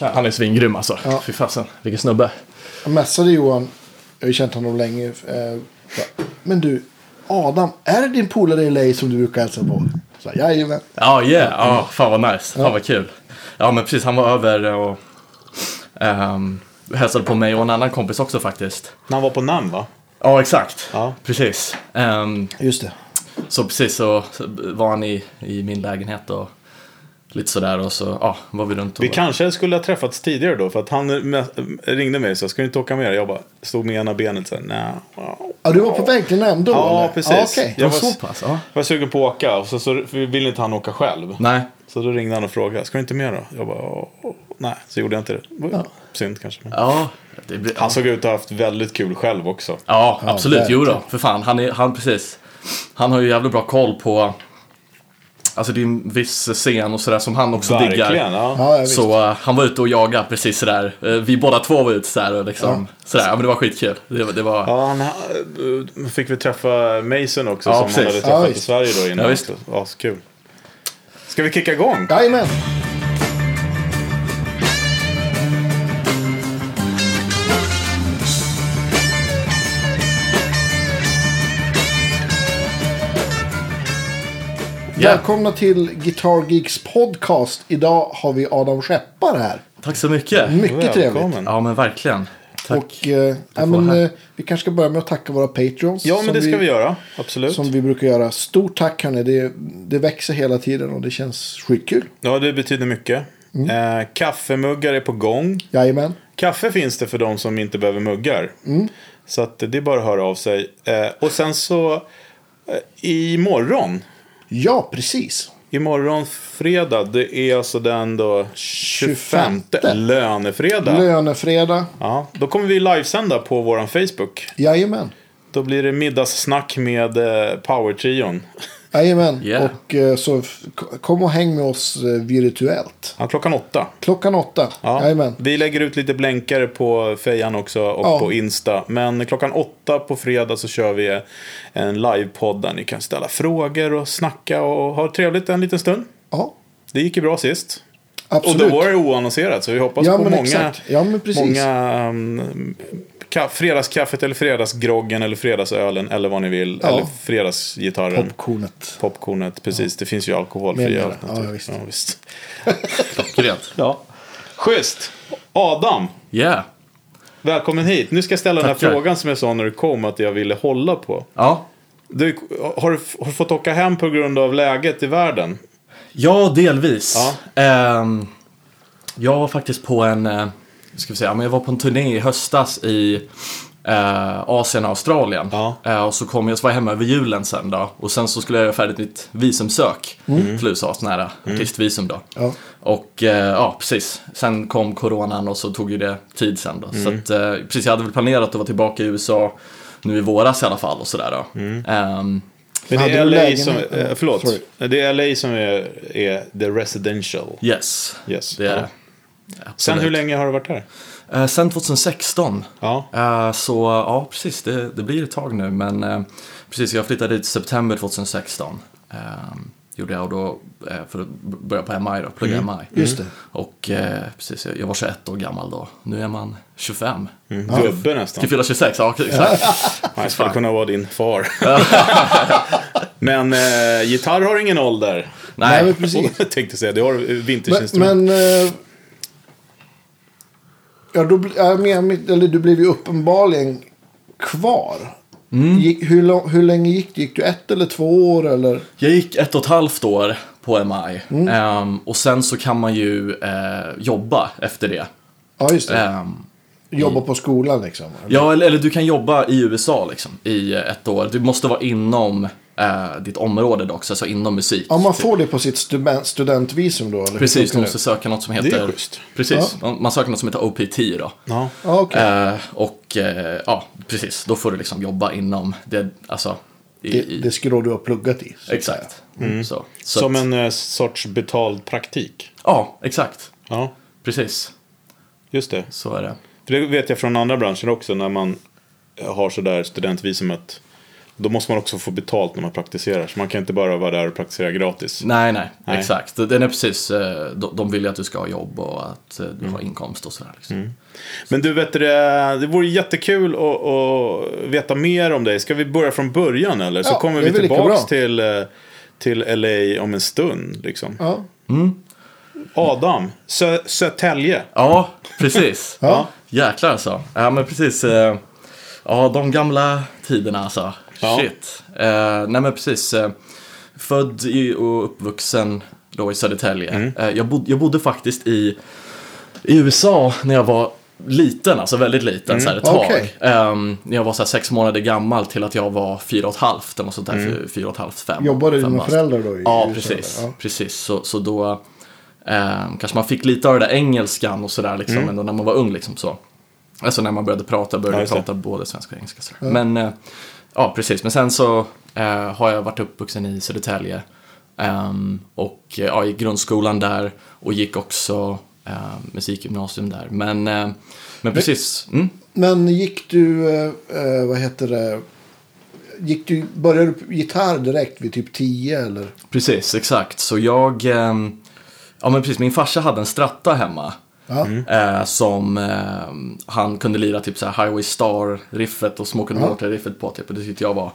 Han är svingrym alltså. Ja. Fy fasen, vilken snubbe. Jag messade Johan, jag har ju känt honom länge. Eh, men du, Adam, är det din polare i LA som du brukar hälsa på? Så, Jajamän. Ja, yeah. Ja, fan vad nice. Fan vad kul. Ja, men precis. Han var över och ehm, hälsade på mig och en annan kompis också faktiskt. När han var på namn va? Ja, exakt. Ja. Precis. Ehm, Just det. så precis så så var han i, i min lägenhet och lite sådär och så ja, var vi runt och... Vi kanske skulle ha träffats tidigare då. För att han ringde mig sa, ska du inte åka med? Jag bara stod med ena benet så här, nej. Ja, du var på väg till Nämndå? Ja, eller? precis. Ja. Det var jag var- så pass? Ja. Jag var sugen på att åka och så, så ville inte han åka själv. Nej. Så då ringde han och frågade, ska du inte med då? Jag bara, nej, så gjorde jag inte det. Synd kanske. Men. Ja, det blir... Han såg ut att ha haft väldigt kul själv också. Ja, absolut. Jo då, för fan. Han, är, han, precis. Han har ju jävligt bra koll på... Alltså det är en viss scen och sådär som han också diggar. Verkligen, ja. Ja, ja. Så eh, han var ute och jagade precis sådär. Uh, vi båda två var ute sådär och liksom sådär. Ja, men det var skitkul. Det, var- det var... Ja, han eh, fick vi träffa Mason också Ja, som precis. han hade Ja, träffat i. Sverige då innan. Ja, visst. Ja, så kul. Ska vi kicka igång? Jajamän. Välkomna till Guitar Geeks podcast. Idag har vi Adam Skeppar här. Tack så mycket. Mycket trevligt. Välkommen. Ja, men verkligen. Tack. Och eh, ja, men, eh, vi kanske ska börja med att tacka våra patreons. Ja, men det ska vi göra. Absolut. Som vi brukar göra. Stort tack hörni. Det, det växer hela tiden och det känns skitkul. Ja, det betyder mycket. Mm. Eh, kaffemuggar är på gång. Jajamän. Kaffe finns det för de som inte behöver muggar. Så att det är bara att höra av sig. Eh, och sen så eh, imorgon. Ja, precis. Imorgon fredag. Det är alltså den då 25. 25. Lönefredag. Lönefredag. ja, då kommer vi livesända på vår Facebook. Jajamän. Då blir det middagssnack med eh, Power-trion. Jajamän. Yeah. Och eh, så kom och häng med oss eh, virtuellt. Ja, klockan åtta. Klockan åtta. Ja. Jajamän. Vi lägger ut lite blänkare på fejan också och Ja. på Insta. Men klockan åtta på fredag så kör vi en livepodd där ni kan ställa frågor och snacka och ha trevligt en liten stund. Ja, Det gick ju bra sist. absolut. Och då var det oannonserat så vi hoppas Ja, på men många. Ja, men precis. många um, ka- fredagskaffet eller fredagsgroggen eller fredagsölen eller vad ni vill. Ja. Eller fredagsgitarren. Popcornet. Popcornet, precis. Det finns ju alkoholfria alternativ. Ja, visst. Ja, visst. Klockrent. Ja. Schysst. Adam. Yeah. Välkommen hit. Nu ska jag ställa den här Tackar. frågan som jag sa när du kom att jag ville hålla på. Ja. Du, har, du, har du fått åka hem på grund av läget i världen? Ja, delvis. Ja. Ehm, jag var faktiskt på en, eh, ska vi säga, men jag var på en turné i höstas i eh, Asien och Australien. Ja. Eh, och så kom jag, så var jag hemma över julen sen då. Och sen så skulle jag göra färdigt mitt visumsök till USA, sån här artistvisum då. Ja. Och eh, ja, precis. Sen kom coronan och så tog ju det tid sen då. Så att, eh, precis, jag hade väl planerat att vara tillbaka i USA nu i våras i alla fall och sådär då. Ehm, Men Hade det är LA som, eh, förlåt. sorry. Det är LA som är, är the residential. yes, Yes. det är Ja. Det. Sen Absolut. hur länge har du varit där? Eh, sen 2016. Ja. Eh, så ja, precis. Det, det blir ett tag nu. Men eh, precis, jag flyttade dit i september 2016. Eh, gjorde jag och då, eh, för att börja på MI då, plugga MI. Just det. Och eh, precis, jag var 21 år gammal då. Nu är man 25. Mm. Gubbe nästan. Ska fylla 26, ja exakt. Jag skulle kunna vara din far. men eh, gitarr har ingen ålder. Nej, men Nej, precis. Jag tänkte säga, det har du Men, men eh, ja, då, men- eller du blev ju uppenbarligen kvar. Mm. Gick, hur, hur länge gick det? Gick du ett eller två år? Eller? jag gick ett och ett halvt år på MI. Mm. Ehm, och sen så kan man ju eh, jobba efter det. Ja, just det. Ehm, Jobba på skolan liksom. Ja, eller, eller du kan jobba i USA liksom, i ett år. Du måste vara inom eh, ditt område dock, så alltså inom musik. Ja, man får det på sitt student, studentvisum då? Eller Precis, du det? måste söka något som är heter... schysst. Precis, man söker något som heter OPT då. Ja. Ja, okej. Eh, och eh, ja, precis, då får du liksom jobba inom det, alltså... I, det, i, det skrå du har pluggat i. exakt. Mm. Så, så Som att, en eh, sorts betald praktik. Ja, exakt. Ja, Precis, just det. så är det. För det vet jag från andra branscher också när man har sådär studentvisum att då måste man också få betalt när man praktiserar. Så man kan inte bara vara där och praktisera gratis. Nej, nej, Nej. exakt. Den är precis, eh, de, vill ju att du ska ha jobb och att eh, du Mm. har inkomst och sådär. Liksom. Men du, vet du, det det vore jättekul att, att veta mer om dig. Ska vi börja från början eller? Så Ja, kommer vi bra. till, eh, till LA om en stund. Liksom. Ja. Adam, Sö Södertälje. Ja, precis. Ja. Jäklar alltså. Ja, men precis. Ja, de gamla tiderna alltså. Ja. Shit. Eh, nej, men precis. eh, Född och uppvuxen då i Södertälje. Mm. Eh, jag, bod, jag bodde faktiskt i, i USA när jag var liten, alltså väldigt liten, Mm. så här ett tag. Okej. Ehm, när jag var så här sex månader gammal till att jag var fyra och ett halvt, eller något sånt där, Mm. fyra och ett halvt, fem. Jobbade fem dina föräldrar då? I Ja, USA, precis. Ja. precis. Så, så då eh, kanske man fick lite av det där engelskan och sådär liksom, ändå när man var ung. Liksom, så. Alltså när man började prata, började Ja, prata både svenska och engelska. Sådär. Men, eh, ja precis. Men sen så eh, har jag varit uppvuxen i Södertälje. Ehm, och eh, ja, i grundskolan där och gick också eh, musikgymnasium där. Men, eh, men precis. Mm. Men gick du, eh, eh, vad heter det, gick du, började du gitarr direkt vid typ 10 eller? Precis, exakt. Så jag, ehm, ja men precis, min farsa hade en stratta hemma. Ja. Eh, som eh, han kunde lira typ så här Highway Star-riffet och Smoke and Ja. Water-riffet på typ. Och det tyckte jag var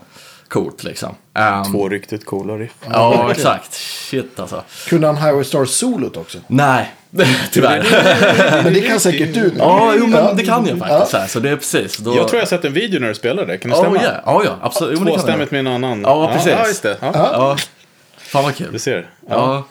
coolt liksom. Ehm, Två riktigt coola riff. Ja, exakt. Shit alltså. Kunde han Highway Star solot också? Nej, tyvärr. Men det kan säkert du. ja, jo men Ja. det kan jag faktiskt. Så, här, så det är precis. Då... Jag tror jag har sett en video när du spelar det. Kan det Oh, stämma? yeah. Ja, ja, absolut. Tvåstämmigt med en annan. Ja, precis. Ja, just det. Ja. Ja. Fan vad kul. Du ser. Ja.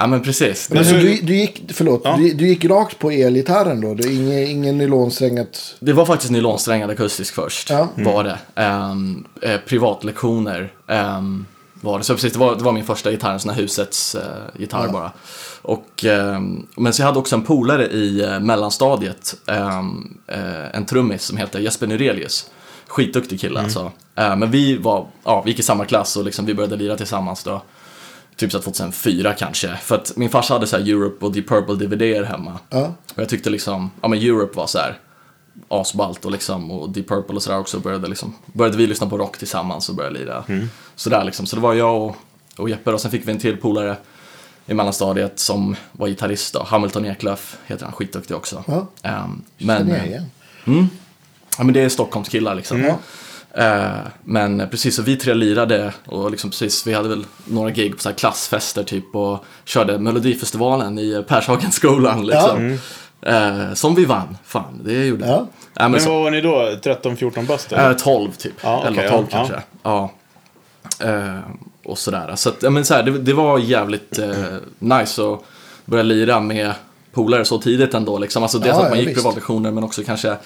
Ja, men precis. Men så du, du gick, förlåt, Ja. du, du gick rakt på elgitarren då? Du, ingen, ingen nylonsträngat? Det var faktiskt nylonsträngad akustisk först. Ja. Var det. Ehm, eh, privatlektioner ehm, var det. Så precis, det var, det var min första gitarr, en sån här husets eh, gitarr bara. Och, ehm, men så jag hade också en polare i eh, mellanstadiet, eh, en trummis som heter Jesper Nyrelius. Skitduktig kille alltså. Eh, men vi var, ja, vi gick i samma klass och liksom, vi började lira tillsammans då. Typ så här 2004 kanske. För att min farsa hade så här Europe och Deep Purple DVD-er hemma. Ja. Och jag tyckte liksom, ja men Europe var så här asballt och liksom och Deep Purple och sådär också började liksom, började vi lyssna på rock tillsammans och började lira sådär liksom. Så det var jag och, och Jeppe och sen fick vi en till polare i mellanstadiet som var gitarrist då, Hamilton Eklöf heter han, skitduktig också. Ja. Ehm, Men, men, ja, igen. ja, men det är Stockholmskillar liksom. Ja. Eh, men precis, så vi tre lirade och liksom precis, vi hade väl några gig på så här klassfester typ och körde Melodifestivalen i Pershagenskolan liksom. Eh, som vi vann, fan, det gjorde vi. Ja. Ja, men vad var ni då? 13-14 bast? eh, 12 typ, Ja, okej, 11-12 ja, kanske. Ja. Eh, och sådär. Så att, ja, men så här, det, det var jävligt eh, nice att börja lira med polare så tidigt ändå. Liksom. Alltså, dels Ja, att man ja, gick visst. privatlektioner men också kanske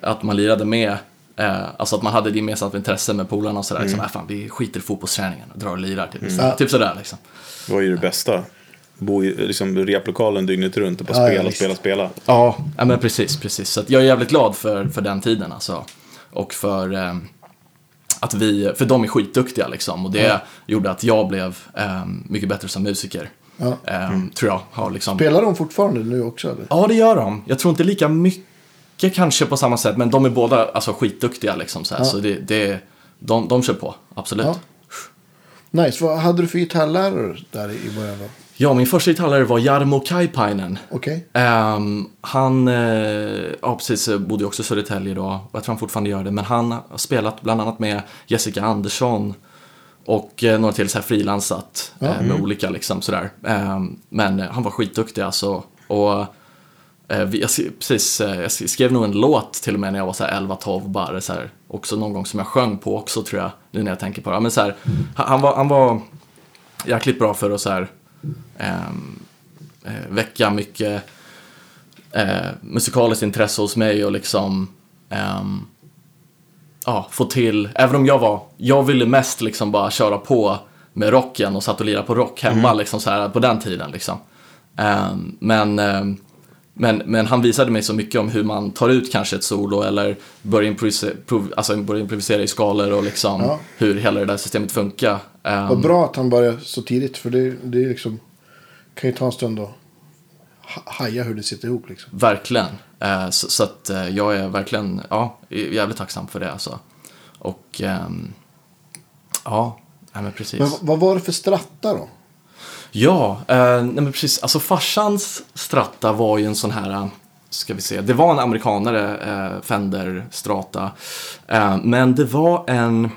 att man lirade med Eh, alltså att man hade ett gemensamt intresse med polarna och sådär. Liksom, äh, fan, vi skiter i fotbollsträningen och drar och lirar. Typ, Ja. typ sådär liksom. Det var ju det bästa. Bo i liksom, replokalen dygnet runt och bara Ja, ja, spela, visst. spela, spela. Ja, ja men precis, precis. Så att jag är jävligt glad för, för den tiden alltså. Och för eh, att vi, för de är skitduktiga liksom. Och det Ja. gjorde att jag blev eh, mycket bättre som musiker. Ja. Eh, Tror jag. Har liksom... Spelar de fortfarande nu också eller? Ja, det gör de. Jag tror inte lika mycket kanske på samma sätt, men de är båda alltså, skitduktiga liksom. Så, här. Ja. så det, det, de, de kör på, absolut. Ja. Ja. Nice. Vad hade du för gitarrlärare där i början då? min första gitarrlärare var Jarmo Kaipainen. Okej. Ehm, han, eh, ja precis, eh, bodde också i Södertälje då. Och jag tror han fortfarande gör det. Men han har spelat bland annat med Jessica Andersson. Och eh, några till så här frilansat Ja. eh, med olika liksom sådär. Ehm, men han var skitduktig alltså. Och jag, sk- precis, eh, jag sk- skrev nog en låt till och med när jag var så här 11-12 bara. Så här, också någon gång som jag sjöng på också tror jag. Nu när jag tänker på det. Men så här, han, var, han var jäkligt bra för att så här, ehm, eh, väcka mycket eh, musikaliskt intresse hos mig och liksom ehm, ja, få till, även om jag var, jag ville mest liksom bara köra på med rocken och satt och lirade på rock hemma liksom så här på den tiden liksom. Ehm, men, ehm, men, men han visade mig så mycket om hur man tar ut kanske ett solo eller börjar improvisera, prov, alltså börjar improvisera i skalor och liksom Ja. hur hela det där systemet funkar. Ehm, Vad bra att han började så tidigt. För det, det är liksom, kan ju ta en stund att ha- haja hur det sitter ihop. Liksom. Verkligen. Eh, så, så att eh, jag är verkligen ja, jävligt tacksam för det alltså. Och ehm, Ja, nej men precis. Men vad var det för stratta då? Ja, eh, nej men precis. Alltså farsans Stratta var ju en sån här, eh, ska vi se, det var en amerikanare, eh, Fender Strata. Eh, men det var en,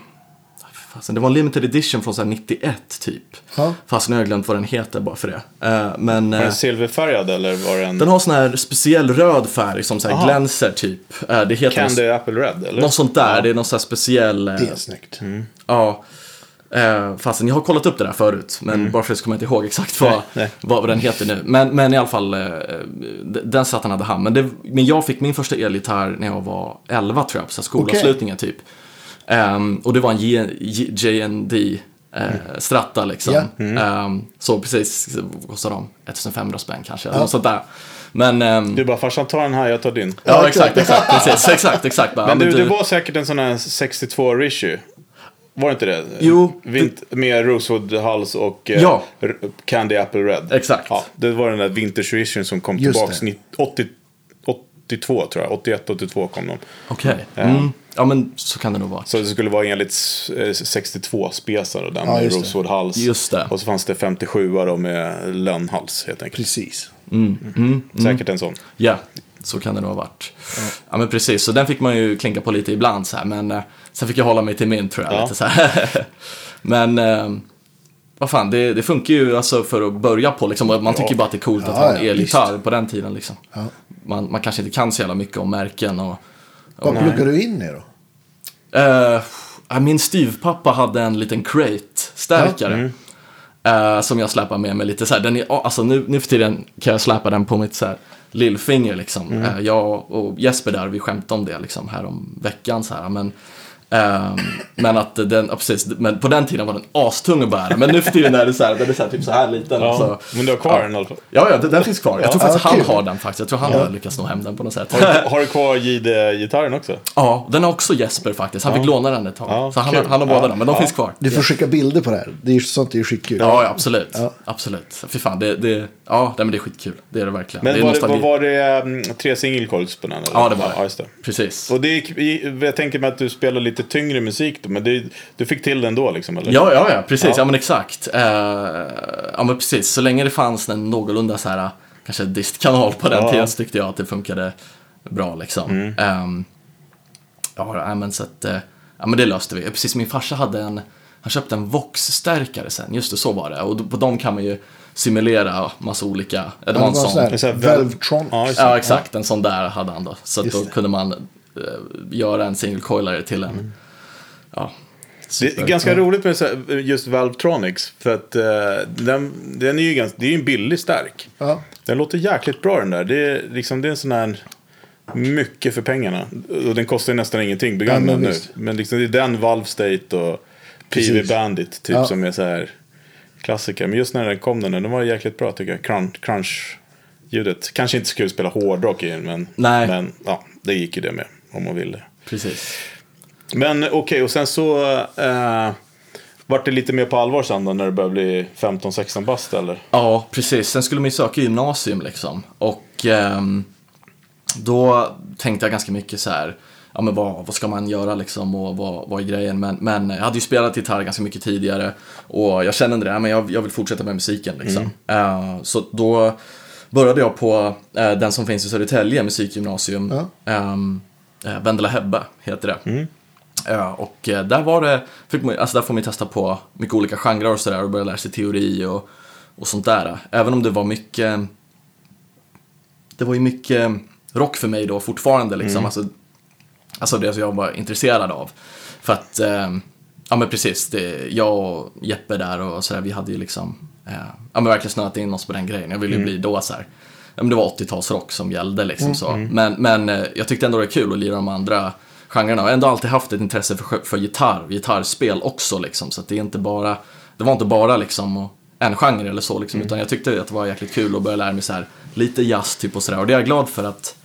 fasen, det var en limited edition från så här 91 typ. Ja. Fast nu har jag glömt vad den heter bara för det. Eh, men Var eh, den silverfärgad eller var den den har sån här speciell röd färg som så här Aha. glänser typ. Eh, det heter Candy Apple Red? Eller? något sånt där, det är någon sån här speciell. eh, Det är snyggt. Ja. Eh, fastän jag har kollat upp det där förut, men bara för det så kommer jag inte ihåg exakt vad, Mm. nej. vad, vad den heter nu. Men, men i alla fall, eh, den satt hade han. Men, det, men jag fick min första elgitarr när jag var 11 tror jag, på skolavslutningen typ. Ehm, och det var en JND eh, Stratta liksom. Ja. Mm. Ehm, så precis, vad kostar de? 1500 spänn kanske, något sånt där. Men, ehm, Du bara, farsan ta den här, jag tar din. ja exakt, exakt, precis, exakt, exakt. Bara, Men ja, du, det var säkert en sån här 62 Richie. Var det inte det? Jo, Vint, med Rosewood-hals och eh, Ja. Candy Apple Red. Exakt. Ja, det var den där Vintage Edition som kom Just 80, 82 tror jag. 81, 82 kom de. Okej. Mm. Ja, men så kan det nog vara. Så det skulle vara enligt eh, 62 spesar och den Ja, med. Rosewood-hals. Just det. Och så fanns det 57 då med lönnhals helt enkelt. Precis. Säkert en sån. Ja, så kan det nog ha varit. Ja. men precis, så den fick man ju klinka på lite ibland så här, men eh, sen fick jag hålla mig till min tror jag. Ja. Lite, så men eh, vad fan, det, det funkar ju alltså för att börja på liksom. och Man tycker ju bara att det är coolt att Ja, ha en ja, elgitarr på den tiden liksom. Ja. Man, man kanske inte kan så jävla mycket om märken och... Vad Nej. pluggar du in i då? Eh, ja, min styvpappa hade en liten crate-stärkare. eh, som jag släpar med mig lite så här. Den är, alltså nu, nu för tiden kan jag släpa den på mitt så här lillfinger liksom. Eh, jag och Jesper där, vi skämtade om det liksom här om veckan så här. Men, ehm, men att den, ja, precis, men på den tiden var den astung att bära. Men nu för tiden är det så här, den är så här, typ så här liten. Ja, så, men du har kvar ja. den i alla fall. Ja, ja, den, den finns kvar. Jag tror faktiskt Ja, han har den faktiskt. Jag tror han har lyckats nå hem den på något sätt. Har du, har du kvar Jihde-gitarren också? ja, den har också Jesper faktiskt. Han fick låna den ett tag. Ja, så han, han har båda Ja, dem, men de ja. finns kvar. Du får skicka bilder på det här. Det är ju sånt är ju skitkul. Ja, ja absolut. Ja. Absolut. Fy fan, det, det, ja, men det är skitkul. Det är det verkligen. Men det var det, var, var det mm, tre single coils på den? Eller? Ja, det var det. Ja, just det. Precis. Och det jag tänker mig att du spelar lite tyngre musik då, men det, du fick till det ändå liksom, eller? Ja, ja, ja, precis. Ja. Ja, men exakt. Eh, ja, men precis. Så länge det fanns en någorlunda så här, kanske distkanal på den Ja. tiden så tyckte jag att det funkade bra liksom. Mm. Ehm, ja, ja, men så att, eh, ja, men det löste vi. Precis, min farsa hade en, han köpte en Vox-stärkare sen. Just det, så var det. Och då- på dem kan man ju simulera massa olika, det var en sån. Ja, exakt. En sån där hade han då. Så då kunde man göra en single coilare till en, ja, Det är ganska roligt med så just Valvetronics. För att eh, den, den är ju ganska, det är ju en billig stärk. Ja. Den låter jäkligt bra den där. Det är, liksom, det är en sån här mycket för pengarna. Och den kostar ju nästan ingenting begagnad Ja, men nu. Men liksom, det är den Valve State och PV. Bandit typ Ja. som är så här klassiker. Men just när den kom den, den var jäkligt bra tycker jag. Crunch, crunch ljudet. Kanske inte skulle spela hårdrock i den, men, Nej. men ja, det gick ju det med om man ville. Precis. Men okej, och sen så eh, vart det lite mer på allvar sen då när det började bli 15-16 bast eller? Ja, precis. Sen skulle man ju söka gymnasium liksom. Och ehm, då tänkte jag ganska mycket så här, ja men vad, vad ska man göra liksom och vad, vad är grejen? Men, men jag hade ju spelat gitarr ganska mycket tidigare och jag kände det, ja, men jag, jag vill fortsätta med musiken liksom. Eh, så då började jag på eh, den som finns i Södertälje, musikgymnasium. Ja. Ehm, eh, Vendela Hebbe heter det. Ja, och eh, där var det, fick man, alltså där får man ju testa på mycket olika genrer och sådär och börja lära sig teori och, och sånt där. Även om det var mycket, det var ju mycket rock för mig då fortfarande liksom. Alltså, alltså det som jag var intresserad av. För att, eh, ja men precis, det, jag och Jeppe där och sådär, vi hade ju liksom, eh, ja men verkligen snöat in oss på den grejen. Jag ville ju bli då så här. Men det var 80-talsrock som gällde liksom så. Men, men eh, jag tyckte ändå det var kul att lira de andra genrerna. Jag har ändå alltid haft ett intresse för, för gitarr, gitarrspel också liksom. Så det är inte bara, det var inte bara liksom en genre eller så liksom. Utan jag tyckte att det var jäkligt kul att börja lära mig så här lite jazz typ och sådär. Och det är jag glad för att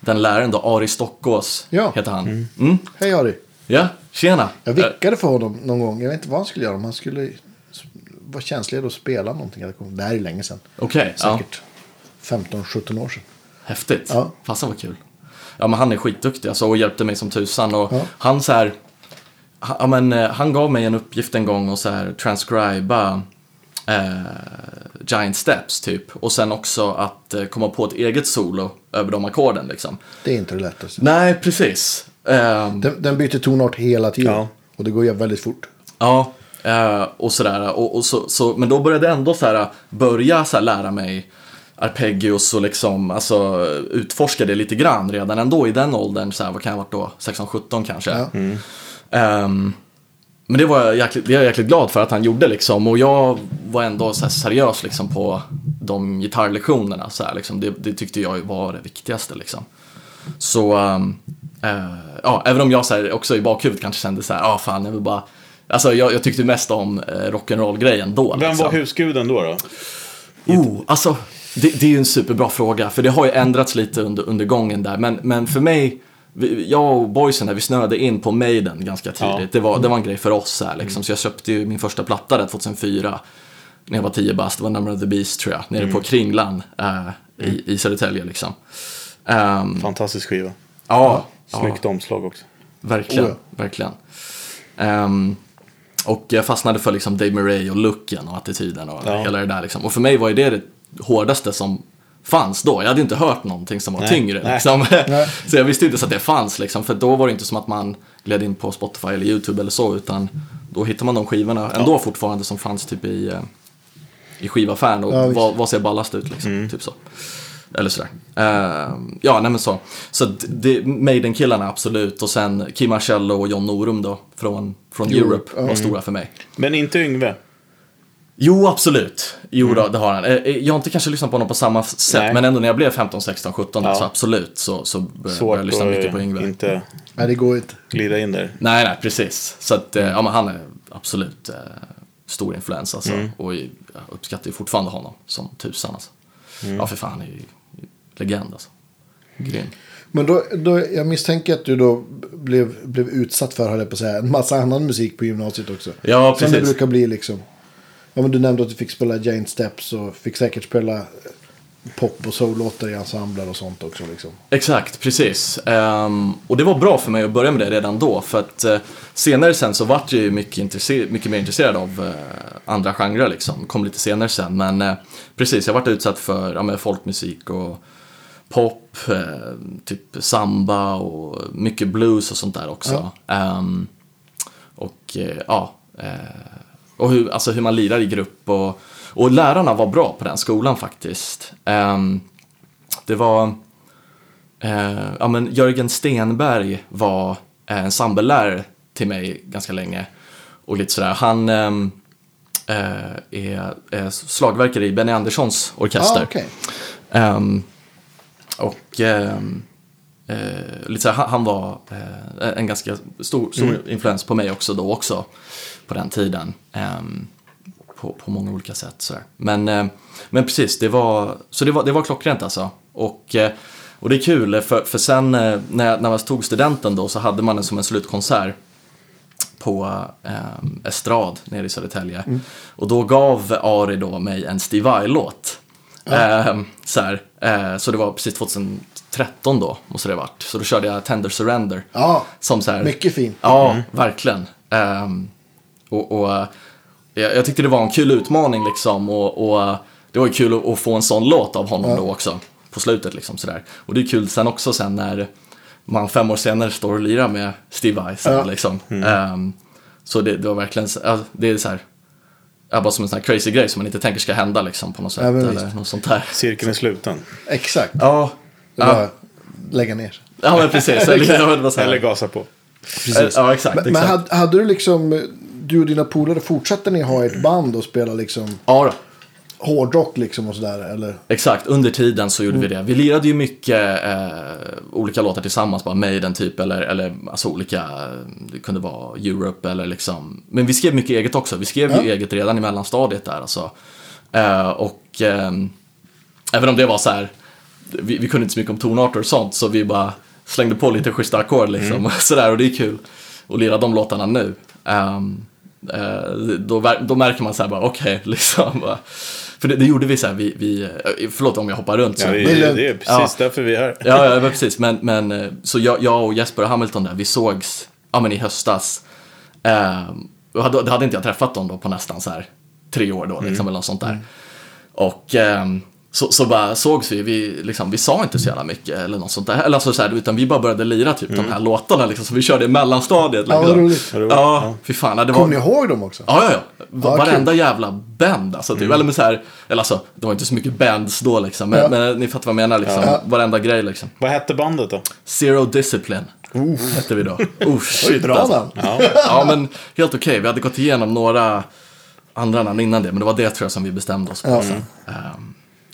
den läraren då, Ari Stockås, Ja. heter han. Mm. Hej Ari. Ja, tjena. Jag vickade för honom någon gång. Jag vet inte vad han skulle göra. Om han skulle vara känslig och spela någonting. Det här är länge sedan. Okej, ja. Säkert 15-17 år sedan. Häftigt. Ja. Fasen vad kul. Ja, men han är skitduktig alltså, och hjälpte mig som tusan. Och Ja. han så här, han, ja, men, eh, han gav mig en uppgift en gång och så här transcriba eh, Giant Steps typ. Och sen också att eh, komma på ett eget solo över de ackorden liksom. Det är inte det lättaste. Nej, precis. Ehm, Den, den byter tonart hela tiden. Ja. Och det går ju väldigt fort. Ja, eh, och sådär. Och, och så, så, men då började jag ändå så här, börja så här, lära mig arpeggios och liksom, alltså utforska det lite grann redan ändå i den åldern. Så här, vad kan jag ha varit då? 16-17 kanske. Ja. Ehm, men det var jag jäkligt, det är jag jäkligt glad för att han gjorde liksom. Och jag var ändå så här seriös liksom på de gitarrlektionerna. Så här, liksom. det, det tyckte jag var det viktigaste liksom. Så, ehm, eh, ja, även om jag så här, också i bakhuvudet kanske kände så här, ja ah, fan, jag vill bara... Alltså jag, jag tyckte mest om eh, rock'n'roll-grejen då. Vem liksom. var husguden då? då? Oh, alltså, det, det är ju en superbra fråga. För det har ju ändrats lite under, under gången där. Men, men för mig, vi, jag och boysen där, vi snöade in på Maiden ganska tidigt. Ja. Det, var, det var en grej för oss här liksom. Så jag köpte ju min första platta där 2004. När jag var 10 bast, det var Number of the Beast tror jag. Nere på Kringlan eh, i, i Södertälje liksom. Ehm, Fantastisk skiva. ja, ja, Snyggt omslag också. verkligen. Oh ja. verkligen. Ehm, och jag fastnade för liksom Dave Murray och looken och attityden och Ja. hela det där liksom. Och för mig var ju det det hårdaste som fanns då. Jag hade inte hört någonting som var Nej. tyngre Nej. liksom. Nej. Så jag visste inte så att det fanns liksom. För då var det inte som att man gled in på Spotify eller YouTube eller så. Utan då hittar man de skivorna ändå fortfarande som fanns typ i, eh, i skivaffären. Och Ja, vad, vad ser ballast ut liksom. Mm. Typ så. Eller sådär. Ehm, ja, nej men så. Så Maiden-killarna absolut. Och sen Kim Marcello och John Norum då. Från, från Europe, Europe, ja. var stora för mig. Men inte Yngve. Jo, absolut. Jo, Mm. då, det har han. Eh, eh, Jag har inte kanske lyssnat på honom på samma sätt, Nej. men ändå när jag blev 15, 16, 17 Ja. så absolut så, så började jag lyssna mycket på Yngve. inte Nej, det går inte. glida in där. Nej, nej, precis. Så att, eh, ja men han är absolut eh, stor influens alltså. Mm. Och jag uppskattar ju fortfarande honom som tusan alltså. Mm. Ja, för fan, han är ju legend alltså. Grym. Men då, då, jag misstänker att du då blev, blev utsatt för, höll jag på att säga, en massa annan musik på gymnasiet också. Ja, Som det precis. brukar bli liksom. Ja, men du nämnde att du fick spela Giant Steps och fick säkert spela pop och soul-låtar i ensembler och sånt också. Liksom. Exakt, precis. Ehm, och det var bra för mig att börja med det redan då. För att eh, senare sen så vart jag ju mycket, mycket mer intresserad av eh, andra genrer liksom. Kom lite senare sen. Men eh, precis, jag vart utsatt för ja, folkmusik och pop, typ samba och mycket blues och sånt där också. Ehm, och eh, ja, och hur, alltså hur man lirar i grupp och, och lärarna var bra på den skolan faktiskt. Ehm, det var, eh, ja men Jörgen Stenberg var eh, en sambellärare till mig ganska länge. Och lite sådär, han ehm, eh, är, är slagverkare i Benny Anderssons orkester. Ah. Ehm, och ehm, eh, lite så här, han, han var en ganska stor, stor influens på mig också då också. På den tiden. Ehm, på, på många olika sätt sådär. Men, eh, men precis, det var, så det var, det var klockrent alltså. Och, eh, och det är kul för, för sen eh, när, jag- när man tog studenten då så hade man en som en slutkonsert på eh, Estrad nere i Södertälje. Och då gav Ari då mig en Steve Vai-låt. Eh, så, här, eh, så det var precis 2013 då, måste det ha varit. Så då körde jag Tender Surrender. Ja, Som så här, mycket fint. Ja, verkligen. Och, och eh, jag, jag tyckte det var en kul utmaning liksom. Och, och eh, det var ju kul att, att få en sån låt av honom då också. På slutet liksom sådär. Och det är kul sen också sen när man fem år senare står och lirar med Steve Vai sen, Ja. liksom. Ehm, så det, det var verkligen, ja, det är så här. Ja, bara som en sån här crazy grej som man inte tänker ska hända liksom på något sätt. Ja, men eller något sånt där. Cirkeln är sluten. Exakt. Ja, Det är ja. lägga ner. ja men precis. Eller, ja, var. Eller gasa på. Precis. Ja, exakt. Men, men exakt. hade, hade du liksom, du och dina polare, fortsatte ni ha ett band och spela liksom Ja, då. hårdrock liksom och sådär? Eller? Exakt, under tiden så gjorde vi det. Vi lirade ju mycket eh, olika låtar tillsammans, bara Maiden typ, eller, eller alltså olika, eh, det kunde vara Europe eller liksom. Men vi skrev mycket eget också. Vi skrev Ja. ju eget redan i mellanstadiet där alltså. Eh, och ehm, även om det var så här, vi, vi kunde inte så mycket om tonarter och sånt, så vi bara slängde på lite schyssta ackord liksom. Sådär, och det är kul att lira de låtarna nu. Eh, då, ver- då märker man så här bara, okej, liksom. bara- För det, det gjorde vi så här, vi, vi, eh, förlåt om jag hoppar runt. Så. Ja, det, Men- är, det är precis därför vi är här. Ja, ja men precis. Men, men eh, så jag, jag och Jesper Hamilton där, vi sågs ja, men i höstas Ehm, och hade, det hade inte jag träffat dem då på nästan så här tre år då, liksom, eller något sånt där. Och ehm, så, så bara sågs vi, vi, liksom, vi sa inte så jävla mycket eller något sånt där. Eller alltså, så här, utan vi bara började lira typ de här låtarna liksom, som vi körde i mellanstadiet. Ja, Liksom. roligt. Vad roligt. Ja, fy fan. ja, Det var, Kommer ni ihåg dem också? Ja, ja, ja. Ja, Varenda jävla band alltså. Typ. Eller, med så här, eller alltså, det var inte så mycket bands då liksom. Men, Ja. men ni fattar vad jag menar liksom. Ja. Varenda grej liksom. Vad hette bandet då? Zero Discipline hette vi då. Oh shit Bra alltså. Ja. Ja, men helt okej. Vi hade gått igenom några andra namn innan det. Men det var det tror jag som vi bestämde oss på. Ja. sen.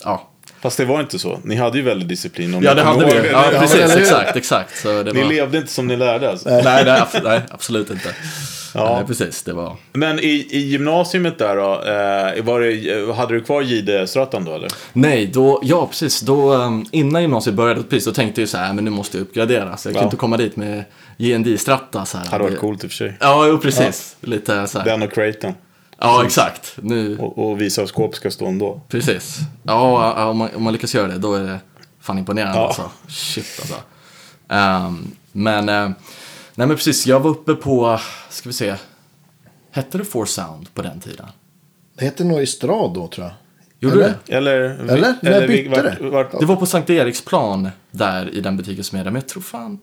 Ja. Fast det var inte så. Ni hade ju väldigt disciplin. om ja, det hade vi. Ja, precis. Exakt, exakt. Så det Ni var... levde inte som ni lärde alltså. Nej, nej, nej, absolut inte. Ja. Nej, precis. Det var... Men i, i gymnasiet där då, eh, var det, hade du kvar Jihde-stratan då eller? Nej, då, ja precis. Då, um, innan gymnasiet började, precis, då tänkte jag så här, men nu måste jag uppgradera. Så jag kan Ja. inte komma dit med JND-stratta. Så här. Hade varit coolt i och för sig. Ja, jo, precis. Lite så här. Den och Creighton. Ja, exakt. Nu, Och, och visa skåp ska stå ändå. precis. Ja, om man, om man lyckas göra det, då är det fan imponerande Ja. alltså. Shit alltså. Ehm, men, eh, nej men precis, jag var uppe på, ska vi se, hette det Four Sound på den tiden? Det hette nog Estrad då tror jag. Gjorde Eller? det? Eller? Eller? När bytte vart, det? vart, Det var på Sankt Eriksplan där i den butiken som är där, men jag tror fan,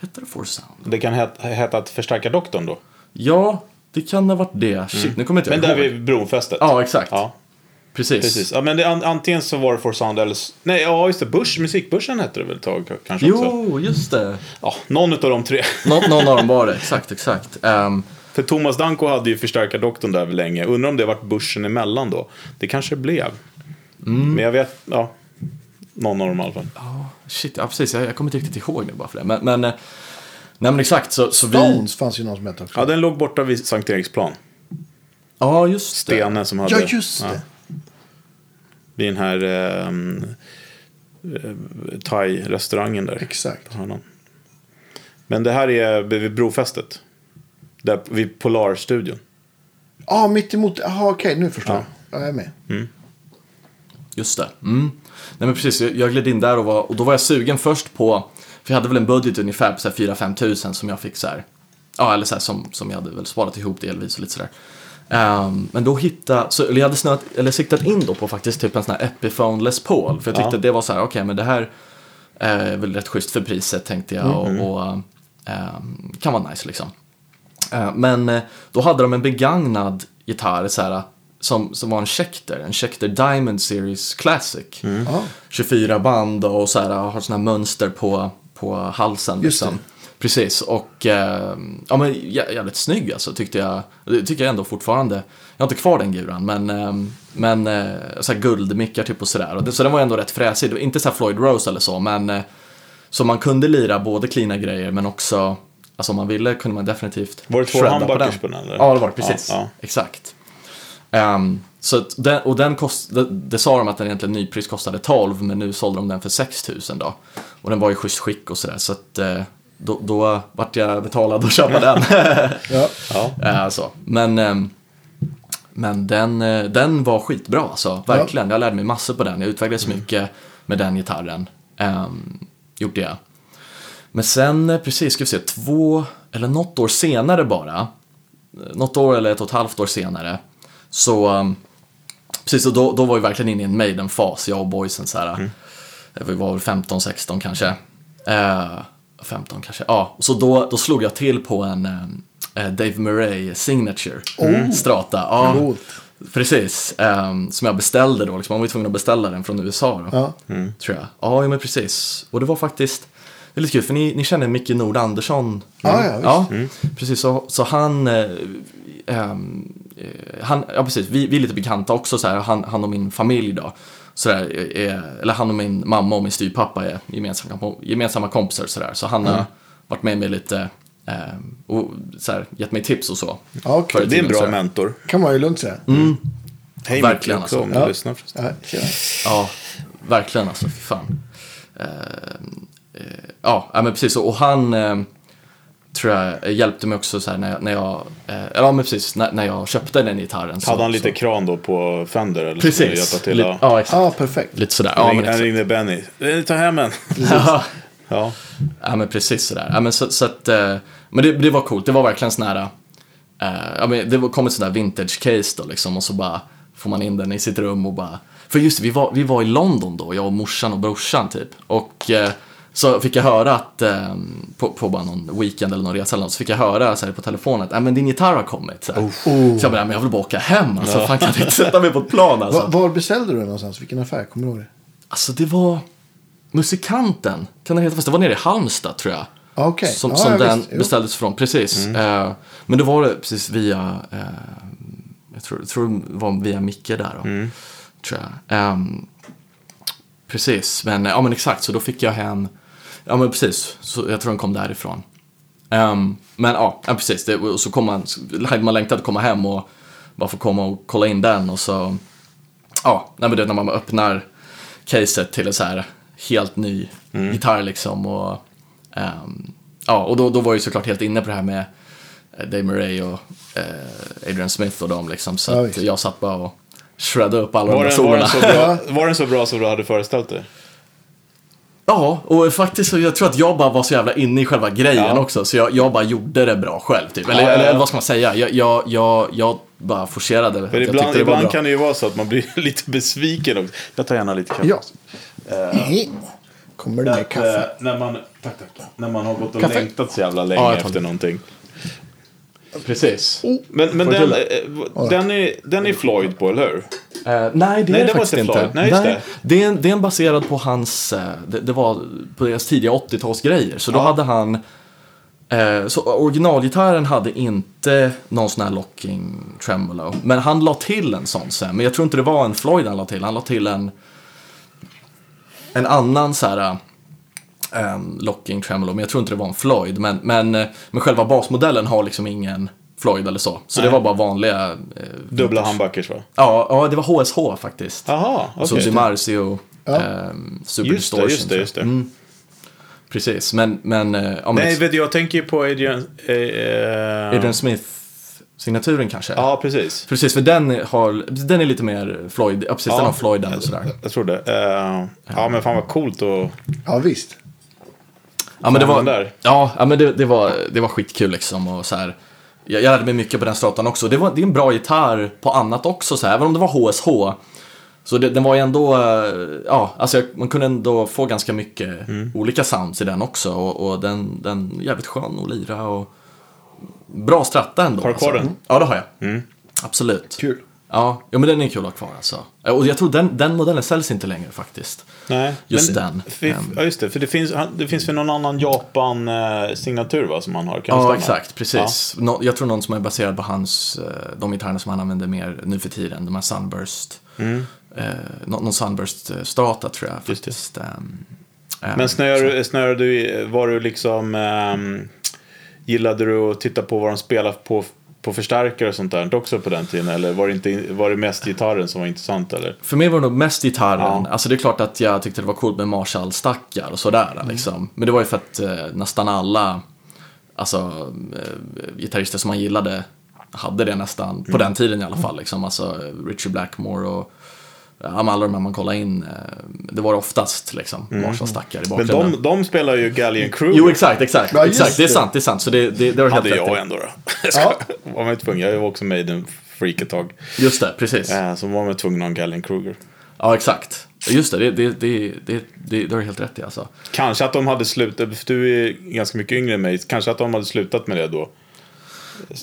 hette det Four Sound? det kan heta, heta förstärka doktorn då. Ja, det kan ha varit det. Shit, nu kommer jag inte Men där ihåg. vid bronfästet. Ja, exakt. Ja, Precis. precis. Ja, men det, an, antingen så var det For Sound eller... Nej, ja just det. Bush, musikbörsen hette det väl ett tag kanske också. Jo, just det. Ja, någon av de tre. Nå någon av dem var det, exakt, exakt. Ehm, För Thomas Danko hade ju förstärka doktorn där länge. Undrar om det varit börsen emellan då. Det kanske det blev. Mm. Men jag vet, ja. Någon av dem i alla fall. shit, ja precis. Jag, jag kommer inte riktigt ihåg nu bara för det. Men, men, eh, nej, men exakt, så, så vi... Stones fanns ju någon som hette också. Ja, den låg borta vid Sankt Eriksplan. Ja, just det. Stene som hade... Ja, just det. Vid den här eh, thai-restaurangen där. Exakt. Men det här är vid brofästet. Där vid Polarstudion. Ja, mitt emot. Jaha, okej, nu förstår Ja. jag. Ja, jag är med. Just det. Mm. Nej men precis, jag, jag gled in där och, var, och då var jag sugen först på, för jag hade väl en budget ungefär på så här 4-5 tusen som jag fick så här, ja eller så här som, som jag hade väl sparat ihop delvis och lite sådär. Ehm, men då hittade, så, eller jag hade snöat, eller siktat in då på faktiskt typ en sån här Epiphone Les Paul. För jag tyckte Ja. det var så här, okej men det här är väl rätt schysst för priset tänkte jag och, och ehm, kan vara nice liksom. Eh, Men eh, då hade de en begagnad gitarr så här, som, som var en Schecter, en Schecter Diamond Series Classic. Ja. 24 band och så här, har såna här mönster på, på halsen. Just Liksom. Precis, och eh, ja, men jä- jävligt snygg alltså tyckte jag. Det tycker jag ändå fortfarande. Jag har inte kvar den guran, men, eh, men eh, så här guldmickar typ och sådär. Så den var ändå rätt fräsig. Inte så Floyd Rose eller så, men eh, så man kunde lira både cleana grejer men också, alltså om man ville kunde man definitivt Var det två humbuckers på den, eller? Ja, det var det, precis. Ja, ja. Exakt. Ehm, så att den, och den kost, det, det sa de att den egentligen nypris kostade 12 men nu sålde de den för 6000 då. Och den var i schysst skick och sådär så att eh, då, då vart jag betalad att köpa den. Ja. Ja. Eh, så. Men, ehm, men den, eh, den var skitbra alltså, verkligen. Jag lärde mig massor på den. Jag utvecklades Mm. mycket med den gitarren. Um, gjorde jag. Men sen, precis, ska vi se, två, eller något år senare bara, något år eller ett och ett halvt år senare, så, um, precis, och då, då var vi verkligen inne i en Maiden-fas, jag och boysen så här. Mm. Eh, Vi var väl 15-16 kanske. Eh, 15 kanske, ja. Så då, då slog jag till på en eh, Dave Murray Signature Strata. Ja, Coolt. precis. ehm, som jag beställde då, liksom. man var ju tvungen att beställa den från USA då. Ja. Tror jag. Ja, men precis. Och det var faktiskt, det är lite kul för ni, ni känner Micke Nord Andersson. Ja, ja, visst. ja precis. Så, så han, eh, ehm, eh, han, ja precis, vi, vi är lite bekanta också så här, han, han och min familj då. Så där, är, eller han och min mamma och min styvpappa är gemensamma, gemensamma kompisar så där. Så han har varit med mig lite och så här, gett mig tips och så. Ja, i Det är en bra mentor. kan man ju lugnt säga. Hej Verkligen, Micke också alltså. om du Ja. lyssnar. Ja. Ja, verkligen alltså, fy fan. Eh, eh, ja, ja, men precis. Och han eh, tror jag hjälpte mig också så här när jag, när jag eh, ja men precis, när, när jag köpte den gitarren. Så, Hade han lite så, kran då på Fender? Eller Precis, hjälpa till? ja. ja exakt. Ja, perfekt. Lite sådär. Ja, men han ringde Benny. Eh, Ta hem en. Ja, Ja. ja, men precis sådär. Ja, men så, så att, eh, men det, det var coolt, det var verkligen sån här, Eh, ja, men det var- kom ett sånt där vintage case då liksom och så bara får man in den i sitt rum och bara... För just det, vi var, vi var i London då, jag och morsan och brorsan typ. Och eh, så fick jag höra att, eh, på, på bara någon weekend eller någon resa eller något, så fick jag höra så här på telefonen att äh, men din gitarr har kommit. Så, så jag bara, men jag vill bara åka hem alltså, fan kan jag inte sätta mig på ett plan alltså. Va, var beställde du den någonstans? Vilken affär? Kommer du ihåg det? Alltså det var Musikanten, kan det heta fast det var nere i Halmstad tror jag. Ah, okej. Som, Ja, som ja, den visst. Mm. beställdes från, precis. Eh, men då var det precis via, eh, jag tror, tror det var via Micke där då. Mm. Tror jag. Ehm, precis, men, ja men exakt, så då fick jag hem, ja men precis, så jag tror den kom därifrån. Ehm, men ja, ja precis, det, och så kom man, man längtade att komma hem och bara få komma och kolla in den och så, ja, nej, men det, när man öppnar caset till en så här helt ny gitarr liksom och ehm, ja, och då, då var jag ju såklart helt inne på det här med eh, Dave Murray och eh, Adrian Smith och dem liksom så Ja, jag satt bara och shreddade upp alla Var de där den, var, den solerna. så bra, var den så bra som du hade föreställt dig? Ja, och faktiskt jag tror att jag bara var så jävla inne i själva grejen Ja. också. Så jag, jag bara gjorde det bra själv typ. Eller, Ja, ja, ja. eller, eller vad ska man säga? Jag, jag, jag, jag bara forcerade. För jag ibland, det ibland kan det ju vara så att man blir lite besviken också. Jag tar gärna lite kaffe. Ja. Hej. Kommer det med kaffe? Eh, när, man, tack, tack. när man har gått och Kaffe? längtat så jävla länge Ja, efter det. någonting. Precis. Men, men jag den, till eh, den, är, den är Floyd på, eller hur? Eh, nej, det Nej, är det det var faktiskt inte. Floyd. Nej, just det. det. är, en, det är en baserad på hans, eh, det, det var på deras tidiga 80-talsgrejer. Så då Ja. hade han, eh, så originalgitarren hade inte någon sån här locking tremolo. Men han la till en sån sen. Men jag tror inte det var en Floyd han la till. Han la till en, en annan så här um, locking tremolo. Men jag tror inte det var en Floyd. Men, men, eh, men själva basmodellen har liksom ingen Floyd eller så. Så det Nej. var bara vanliga... Eh, Dubbla handbackers va? Ja, ja, det var HSH faktiskt. Jaha, okej. Susie Marcio, Ja. ehm, Super Just det, Distortion. just det, just det. Mm. Precis, men... men, eh, ja, men Nej, du, jag tänker ju på Adrian... Eh, eh, Adrian Smith-signaturen kanske? Ja, precis. Precis, för den, har, den är lite mer Floyd. Ja, precis, den har Floyden och sådär. Jag tror det. Eh, ja, men fan vad coolt och... Ja, visst. Ja, men det var, ja, ja, men det, det, var, det var skitkul liksom. Och så här, jag, jag lärde mig mycket på den stratan också. Det, var, det är en bra gitarr på annat också, så här, även om det var HSH. Så det, den var ju ändå, eh, ja, alltså jag, man kunde ändå få ganska mycket Mm. olika sounds i den också. Och, och den, den är jävligt skön att lira och bra stratta ändå. Har du kvar alltså. den? Ja, det har jag. Absolut. Kul. Ja, ja, men den är kul att ha kvar alltså. Och jag tror den, den modellen säljs inte längre faktiskt. Nej, Just den. För, Ehm. ja, just det. För det finns, det finns väl någon annan Japan-signatur va, som han har? Kan Ja, exakt. Precis. Nå- jag tror någon som är baserad på hans, eh, de gitarrerna som han använder mer nu för tiden. De här Sunburst. Eh, nå- någon Sunburst-strata tror jag faktiskt. Ehm, Men snöade du, var du liksom... ehm, gillade du att titta på vad de spelade på, på förstärkare och sånt där också på den tiden? Eller var det, inte, var det mest gitarren som var intressant eller? För mig var det nog mest gitarren. Ja. Alltså det är klart att jag tyckte det var coolt med Marshall-stackar och sådär. Mm. Liksom. Men det var ju för att eh, nästan alla alltså, eh, gitarrister som man gillade hade det nästan, Mm. på den tiden i alla fall. Liksom. Alltså Richie Blackmore och alla de här man kollar in. Eh, det var oftast liksom, Marshall-stackar i Mm. Men bakgrunden. de, de spelar ju Gallian Kruger. Jo, exakt, exakt. Ja, exakt. Det är det. sant, det är sant. Så det, det, det var helt hade jag rätt. ändå då. Jag ska, var man tvungen. Jag var också med i den freak ett tag. Just det, precis. Eh, så var man tvungen att ha en Gallian Kruger. Ja, exakt. Just det, det, det, det, det, det, det har du helt rätt i alltså. Kanske att de hade slutat, för du är ganska mycket yngre än mig, kanske att de hade slutat med det då.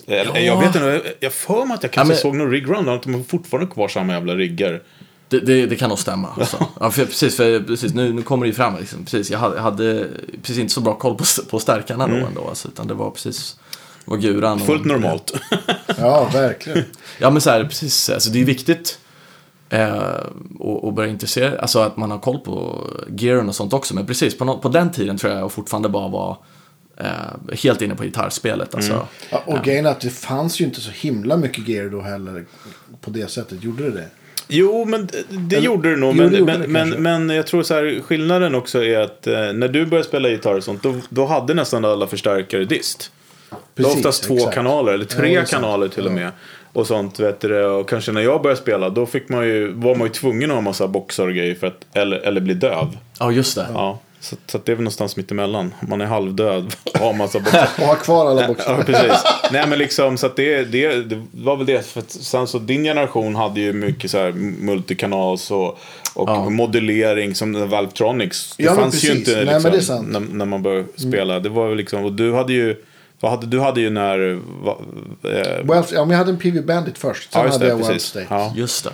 Eller, Ja. Jag vet inte, jag får mig att jag kanske men- såg någon rigground, att de har fortfarande kvar samma jävla riggar. Det, det, det kan nog stämma. Alltså. Ja, för, precis, för precis, nu, nu kommer det ju fram. Liksom. Precis, jag hade, hade precis inte så bra koll på, på stärkarna då ändå. Alltså, utan det var precis det var guran. och- Fullt normalt. Ja, verkligen. Ja, men så här, precis. Alltså, det är viktigt eh, att, att börja intressera Alltså att man har koll på gearen och sånt också. Men precis, på, nå- på den tiden tror jag jag fortfarande bara var eh, helt inne på gitarrspelet. Alltså. Ja, och grejen är att det fanns ju inte så himla mycket gear då heller. På det sättet. Gjorde det det? Jo, men det, det Eller- gjorde det nog. Men, men, det men, men jag tror så här, skillnaden också är att eh, när du började spela gitarr och sånt, då, då hade nästan alla förstärkare dist. det var Precis, oftast två exakt. kanaler, eller Ja, tre sant. kanaler till och med. Och sånt, vet du, och kanske när jag började spela, då fick man ju, var man ju tvungen att ha massa boxar och grejer för att, eller, eller bli döv. Ja, just det. Ja. Så, så att det är väl någonstans mitt emellan. Man är halvdöd och har massa boxar. Och ha kvar alla boxar. Ja, precis. Nej, men liksom, så att det, det, det var väl det. För att sen så din generation hade ju mycket så här multikanals och, och Ja. modellering som Valvetronics. Det Ja, fanns ju precis. inte Nej, liksom, men det är sant. Mm. När, när man började spela. Det var väl liksom, och du hade ju, vad hade, du hade ju när, va, eh, Well, ja, men jag hade en PV Bandit först. Sen ja, hade det, jag precis. State. Ja. Just det.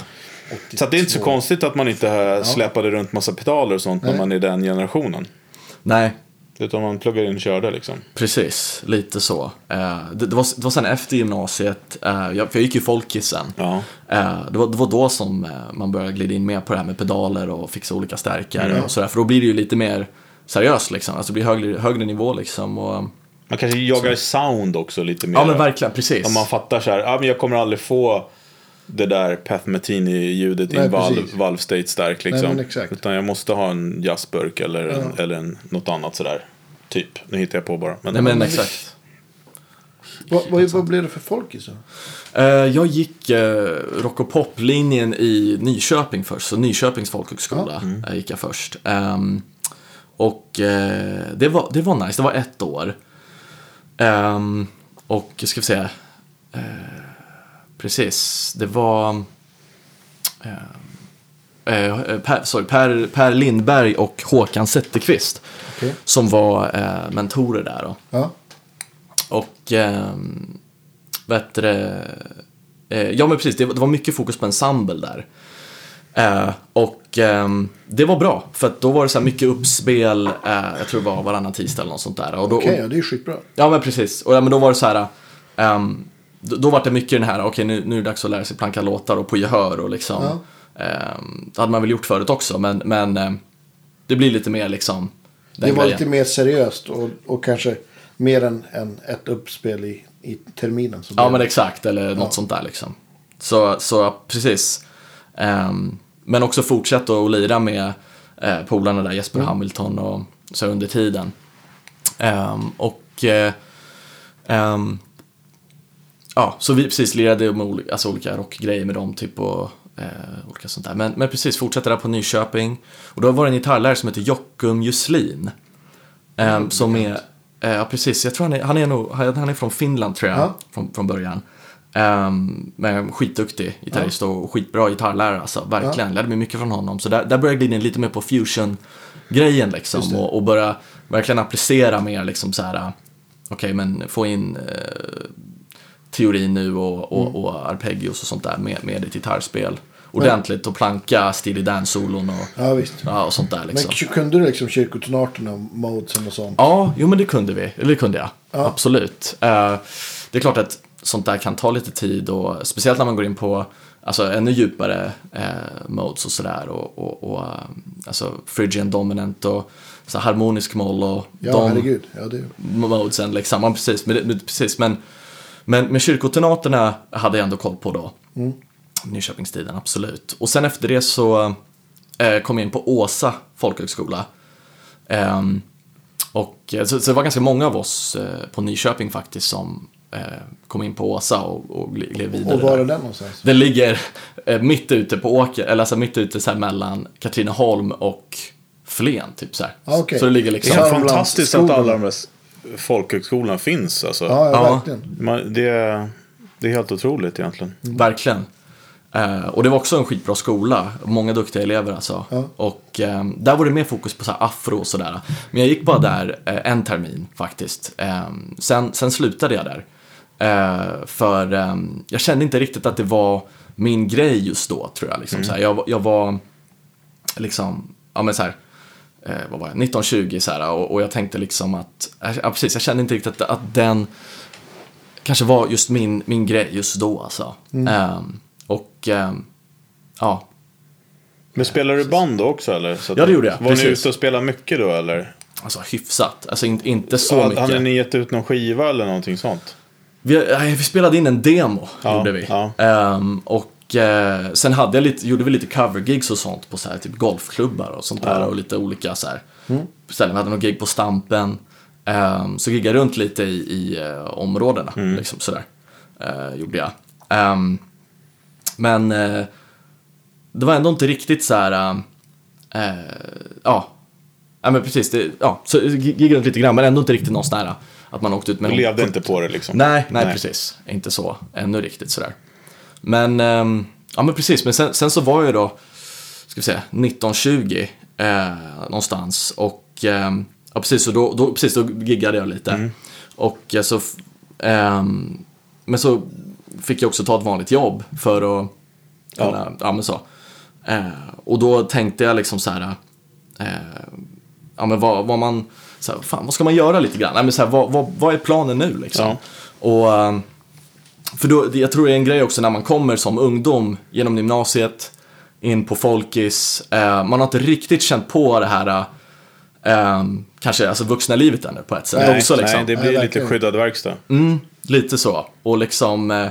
Så att det är inte så konstigt att man inte eh, släpade runt massa pedaler och sånt när Nej. man är den generationen. Nej, Utan man pluggar in och körde liksom. precis. Lite så. Eh, det, var, det var sen efter gymnasiet, eh, jag, för jag gick ju folkisen. Ja. Eh, det, var, det var då som man började glida in mer på det här med pedaler och fixa olika stärkare och sådär. För då blir det ju lite mer seriöst liksom. Alltså det blir högre, högre nivå liksom. Och, Man kanske jagar sound också lite mer. ja men verkligen, precis. Om man fattar så här, ah, men jag kommer aldrig få det där Path Metini-ljudet i en valve, precis. valve state stark liksom. Nej, men exakt. Utan jag måste ha en jazzburk eller, en, eller en, något annat sådär. Typ. Nu hittar jag på bara. Men, Nej men men exakt. Vad, vad, vad blev det för folkis då? Eh, jag gick eh, rock och pop-linjen i Nyköping först, så Nyköpings folkhögskola eh, gick jag först. Ehm, och eh, det, var, det var nice, det var ett år. Ehm, och ska vi eh, precis, det var eh, eh, per, sorry, per, per Lindberg och Håkan Zetterqvist Okej. som var eh, mentorer där. Då. Ja. Och, vad heter det? Eh, ja men precis, det, var- det var mycket fokus på ensemble där. Eh, och ehm, det var bra, för då var det så här mycket uppspel, eh, jag tror det var varannan tisdag eller något sånt där. Okej, och, ja, det är ju skitbra. ja men precis, och ja, men då var det så här, ehm, då, då var det mycket den här, okej nu, nu är det dags att lära sig planka låtar och på gehör och liksom. Ja. ehm, det hade man väl gjort förut också, men, men ehm, det blir lite mer liksom Det var grejen. lite mer seriöst och, och kanske mer än, än ett uppspel i, i terminen. Ja men exakt, eller något sånt där liksom. Så, så precis. Ehm, men också fortsätta att lira med eh, polarna där, Jesper Hamilton och så under tiden. Ehm, och eh, ehm, ja, så vi precis lirade med olika, alltså olika rockgrejer med dem typ och eh, olika sånt där. Men, men precis, fortsätter där på Nyköping. Och då var det en gitarrlärare som heter Jockum Juslin. Ehm, som är, eh, ja precis, jag tror han är, han är nog, han är från Finland tror jag, Ja. från, från början. Um, men skitduktig gitarrist och skitbra gitarrlärare alltså, verkligen. Lärde mig mycket från honom. Så där, där började jag glida in lite mer på fusion-grejen liksom. Och, och börja verkligen applicera mer liksom så här, okej men få in eh, teori nu och, och, Mm. och arpeggios och sånt där med, med ett gitarrspel. Ordentligt och planka Steely Dan-solon och, Ja, ja, och sånt där liksom. Men kunde du liksom kyrkotonarterna modesen och sånt? Ja, jo men det kunde vi. Eller det kunde jag. Absolut. Eh, det är klart att sånt där kan ta lite tid och speciellt när man går in på alltså, ännu djupare eh, modes och sådär. Och, och, och eh, alltså Phrygian dominant och så harmonisk moll och Ja, de herregud. Ja, det, modesen liksom. Ja, precis. Men, precis. Men, men, men kyrkotonaterna hade jag ändå koll på då. Nyköpingstiden, absolut. Och sen efter det så eh, kom jag in på Åsa folkhögskola. Ehm, och, eh, så, så det var ganska många av oss eh, på Nyköping faktiskt som eh, kom in på Åsa och, och gled vidare. och var är där. den någonstans? Den ligger eh, mitt ute på åker, eller alltså mitt ute så här mellan Katrineholm och Flen, typ så här. Ah, okej. Så det ligger Det liksom... är Ja, fantastiskt att alla de här folkhögskolorna finns. Alltså. Ja, ja, Ja. verkligen. Man, det, det är helt otroligt egentligen. Verkligen. Eh, och det var också en skitbra skola, många duktiga elever alltså. Ja. Och eh, där var det mer fokus på så här afro och sådär. Men jag gick bara där eh, en termin faktiskt. Eh, sen, sen slutade jag där. Eh, för eh, jag kände inte riktigt att det var min grej just då, tror jag. Liksom, så här, jag, jag var liksom, ja men så här, eh, vad var jag, 1920 så här, och, och jag tänkte liksom att, ja precis, jag kände inte riktigt att, att den kanske var just min, min grej just då alltså. Ehm, och ehm, ja, Men spelar du band då också eller? Så Ja, det gjorde jag. Var ni Precis. ute och spelade mycket då eller? alltså hyfsat. Alltså inte, inte så Ja, mycket. Hade ni gett ut någon skiva eller någonting sånt? Vi, nej, vi spelade in en demo, Ja, gjorde vi. ja. Ehm, och eh, sen hade jag lite, gjorde vi lite covergigs och sånt på så här, typ golfklubbar och sånt där. Ja. Och lite olika så här, ställen. Vi hade någon gig på Stampen. Um, så giggade runt lite i, i eh, områdena, liksom sådär. Uh, gjorde jag. Ehm, men eh, det var ändå inte riktigt så här, eh, ja, ja men precis, det, ja, så giggade runt lite grann, men ändå inte riktigt någon sån här att man åkte ut med Du någon levde inte på det liksom. Nej, nej, precis. Inte så ännu riktigt sådär. Men, ehm, ja men precis. Men sen, sen så var jag då, ska vi säga, 1920 eh, någonstans. Och, ehm, ja precis, så då, då, precis, då giggade jag lite. Och eh, så, ehm, men så fick jag också ta ett vanligt jobb för att kunna, ja, men så. Eh, och då tänkte jag liksom så här, eh, ja men vad, vad man, så här, fan vad ska man göra lite grann? Nej, men så här, vad, vad, vad är planen nu liksom? Ja. Och, eh, för då, jag tror det är en grej också när man kommer som ungdom genom gymnasiet, in på folkis, eh, man har inte riktigt känt på det här, eh, kanske alltså vuxna livet ännu på ett sätt Nej, också liksom. nej, det Nej, blir lite skyddad verkstad. Mm, lite så. Och liksom eh,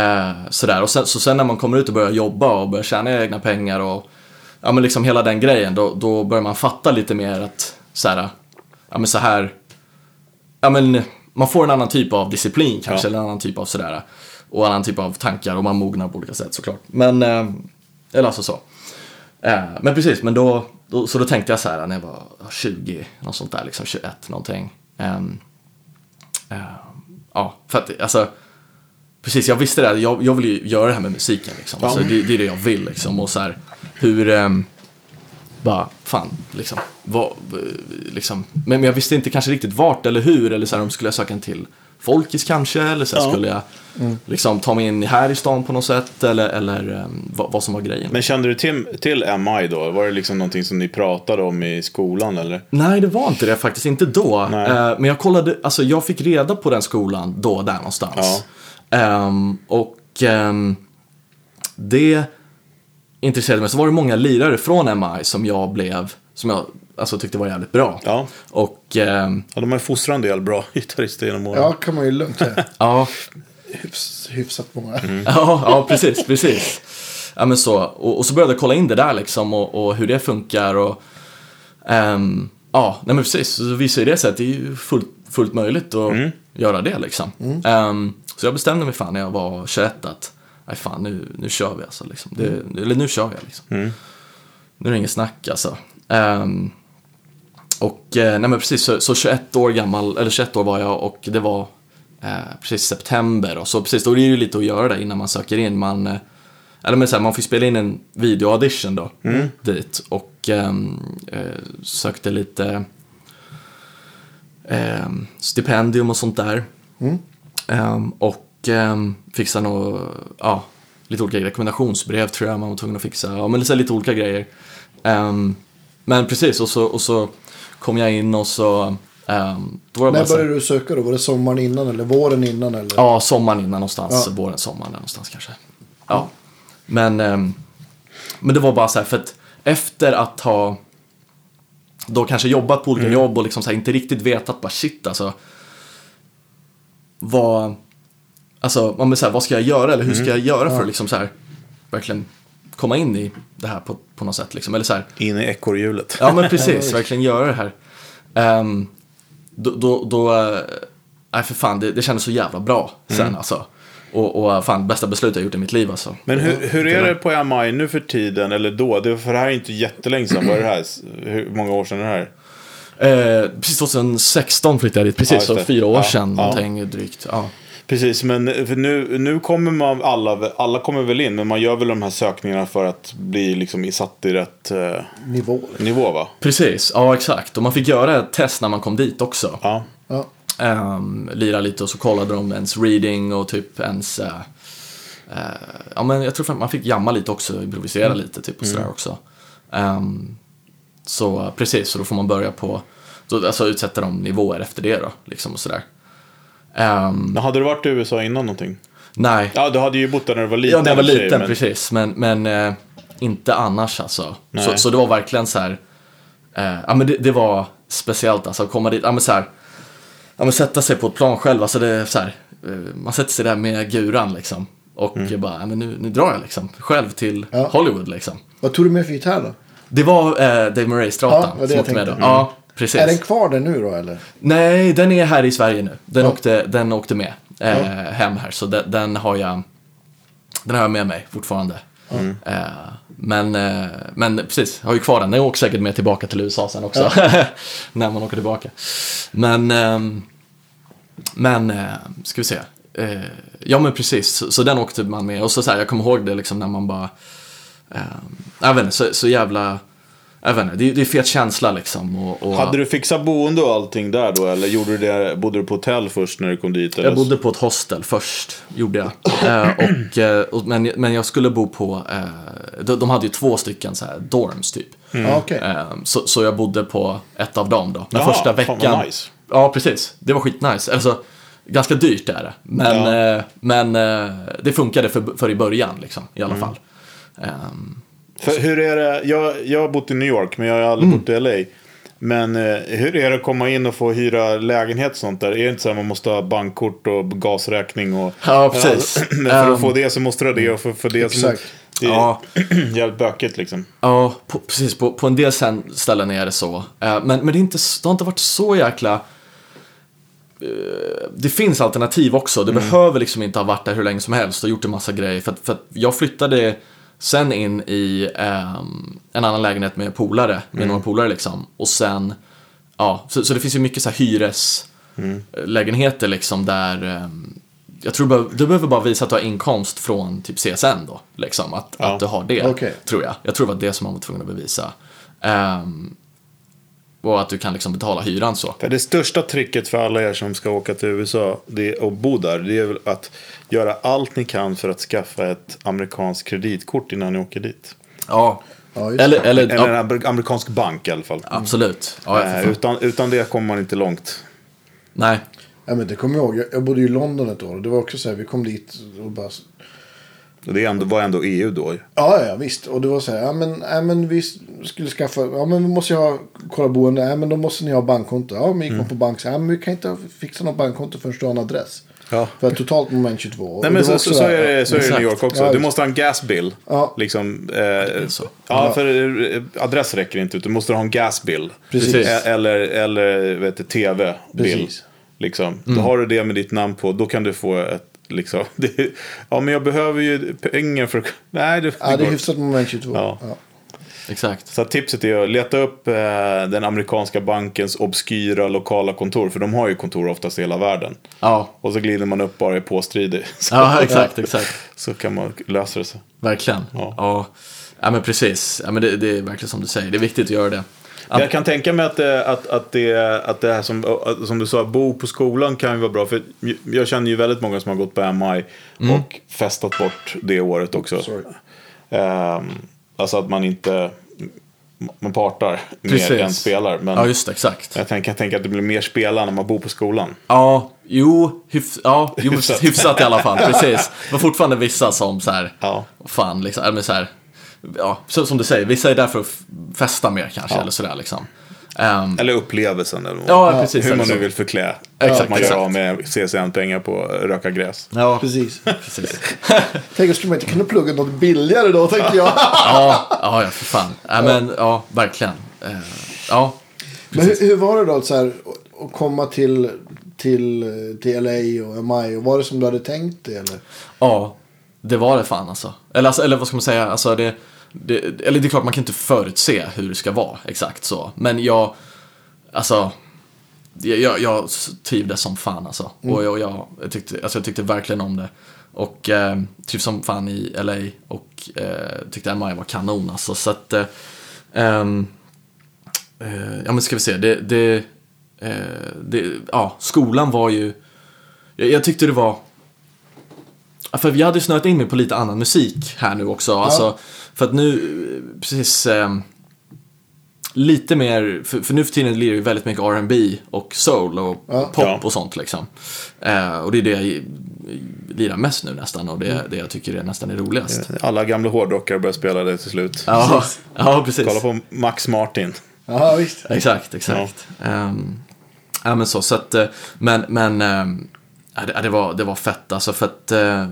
eh, sådär. Och sen, så sen när man kommer ut och börjar jobba och börjar tjäna egna pengar och ja men liksom hela den grejen, då, då börjar man fatta lite mer att såhär, ja men så här, ja men man får en annan typ av disciplin kanske, Ja. eller en annan typ av sådär. Och en annan typ av tankar och man mognar på olika sätt såklart. Men, eh, eller alltså så. Eh, men precis, men då, då, så då tänkte jag så här när jag var 20, något sånt där, liksom 21 någonting. Eh, ja, för att alltså, precis, jag visste det, jag, jag vill ju göra det här med musiken liksom. Alltså, det, det är det jag vill liksom. Och så här, hur, ehm, bara, fan, liksom, vad, liksom. Men, jag visste inte kanske riktigt vart eller hur, eller så här, om skulle jag söka en till Folkis kanske, eller så här, Ja. skulle jag liksom ta mig in här i stan på något sätt, eller, eller ehm, vad, vad som var grejen. Men kände du till, till MI då? Var det liksom någonting som ni pratade om i skolan eller? Nej, det var inte det faktiskt. Inte då. Eh, men jag kollade, alltså jag fick reda på den skolan då, där någonstans. Ehm, och ehm, det intresserade mig. Så var det många lirare från MI som jag blev, som jag alltså, tyckte var jävligt bra. Ja. Och ehm, ja de har ju fostrat en del bra gitarrister genom åren. Ja, kan man ju lugnt säga. ja, Hyfs, hyfsat många. ja, ja, precis, precis. Ja, men så. Och, och så började jag kolla in det där liksom och, och hur det funkar och ehm, ja, nej men precis. Så visade det sig att det är ju fullt, fullt möjligt att göra det liksom. Ehm, så jag bestämde mig fan när jag var 21 att nej fan nu, nu kör vi alltså liksom. Det, Eller nu kör jag liksom. Nu är det inget snack alltså. Ehm, och eh, nej men precis, så, så 21 år gammal, eller 21 år var jag och det var eh, precis september. Och så precis, då är det ju lite att göra det innan man söker in. Man, eh, eller men så här, man får spela in en video-audition då, dit. Och ehm, eh, sökte lite ehm, stipendium och sånt där. Ehm, och um, fixa nog, ja, lite olika grejer. rekommendationsbrev tror jag man var tvungen att fixa. Ja, men lite, olika grejer. Ehm, men precis, och så, och så kom jag in och så... bara När så började du söka då? Var det sommaren innan eller våren innan? Eller? Ja, sommaren innan någonstans. Ja. Våren, sommaren någonstans kanske. Ja. Men, ehm, men det var bara så här, för att efter att ha då kanske jobbat på olika jobb och liksom så här, inte riktigt vetat bara shit alltså. Vad, alltså, man blir så här, vad ska jag göra eller hur ska jag göra för att liksom så här, verkligen komma in i det här på, på något sätt liksom. Eller så här, In i ekorrhjulet. Ja, men precis. verkligen göra det här. Ehm, då, då, då eh, nej för fan, det, det kändes så jävla bra sen alltså. Och, och fan, bästa beslutet jag gjort i mitt liv alltså. Men hur, hur är det på MI nu för tiden, eller då? Det, för det här är inte jättelänge sedan. Vad är det här? Hur många år sedan är det här? Eh, precis 2016 flyttade jag dit, precis, Ja, så fyra år Ja, sedan ja. någonting drygt. Ja. Precis, men för nu, nu kommer man, alla, alla kommer väl in, men man gör väl de här sökningarna för att bli liksom satt i rätt eh, Nivå. nivå va? Precis, ja exakt. Och man fick göra ett test när man kom dit också. Ja. Ja. Um, lira lite och så kollade de ens reading och typ ens... eh, eh, ja men jag tror man fick jamma lite också, improvisera lite typ och sådär också. Ehm, så precis, så då får man börja på... Så, alltså utsätta de nivåer efter det då, liksom och sådär. Men hade du varit i USA innan någonting? nej, Ja, du hade ju bott där när du var liten. ja, när jag var sig, liten, men- precis. Men, men eh, inte annars alltså. Så, Nej. så det var verkligen så här... Eh, ja men det, det var speciellt alltså, att komma dit. Ja men så här... Ja men sätta sig på ett plan själv, alltså det är så här... Eh, man sätter sig där med guran liksom. Och bara, ja men nu, nu drar jag liksom. Själv till Ja. Hollywood liksom. Vad tog du med för gitarr då? Det var eh, Dave Murray-stratan Ja, det var med då. tänkte. Ja, precis. Är den kvar där nu då eller? Nej, den är här i Sverige nu. Den, Ja. åkte, den åkte med eh, hem här, så den, den har jag den har jag med mig fortfarande. Eh, men, eh, men precis, jag har ju kvar den. Den åker säkert med tillbaka till USA sen också. när man åker tillbaka. Men, ehm, men eh, ska vi se. Eh, ja men precis, så, så den åkte man med. Och så, så här, jag kommer ihåg det liksom när man bara, eh, jag vet inte, så, så jävla, jag vet inte, det, det är fet känsla liksom. Och, och, Hade du fixat boende och allting där då? Eller gjorde du det, bodde du på hotell först när du kom dit? Eller? Jag bodde på ett hostel först, gjorde jag. Eh, och, eh, och, men, men jag skulle bo på, eh, de, de hade ju två stycken så här dorms typ. Ja, okej. Eh, så, så jag bodde på ett av dem då. Men Jaha, första fan vad veckan. nice. Ja, precis. Det var skitnice. Alltså, ganska dyrt är det. Men, Ja. eh, men eh, det funkade för, för i början liksom, i Mm. alla fall. Ehm, För hur är det? Jag, jag har bott i New York men jag har aldrig Mm. bott i LA. Men eh, hur är det att komma in och få hyra lägenhet och sånt där? Är det inte så att man måste ha bankkort och gasräkning? Och, Ja, precis. Men för att Ehm, få det så måste du ha det och för, för det så Exakt. Det är Ja. jävligt bökigt liksom. Ja, på, precis. På, på en del ställen är det så. Eh, men men det, är inte, det har inte varit så jäkla... eh, det finns alternativ också. Det behöver liksom inte ha varit där hur länge som helst och gjort en massa grejer. För att, för att jag flyttade sen in i ehm, en annan lägenhet med polare, med några polare liksom. Och sen, ja, så, så det finns ju mycket så här hyreslägenheter liksom där ehm, jag tror du behöver, bara visa att du har inkomst från typ CSN då. Liksom, att, Ja. att du har det, Okej. tror jag. Jag tror det var det som man var tvungen att bevisa. Ehm, och att du kan liksom betala hyran så. För det största tricket för alla er som ska åka till USA det, och bo där, det är väl att göra allt ni kan för att skaffa ett amerikanskt kreditkort innan ni åker dit. Ja, Ja, eller, eller, Eller ja, en amer- amerikansk bank i alla fall. absolut. Ja, Eh, utan, utan det kommer man inte långt. Nej, Ja, men det kommer jag ihåg. Jag, bodde ju i London ett år. och Det var också så här, vi kom dit och bara... Och det är ändå, var ändå EU då. Ja, ja, visst. Och det var så här, ja men, ja, men vi skulle skaffa, ja men vi måste ju ha, kolla boende, ja men då måste ni ha bankkonto. Ja, men gick Mm. man på bank, så, ja men vi kan inte fixa något bankkonto förrän du har en adress. Ja. För totalt moment 22. Och Nej det men så, så, så är det, så är det i New. York också. Ja, du måste ha en gasbill. Ja. Liksom, eh, så. ja, för eh, adress räcker inte. Du måste ha en gasbill. Precis. E- Eller, eller vet du, tv-bill. Precis. Liksom. Då har du det med ditt namn på. Då kan du få ett Liksom. Det, ja, men jag behöver ju pengar för att... Nej, det, det, Ja, det är hyfsat moment 22. Ja. Ja. Exakt. Så tipset är att leta upp eh, den amerikanska bankens obskyra lokala kontor. För de har ju kontor oftast i hela världen. Ja, Och så glider man upp bara i påstridig. Så, ja exakt, exakt. så kan man lösa det så. Verkligen. Ja. Ja, ja men precis. Ja, men det, det är verkligen som du säger. Det är viktigt att göra det. Att, Jag kan tänka mig att, det- att, att, det, att det här som, att- som du sa, bo på skolan kan ju vara bra. För jag känner ju väldigt många som har gått på MI och festat bort det året också. Sorry. Alltså att man inte, man partar mer Precis. än spelar. Men ja, just det, exakt. jag tänker, jag tänker att det blir mer spela när man bor på skolan. Ja, jo, hyfs, ja, jo Hyfsat. hyfsat. i alla fall. Precis. Men fortfarande vissa som så här, Ja. fan liksom, eller så här, ja, som du säger, vissa är där för att festa mer kanske, Ja. eller sådär liksom. Ehm, Eller upplevelsen. Eller vad- ja, precis. hur man nu vill förklä. Exakt, att man gör exakt. av med CSN-pengar på att röka gräs. Ja, Precis. precis. Tänk, skulle man inte kunna plugga något billigare då, tänkte jag. Ja, ja, ja, för fan. Ja, men, ja, verkligen. Eh, ja, Men hur, hur var det då så här, att- komma till, till, till LA och MI? Och var det som du hade tänkt det? Eller? Ja, det var det fan alltså. Eller, alltså, eller vad ska man säga, alltså det, det, eller det är klart man kan inte förutse hur det ska vara exakt så. Men jag, alltså, jag, jag, trivdes som fan alltså. Och jag, jag, jag, tyckte, alltså jag tyckte verkligen om det. Och eh, trivs som fan i LA och eh, tyckte MI var kanon alltså. Så att, eh, ehm, eh, ja men ska vi se, det, det, eh, det, ja, skolan var ju, jag, jag tyckte det var Ja, För vi hade ju snöat in mig på lite annan musik här nu också. Alltså, för att nu, eh, precis, eh, lite mer, för, för nu för tiden lirar ju väldigt mycket R&B och soul och Ja. pop Ja. och sånt liksom. Eh, och det är det jag lirar mest nu nästan och det, Mm. det jag tycker är nästan är roligast. Alla gamla hårdrockare börjar spela det till slut. Ja, ja, precis. Kolla på Max Martin. Ja, visst. Exakt, exakt. Ehm, ja, men så, så att, eh, men, men ehm, ja, det, ja, det, var, det var fett alltså för att eh,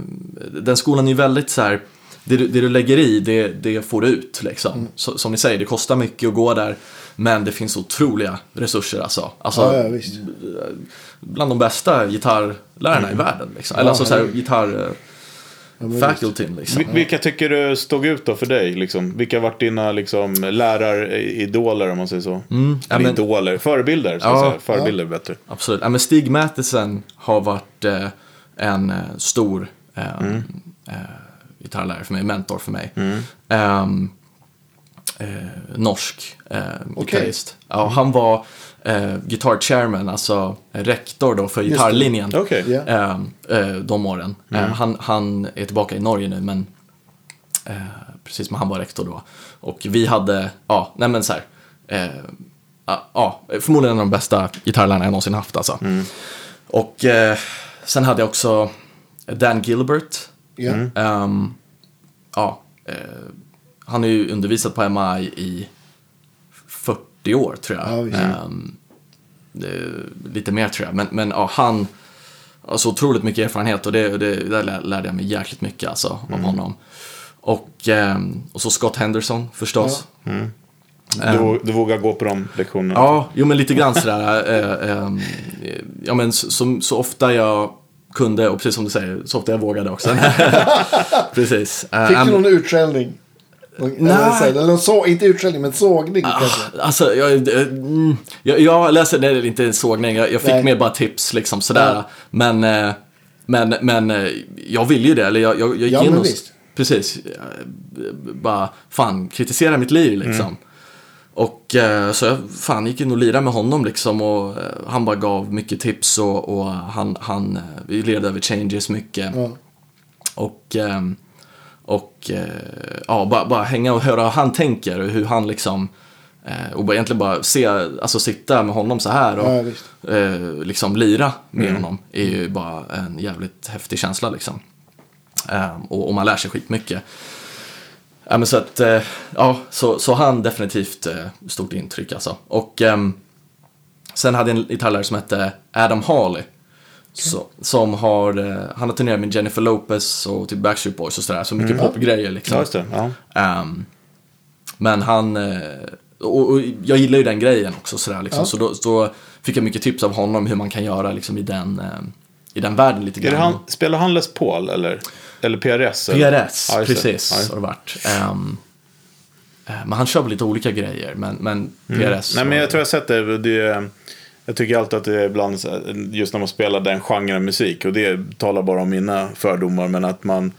den skolan är ju väldigt så här, det du, det du lägger i, det, det får du ut liksom. Så, som ni säger, det kostar mycket att gå där, men det finns otroliga resurser alltså. alltså Ja, ja, visst. bland de bästa gitarrlärarna i världen. Liksom. Eller alltså så här, gitarr... men facultyn liksom. Vil- Vilka tycker du stod ut då för dig? Liksom? Vilka har varit dina liksom, läraridoler om man säger så? Mm, ja, men- idoler, förebilder. Ska Ja, säga. Förebilder är bättre. Absolut. Ja, men Stig Mathisen har varit eh, en eh, stor eh, eh, gitarrlärare för mig, mentor för mig. Ehm, eh, norsk eh, gitarrist. Ja, han var eh, guitar chairman, alltså rektor då för gitarrlinjen. Okej. Ja. eh, de åren. Eh, han, han är tillbaka i Norge nu, men eh, precis som han var rektor då. Och vi hade, ja, nej men så här. Eh, ja, förmodligen en av de bästa gitarrlärarna jag någonsin haft alltså. Och eh, sen hade jag också Dan Gilbert. Ja. Ehm, ja, eh, han har ju undervisat på MI i 40 år tror jag. Ja. Ehm, det är lite mer tror jag. Men, men ja, han har så otroligt mycket erfarenhet och det, det, där lär- lärde jag mig jäkligt mycket alltså, av honom. Och, ehm, och så Scott Henderson förstås. Du, du vågar gå på de lektionerna? Ja, jo men lite grann sådär. eh, ehm, ja men så, så, så ofta jag kunde, och precis som du säger, så ofta jag vågade också. precis. Eh, Fick du någon utskällning? Någon- Eller, så, inte utskällning, men sågning kanske? Alltså, jag, eh, mm, jag, jag läser, det är inte en sågning, jag, jag fick Nej. mer bara tips liksom sådär. Ja. Men, eh, men, men eh, jag vill ju det, eller jag, jag, jag gick Ja, in och, visst. precis, eh, bara, fan, kritisera mitt liv liksom. Mm. Och eh, så jag fan gick in och lirade med honom liksom och eh, han bara gav mycket tips och, och han, han, eh, vi lirade över changes mycket. Ja. Och, och ja, bara, bara hänga och höra hur han tänker och hur han liksom och bara, egentligen bara se, alltså sitta med honom så här och Ja, eh, liksom lira med honom är ju bara en jävligt häftig känsla liksom. Och, och man lär sig skitmycket. Ja, men så att, eh, ja, så, så han definitivt eh, stort intryck alltså. Och ehm, sen hade jag en gitarrlärare som hette Adam Harley. Så, som har, eh, han har turnerat med Jennifer Lopez och typ Backstreet Boys och sådär. Så mycket popgrejer liksom. Ja. Ja. Ehm, men han, och, och jag gillar ju den grejen också sådär liksom. Ja. Så då, då fick jag mycket tips av honom hur man kan göra liksom i den, eh, i den världen lite grann. han, spelar han Les Paul eller, eller PRS? eller? PRS, Ja, det. precis Ja, har det varit. Eh, men han kör väl lite olika grejer, men, men PRS. Nej, men jag tror jag har sett det. det är, jag tycker alltid att det är ibland, just när man spelar den genren musik, och det talar bara om mina fördomar, men att man,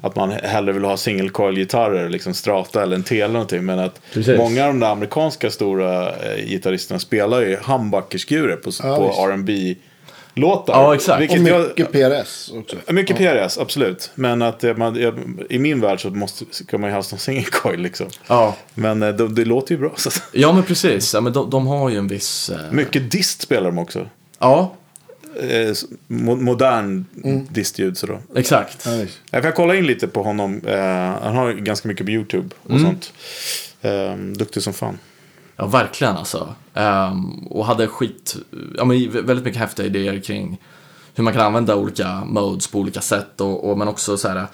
att man hellre vill ha single coil-gitarrer, liksom strata eller en tele eller någonting. Men att Precis. många av de där amerikanska stora eh, gitarristerna spelar ju humbuckerskurer på, Ja, på. R&B låtar. Ja, exakt. Och jag, mycket PRS också. mycket PRS, absolut. Men att man, jag, i min värld så måste, ska man ju ha som single coil liksom. Ja. Men eh, det, det låter ju bra. Så. ja, men precis. Ja, men de, de har ju en viss... eh, Mycket dist spelar de också. Ja, eh, modern distljud. Så då. exakt. Ja. Jag kan kolla in lite på honom. Eh, han har ganska mycket på YouTube och sånt. Eh, duktig som fan. Ja, verkligen alltså. Ehm, och hade skit, ja men väldigt mycket häftiga idéer kring hur man kan använda olika modes på olika sätt och, och men också så här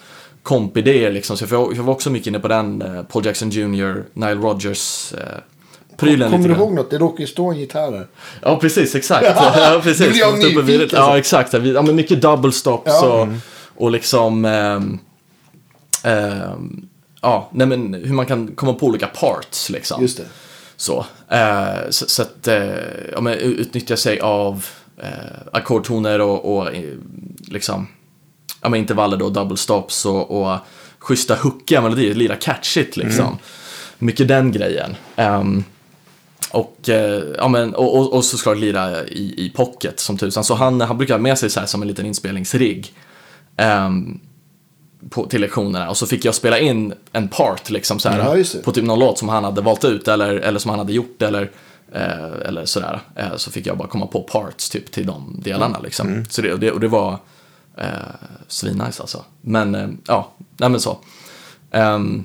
kompidéer liksom. Så jag, jag var också mycket inne på den, eh, Paul Jackson Jr, Nile Rodgers eh, prylen Kommer du ihåg något? Det råkar ju stå en gitarr här. Ja, precis, exakt. ja, precis. Nu blir jag nyfiken, videt. så. Ja, exakt. Ja, men mycket double stops Ja. och, och liksom ehm, ehm, ja, nej men hur man kan komma på olika parts liksom. Just det. Så, eh, så, så att eh, ja, men, utnyttja sig av eh, ackordtoner och, och eh, liksom ja, men intervaller då, double stops och, och schyssta hookiga melodier, lira catchigt liksom. Mycket den grejen. Ehm, och, eh, ja, men, och, och, och så ska jag lira i, i pocket som tusan. Så han, han brukar ha med sig så här som en liten inspelningsrigg. ehm, på, till lektionerna och så fick jag spela in en part liksom så här, Ja, på typ någon låt som han hade valt ut eller, eller som han hade gjort eller, eh, eller sådär. Eh, så fick jag bara komma på parts typ till de delarna liksom. Så det, och, det, och det var eh, svinnice alltså. Men eh, ja, nej men så. Ehm,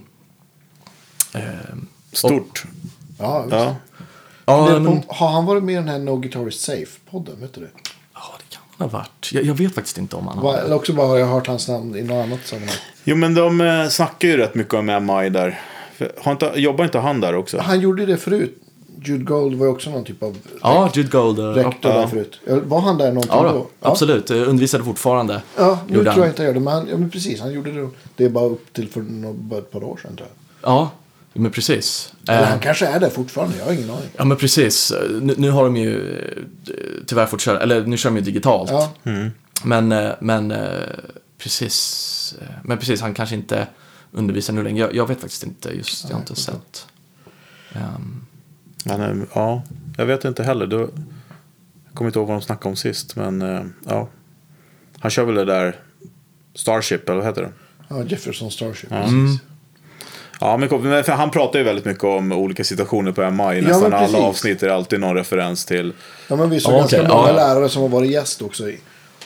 Stort. Ja, visst. Ja. ja, Men, men, Har han varit med i den här No Guitarist Safe-podden? Vet du det? ja, det kan han ha varit. Jag, jag vet faktiskt inte om han har eller också bara har jag hört hans namn i något annat sammanhang. Jo men de eh, snackar ju rätt mycket om MI där. För- Har inte, jobbar inte han där också? Han gjorde det förut. Jude Gold var ju också någon typ av Ja, Jude Gold. eh, rektor Ja. där förut. Ja, Var han där någonting Ja, då? då, absolut. Jag undervisade fortfarande. Ja, nu Gjorde tror jag inte han gör det. Men, han, ja, men precis, han gjorde det. Det är bara upp till för bara ett par år sedan tror jag. Ja, men precis. Eller Eh, han kanske är där fortfarande, jag har ingen aning. Ja men precis. Nu, nu har de ju eh, tyvärr fått köra, eller nu kör de ju digitalt. Ja, Men, eh, men precis. Men precis, han kanske inte undervisar nu längre. Jag, jag vet faktiskt inte just, jag har inte sett. Han är, ja, jag vet inte heller. Du, jag kommer inte ihåg vad de snackade om sist. Men ja. Han kör väl det där Starship, eller vad heter det? ja Jefferson Starship. Ja. precis. Ja, men, för han pratar ju väldigt mycket om olika situationer på MI. Ja, Nästan men alla avsnitt är alltid någon referens till. Ja, men vi såg Ja, ganska okej, många ja. lärare som har varit gäst också i.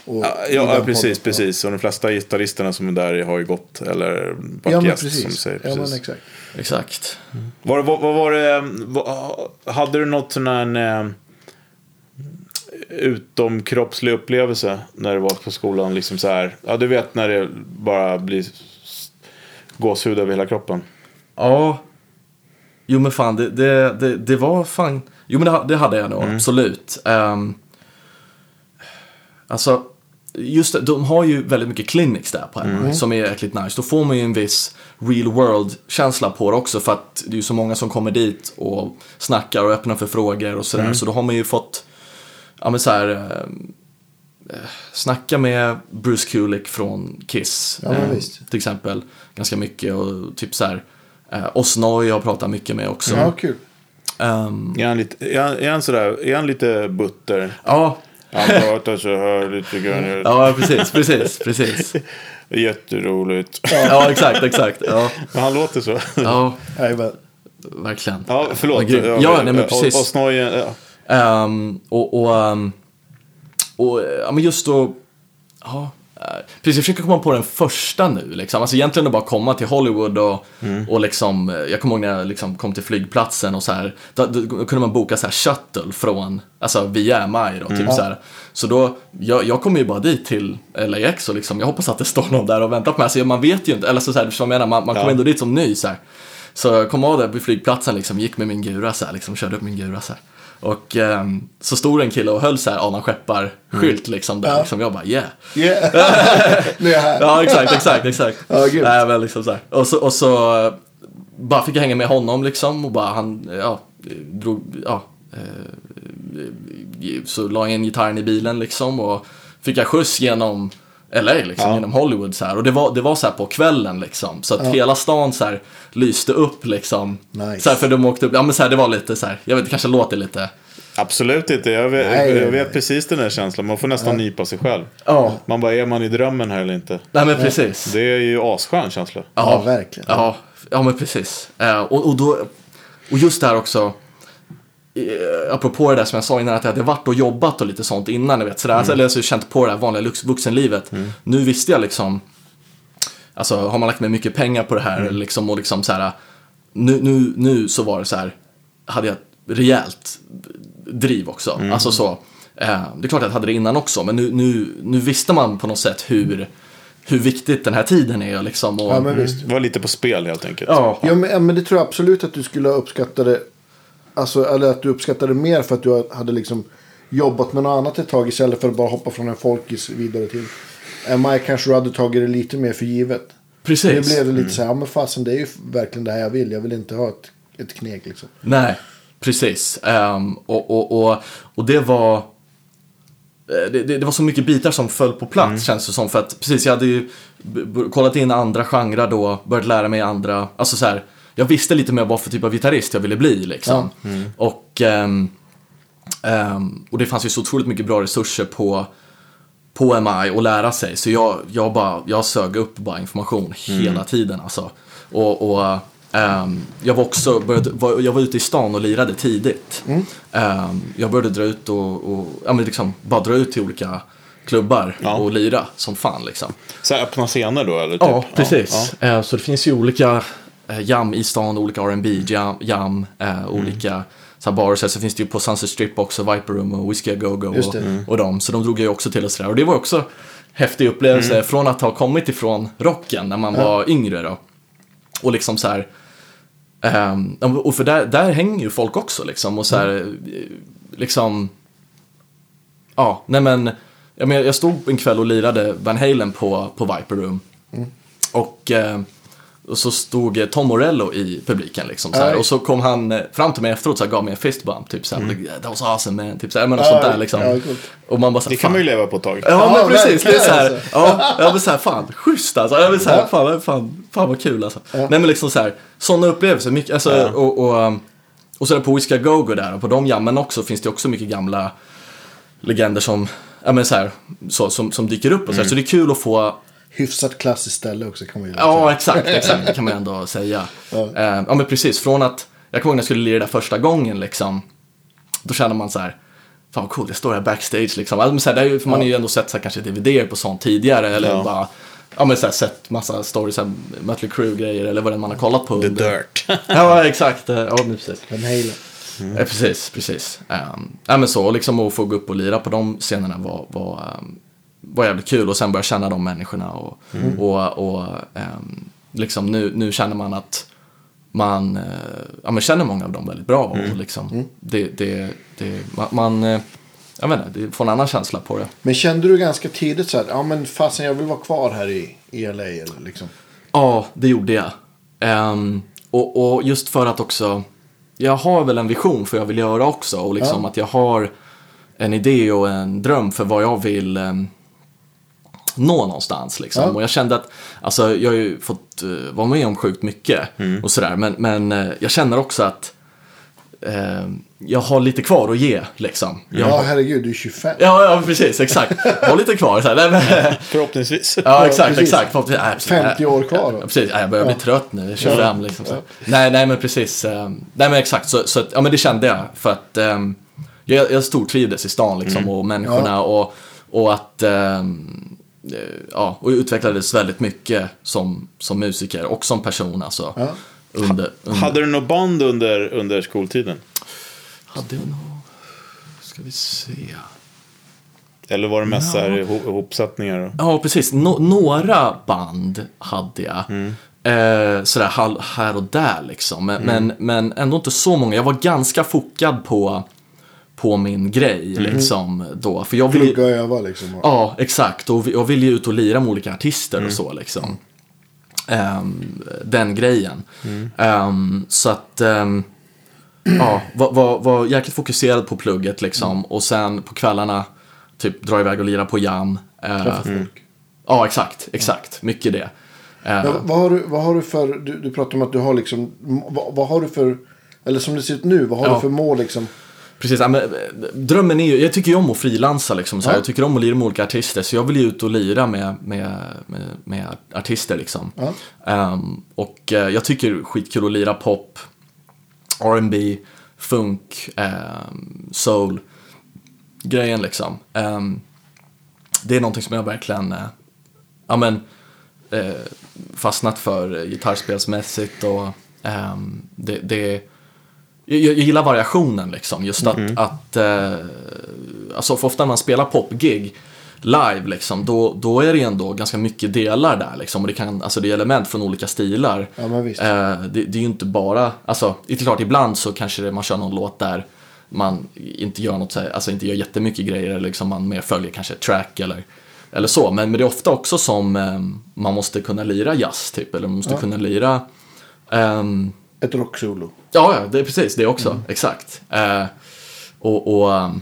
Och, Ja, i ja precis, podden. precis. Och de flesta gitarristerna som är där har ju gått eller varit Ja, gäst precis. som du säger. Ja, Precis. men exakt. exakt. Var, vad, vad var det, vad, hade du något sån här eh, utomkroppslig upplevelse när du var på skolan? Liksom så här, ja du vet när det bara blir gåshud över hela kroppen. Ja. Jo men fan, det, det, det, det var fan... Jo men det, det hade jag nog, absolut. Um, alltså, just det, de har ju väldigt mycket clinics där på MI som är jäkligt nice. Då får man ju en viss real world-känsla på det också för att det är ju så många som kommer dit och snackar och öppnar för frågor och sådär. Så då har man ju fått, ja men så här, ehm, eh, snacka med Bruce Kulick från Kiss. Ja, eh. Till exempel, ganska mycket och typ så här. Eh, Osnoy har jag pratat mycket med också. Ja, kul. Ehm, Är han, lite, är han, är han, sådär, är han lite butter? ja, Han pratar så här lite grann. ja, precis, precis, precis. Jätteroligt. Ja, exakt, exakt. Ja, Men han låter så. ja verkligen. Ja, förlåt. Ja, grymt. Ja, nej, men Och, precis. och snojen, ja. Ehm, och, och, ehm, och ja, men just då, ja, precis, jag försöker komma på den första nu liksom. Alltså egentligen att bara komma till Hollywood och, och liksom, eh, jag kommer ihåg när jag liksom kom till flygplatsen och så här, då, då kunde man boka så här shuttle från, alltså via MI då, typ så här. Så då, jag, jag kommer ju bara dit till LAX och liksom, jag hoppas att det står någon där och väntar på mig. Alltså man vet ju inte, eller så, så här, jag menar, man, man kommer Ja. ändå dit som ny så här. Så jag kom av där vid flygplatsen, liksom, gick med min gura så här, liksom, körde upp min gura så här. Och ehm, så stod en kille och höll så här Adam Skeppar-skylt liksom där. Ja. Liksom, jag bara yeah. Yeah. nu är jag här. Ja, exakt, exakt, exakt. Ja, men liksom så här. Och så, och så bara fick jag hänga med honom liksom och bara han, ja, drog, ja. Eh, så la jag in gitarren i bilen liksom och fick jag skjuts genom LA liksom, Ja. genom Hollywood så här. Och det var, det var så här på kvällen liksom. Så att hela stan så här lyste upp liksom. Nice. Så här, för de åkte upp, ja men så här, det var lite så här, jag vet det kanske låter lite. Absolut inte. Jag vet, Nej, jag vet precis den här känslan. Man får nästan nypa sig själv. Ja. Man bara, är man i drömmen här eller inte? Nej men precis. Det är ju asskön känsla. Ja, verkligen. Ja, ja men precis. Eh, och, och, då, och just det här också, apropå det där som jag sa innan, att jag hade varit och jobbat och lite sånt innan, vet, sådär, Mm. eller alltså känt på det här vanliga vuxenlivet. Nu visste jag liksom, alltså har man lagt med mycket pengar på det här Mm. liksom, och liksom så här, nu, nu, nu så var det så här, hade jag ett rejält driv också. Mm. Alltså så, eh, det är klart att jag hade det innan också, men nu, nu, nu visste man på något sätt hur, hur viktigt den här tiden är liksom. Och, Ja, men visst. Det var lite på spel helt enkelt. ja, Ja, men, ja, men det tror jag absolut att du skulle uppskatta det. Alltså, eller att du uppskattade det mer för att du hade liksom jobbat med något annat ett tag istället för att bara hoppa från en folkis vidare till MI kanske du hade tagit det lite mer för givet. precis. Nu blev det lite så här, ja men fasen det är ju verkligen det här jag vill. Jag vill inte ha ett, ett kneg liksom. Nej, precis. Ehm, och, och, och, och det var... eh, Det, det, det var så mycket bitar som föll på plats känns det som. För att precis, jag hade ju kollat in andra genrer då, börjat lära mig andra, alltså så här, jag visste lite mer vad för typ av gitarrist jag ville bli liksom. Och, ehm, ehm, och det fanns ju så otroligt mycket bra resurser på, på MI och lära sig. Så jag, jag, bara, jag sög upp bara information hela tiden alltså. Och, och ehm, jag var också, började, var, jag var ute i stan och lirade tidigt. Ehm, jag började dra ut och, och ja, men liksom, bara dra ut till olika klubbar Ja. och lira som fan liksom. Så öppna scener då eller? Typ? Ja, precis. Ja, Eh, Så det finns ju olika jam i stan, olika R&B jam, jam eh, Mm. olika så här barer. Så finns det ju på Sunset Strip också, Viper Room och Whiskey Go-Go Just och. Mm. och dem. Så de drog jag ju också till och sådär. Och det var också häftig upplevelse Mm. från att ha kommit ifrån rocken när man var yngre då. Och liksom så här ja, och för där, där hänger ju folk också liksom. Och så här, eh, liksom... Ja, nej men. Jag, men, jag stod en kväll och lirade Van Halen på, på Viper Room. Och, eh, och så stod eh, Tom Morello i publiken liksom. Så och så kom han eh, fram till mig efteråt och gav mig en fist bump. Typ såhär, that was awesome man. Typ såhär, men Ja, sånt där liksom. ja, och man bara så Det kan man ju leva på ett tag. Ja, Ja, men precis. Det är verkligen, så här, alltså. ja, jag vill säga fan, schysst alltså. Jag vill säga, Ja. fan, fan, fan vad kul alltså. Nej men liksom så här, sådana upplevelser. Mycket, alltså, Ja. och, och, um, och så är det på Whiska Go Go där och på de jammen också finns det också mycket gamla legender som, ja men så här, så, som, som dyker upp och så här. Så det är kul att få Hyfsat klassiskt ställe också kan man ju Ja, exakt, exakt. Det kan man ändå säga. Ja. Ja. ja, men precis. Från att, jag kommer ihåg när jag skulle lira där första gången liksom. Då kände man så här, fan vad coolt, jag står här backstage liksom. Alltså, men så här, det är ju, för man har ju ändå sett så här, kanske DVD på sånt tidigare. Eller Ja. bara, ja men så här, sett massa stories, Mötley Crüe-grejer eller vad det är man har kollat på. The under- Dirt. Ja, exakt. Ja, precis. Van Halen. Ja, precis, precis. Um, ja, men så, liksom att få gå upp och lira på de scenerna var, var, um, var jävligt kul. Och sen börja känna de människorna. Och, och, och um, liksom nu, nu känner man att man, uh, ja, men känner många av dem väldigt bra. Och liksom, det, det, det, man, man uh, jag vet inte, det får en annan känsla på det. Men kände du ganska tidigt så här, ja men fasen jag vill vara kvar här i, i LA eller liksom? Ja, det gjorde jag. Ehm, och, och just för att också, jag har väl en vision för vad jag vill göra också. Och liksom Ja. att jag har en idé och en dröm för vad jag vill ehm, nå någonstans. Liksom. Ja. Och jag kände att, alltså jag har ju fått uh, vara med om sjukt mycket och sådär. Men, men eh, jag känner också att ehm, jag har lite kvar att ge liksom. Jag, Ja har- herregud, du är 25. Ja, ja, precis, exakt. Jag har lite kvar. Så här. Nej, men, Förhoppningsvis. Ja, exakt, precis. exakt. Förhoppningsvis- nej, precis. 50 år kvar då. Ja, precis. Ja, jag börjar bli Ja. trött nu, jag är 25 liksom. Så. Nej, nej, men precis. Nej, men exakt. Så, så att, ja, men det kände jag. För att ehm, jag, jag stortrivdes i stan liksom och människorna och, och att ehm, eh, Ja, och utvecklades väldigt mycket som, som musiker och som person alltså. Ja. Under, under, Hade du något band under, under skoltiden? hade jag nog... Ska vi se. Eller var det mest ihop- ihopsättningar? och- Ja, precis. Nå- några band hade jag. Eh, sådär här och där liksom. Men, men, men ändå inte så många. Jag var ganska fokad på, på min grej liksom då. För jag ville Plugga och öva liksom. Ja, exakt. Och jag ville ju ut och lira med olika artister och så liksom. Ehm, den grejen. Ehm, så att, um, ja, var, var, var jäkligt fokuserad på plugget liksom. Och sen på kvällarna, typ dra iväg och lira på jam. Folk. Ja, exakt, exakt. Mycket det. Ja, vad, har du, vad har du för, du, du pratar om att du har liksom, vad, vad har du för, eller som det ser ut nu, vad har Ja. du för mål liksom? Precis, ja, men, eh, drömmen är ju, jag tycker ju om att frilansa liksom. Så. Ja. Jag tycker om att lira med olika artister. Så jag vill ju ut och lira med, med, med, med artister liksom. Ja. Ehm, och eh, jag tycker skitkul att lira pop, R&B, funk, ehm, soul. Grejen liksom. Ehm, det är någonting som jag verkligen, eh, ja men, eh, fastnat för gitarrspelsmässigt och det, det jag, jag gillar variationen liksom. Just att, att eh, alltså för ofta när man spelar popgig live liksom, då, då är det ändå ganska mycket delar där liksom. Och det kan, alltså det är element från olika stilar. Ja. Eh, det, det är ju inte bara, alltså det är klart ibland så kanske det, man kör någon låt där man inte gör något, alltså inte gör jättemycket grejer eller liksom man mer följer kanske ett track eller, eller så. Men, men det är ofta också som eh, man måste kunna lira jazz typ, eller man måste Ja. kunna lira ehm, Ett rocksolo. Ja, ja, det är precis det också. Mm. Exakt. Eh, och, och um,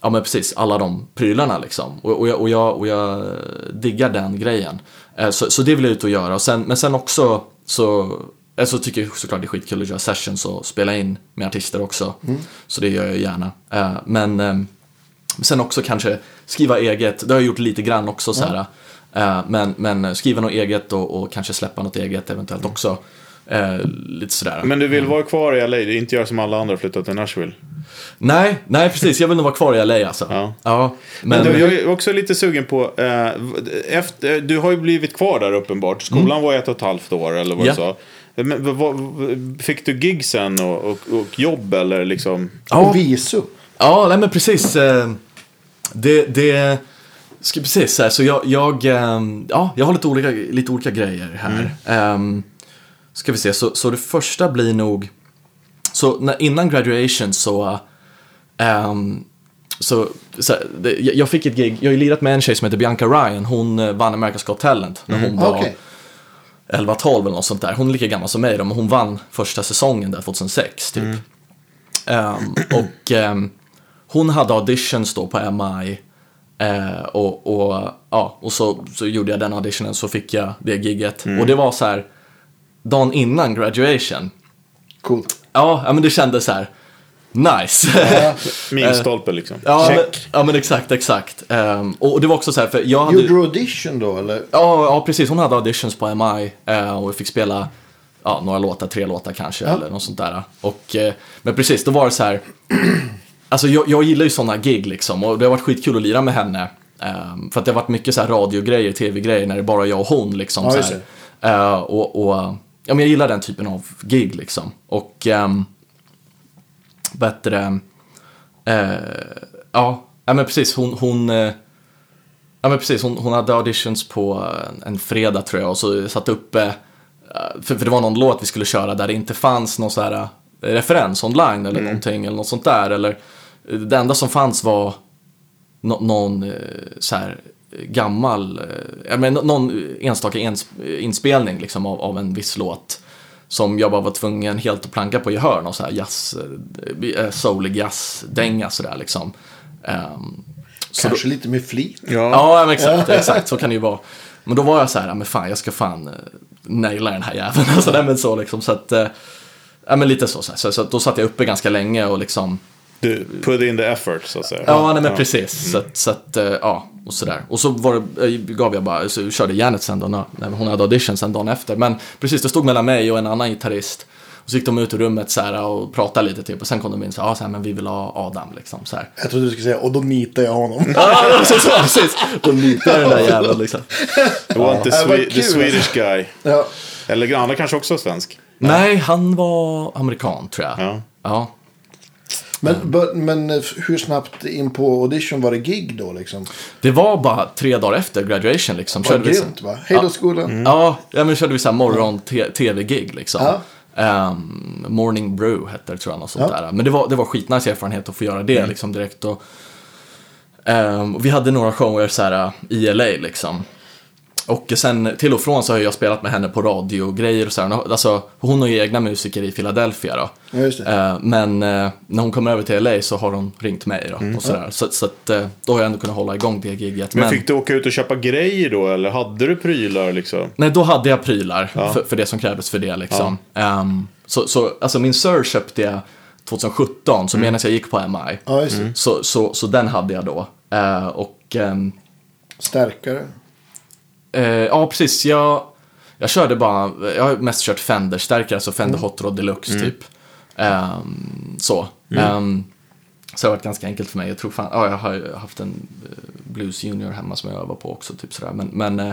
ja men precis, alla de prylarna liksom. Och, och, jag, och, jag, och jag diggar den grejen. Eh, så, så det vill jag ut och göra. Och sen, men sen också så, eh, så tycker jag såklart det är skitkul att göra sessions och spela in med artister också. Mm. Så det gör jag gärna. Eh, men ehm, sen också kanske skriva eget, det har jag gjort lite grann också så här. Eh, men, men skriva något eget och, och kanske släppa något eget eventuellt också. Eh, lite sådär. Men du vill vara kvar i LA, inte göra som alla andra och flytta till Nashville. Nej, nej precis. Jag vill nog vara kvar i LA alltså. Ja. men, Men, du, jag är också lite sugen på, eh, efter, du har ju blivit kvar där uppenbart. Skolan var ett och ett halvt år eller vad Ja. du sa. Men, vad- vad- fick du gig sen och, och, och jobb eller liksom? ja, Och visum. ja, nej men precis. eh, Det, det, ska precis så här, så jag, jag, eh, ja, jag har lite olika, lite olika grejer här. Mm. Ehm, ska vi se, så, så det första blir nog, så när, innan graduation så, ehm, så, så det, jag fick ett gig, jag har ju lirat med en tjej som heter Bianca Ryan, hon eh, vann America's Got Talent när hon var Okej. 11-12 eller något sånt där. Hon är lika gammal som mig då, men hon vann första säsongen där 2006 typ. Ehm, och ehm, hon hade auditions då på MI. eh, och och, ja, och så, så gjorde jag den auditionen så fick jag det gigget. Och det var så här, dagen innan graduation. Coolt. Ja, ja men det kändes så här, nice. Milstolpe liksom. ja, men, ja, men exakt, exakt. Ehm, och, det var också så här, för jag hade... Gjorde du audition då eller? Ja, ja, precis. Hon hade auditions på MI eh, och vi fick spela ja, några låtar, tre låtar kanske Ja. eller något sånt där. Och, eh, men precis, då var det så här. Alltså jag, jag gillar ju sådana gig liksom och det har varit skitkul att lira med henne. ehm, för att det har varit mycket så här radiogrejer, tv-grejer när det är bara jag och hon liksom. Ja, så. Eh, och, och ja, men jag gillar den typen av gig liksom. Och um, bättre, eh, ja, ja, men precis, hon, hon eh, Ja men precis, hon, hon hade auditions på en, en fredag tror jag och så satt uppe, eh, för, för det var någon låt vi skulle köra där det inte fanns någon så här eh, referens online eller någonting eller något sånt där. Eller, det enda som fanns var nå, någon så här gammal, eh, ja, men nå- någon enstaka ens, inspelning liksom av, av en viss låt. Som jag bara var tvungen helt att planka på gehör, någon så här jazz, eh, soulig jazz-dänga sådär liksom. Ehm, så då- Kanske lite med flit. Ja. Ja, men exakt, exakt. Så kan det ju vara. Men då var jag så här, ja, men fan, jag ska fan uh, naila den här jäveln. Alltså, nej, men så liksom, så att, eh, ja men lite så, så, här. så, så då satt jag uppe ganska länge och liksom, Du put in the effort så att säga. ja, nej men precis. Så, att- så att, eh, ja, och sådär. Och så var det, eh, gav jag bara, så körde Janet sen då, när hon hade audition sen dagen efter. Men precis, det stod mellan mig och en annan gitarrist. Och så gick de ut ur rummet så här och pratade lite typ. Och sen kom de in så här, ja, så här men vi vill ha Adam liksom så här. Jag trodde du skulle säga, och då nitar jag honom. Ja, så, så, precis. Då litar jag den där jäveln liksom. Inte Ja, vad Swe- the Swedish guy. ja. Eller andra kanske också svensk. Nej, han var amerikan tror jag. Ja. ja. Men, bu- men eh, hur snabbt in på audition var det gig då liksom? Det var bara tre dagar efter graduation liksom. Vad vi grymt va? Hej då skolan. Ja, ja, men körde vi så här morgon te- tv-gig liksom. Ja. Ehm, Morning Brew hette det tror jag, något sånt Ja. där. Men det var, det var skitnice erfarenhet att få göra det liksom direkt. Och, ehm, och vi hade några shower så här i LA liksom. Och sen till och från så har jag spelat med henne på radiogrejer och så här. Alltså, hon har ju egna musiker i Philadelphia då. Ja. Eh, men eh, när hon kommer över till LA så har hon ringt mig då. Och sådär. Så, så att, eh, då har jag ändå kunnat hålla igång det giget. Men fick du åka ut och köpa grejer då? Eller hade du prylar liksom? Nej, då hade jag prylar för, för det som krävdes för det liksom. Ehm, så, så, alltså min Sir köpte jag 2017, så medan jag gick på MI. Ja, det. Så, så, så den hade jag då. Eh, och ehm, Stärkare. Eh, ja, precis. Jag, jag körde bara, jag har mest kört Fender-stärkare, alltså Fender Hot Rod Deluxe typ. Ehm, så. Ehm, så det har varit ganska enkelt för mig. Jag tror fan, ja, jag har haft en eh, Blues Junior hemma som jag övar på också, typ sådär. Men, men eh,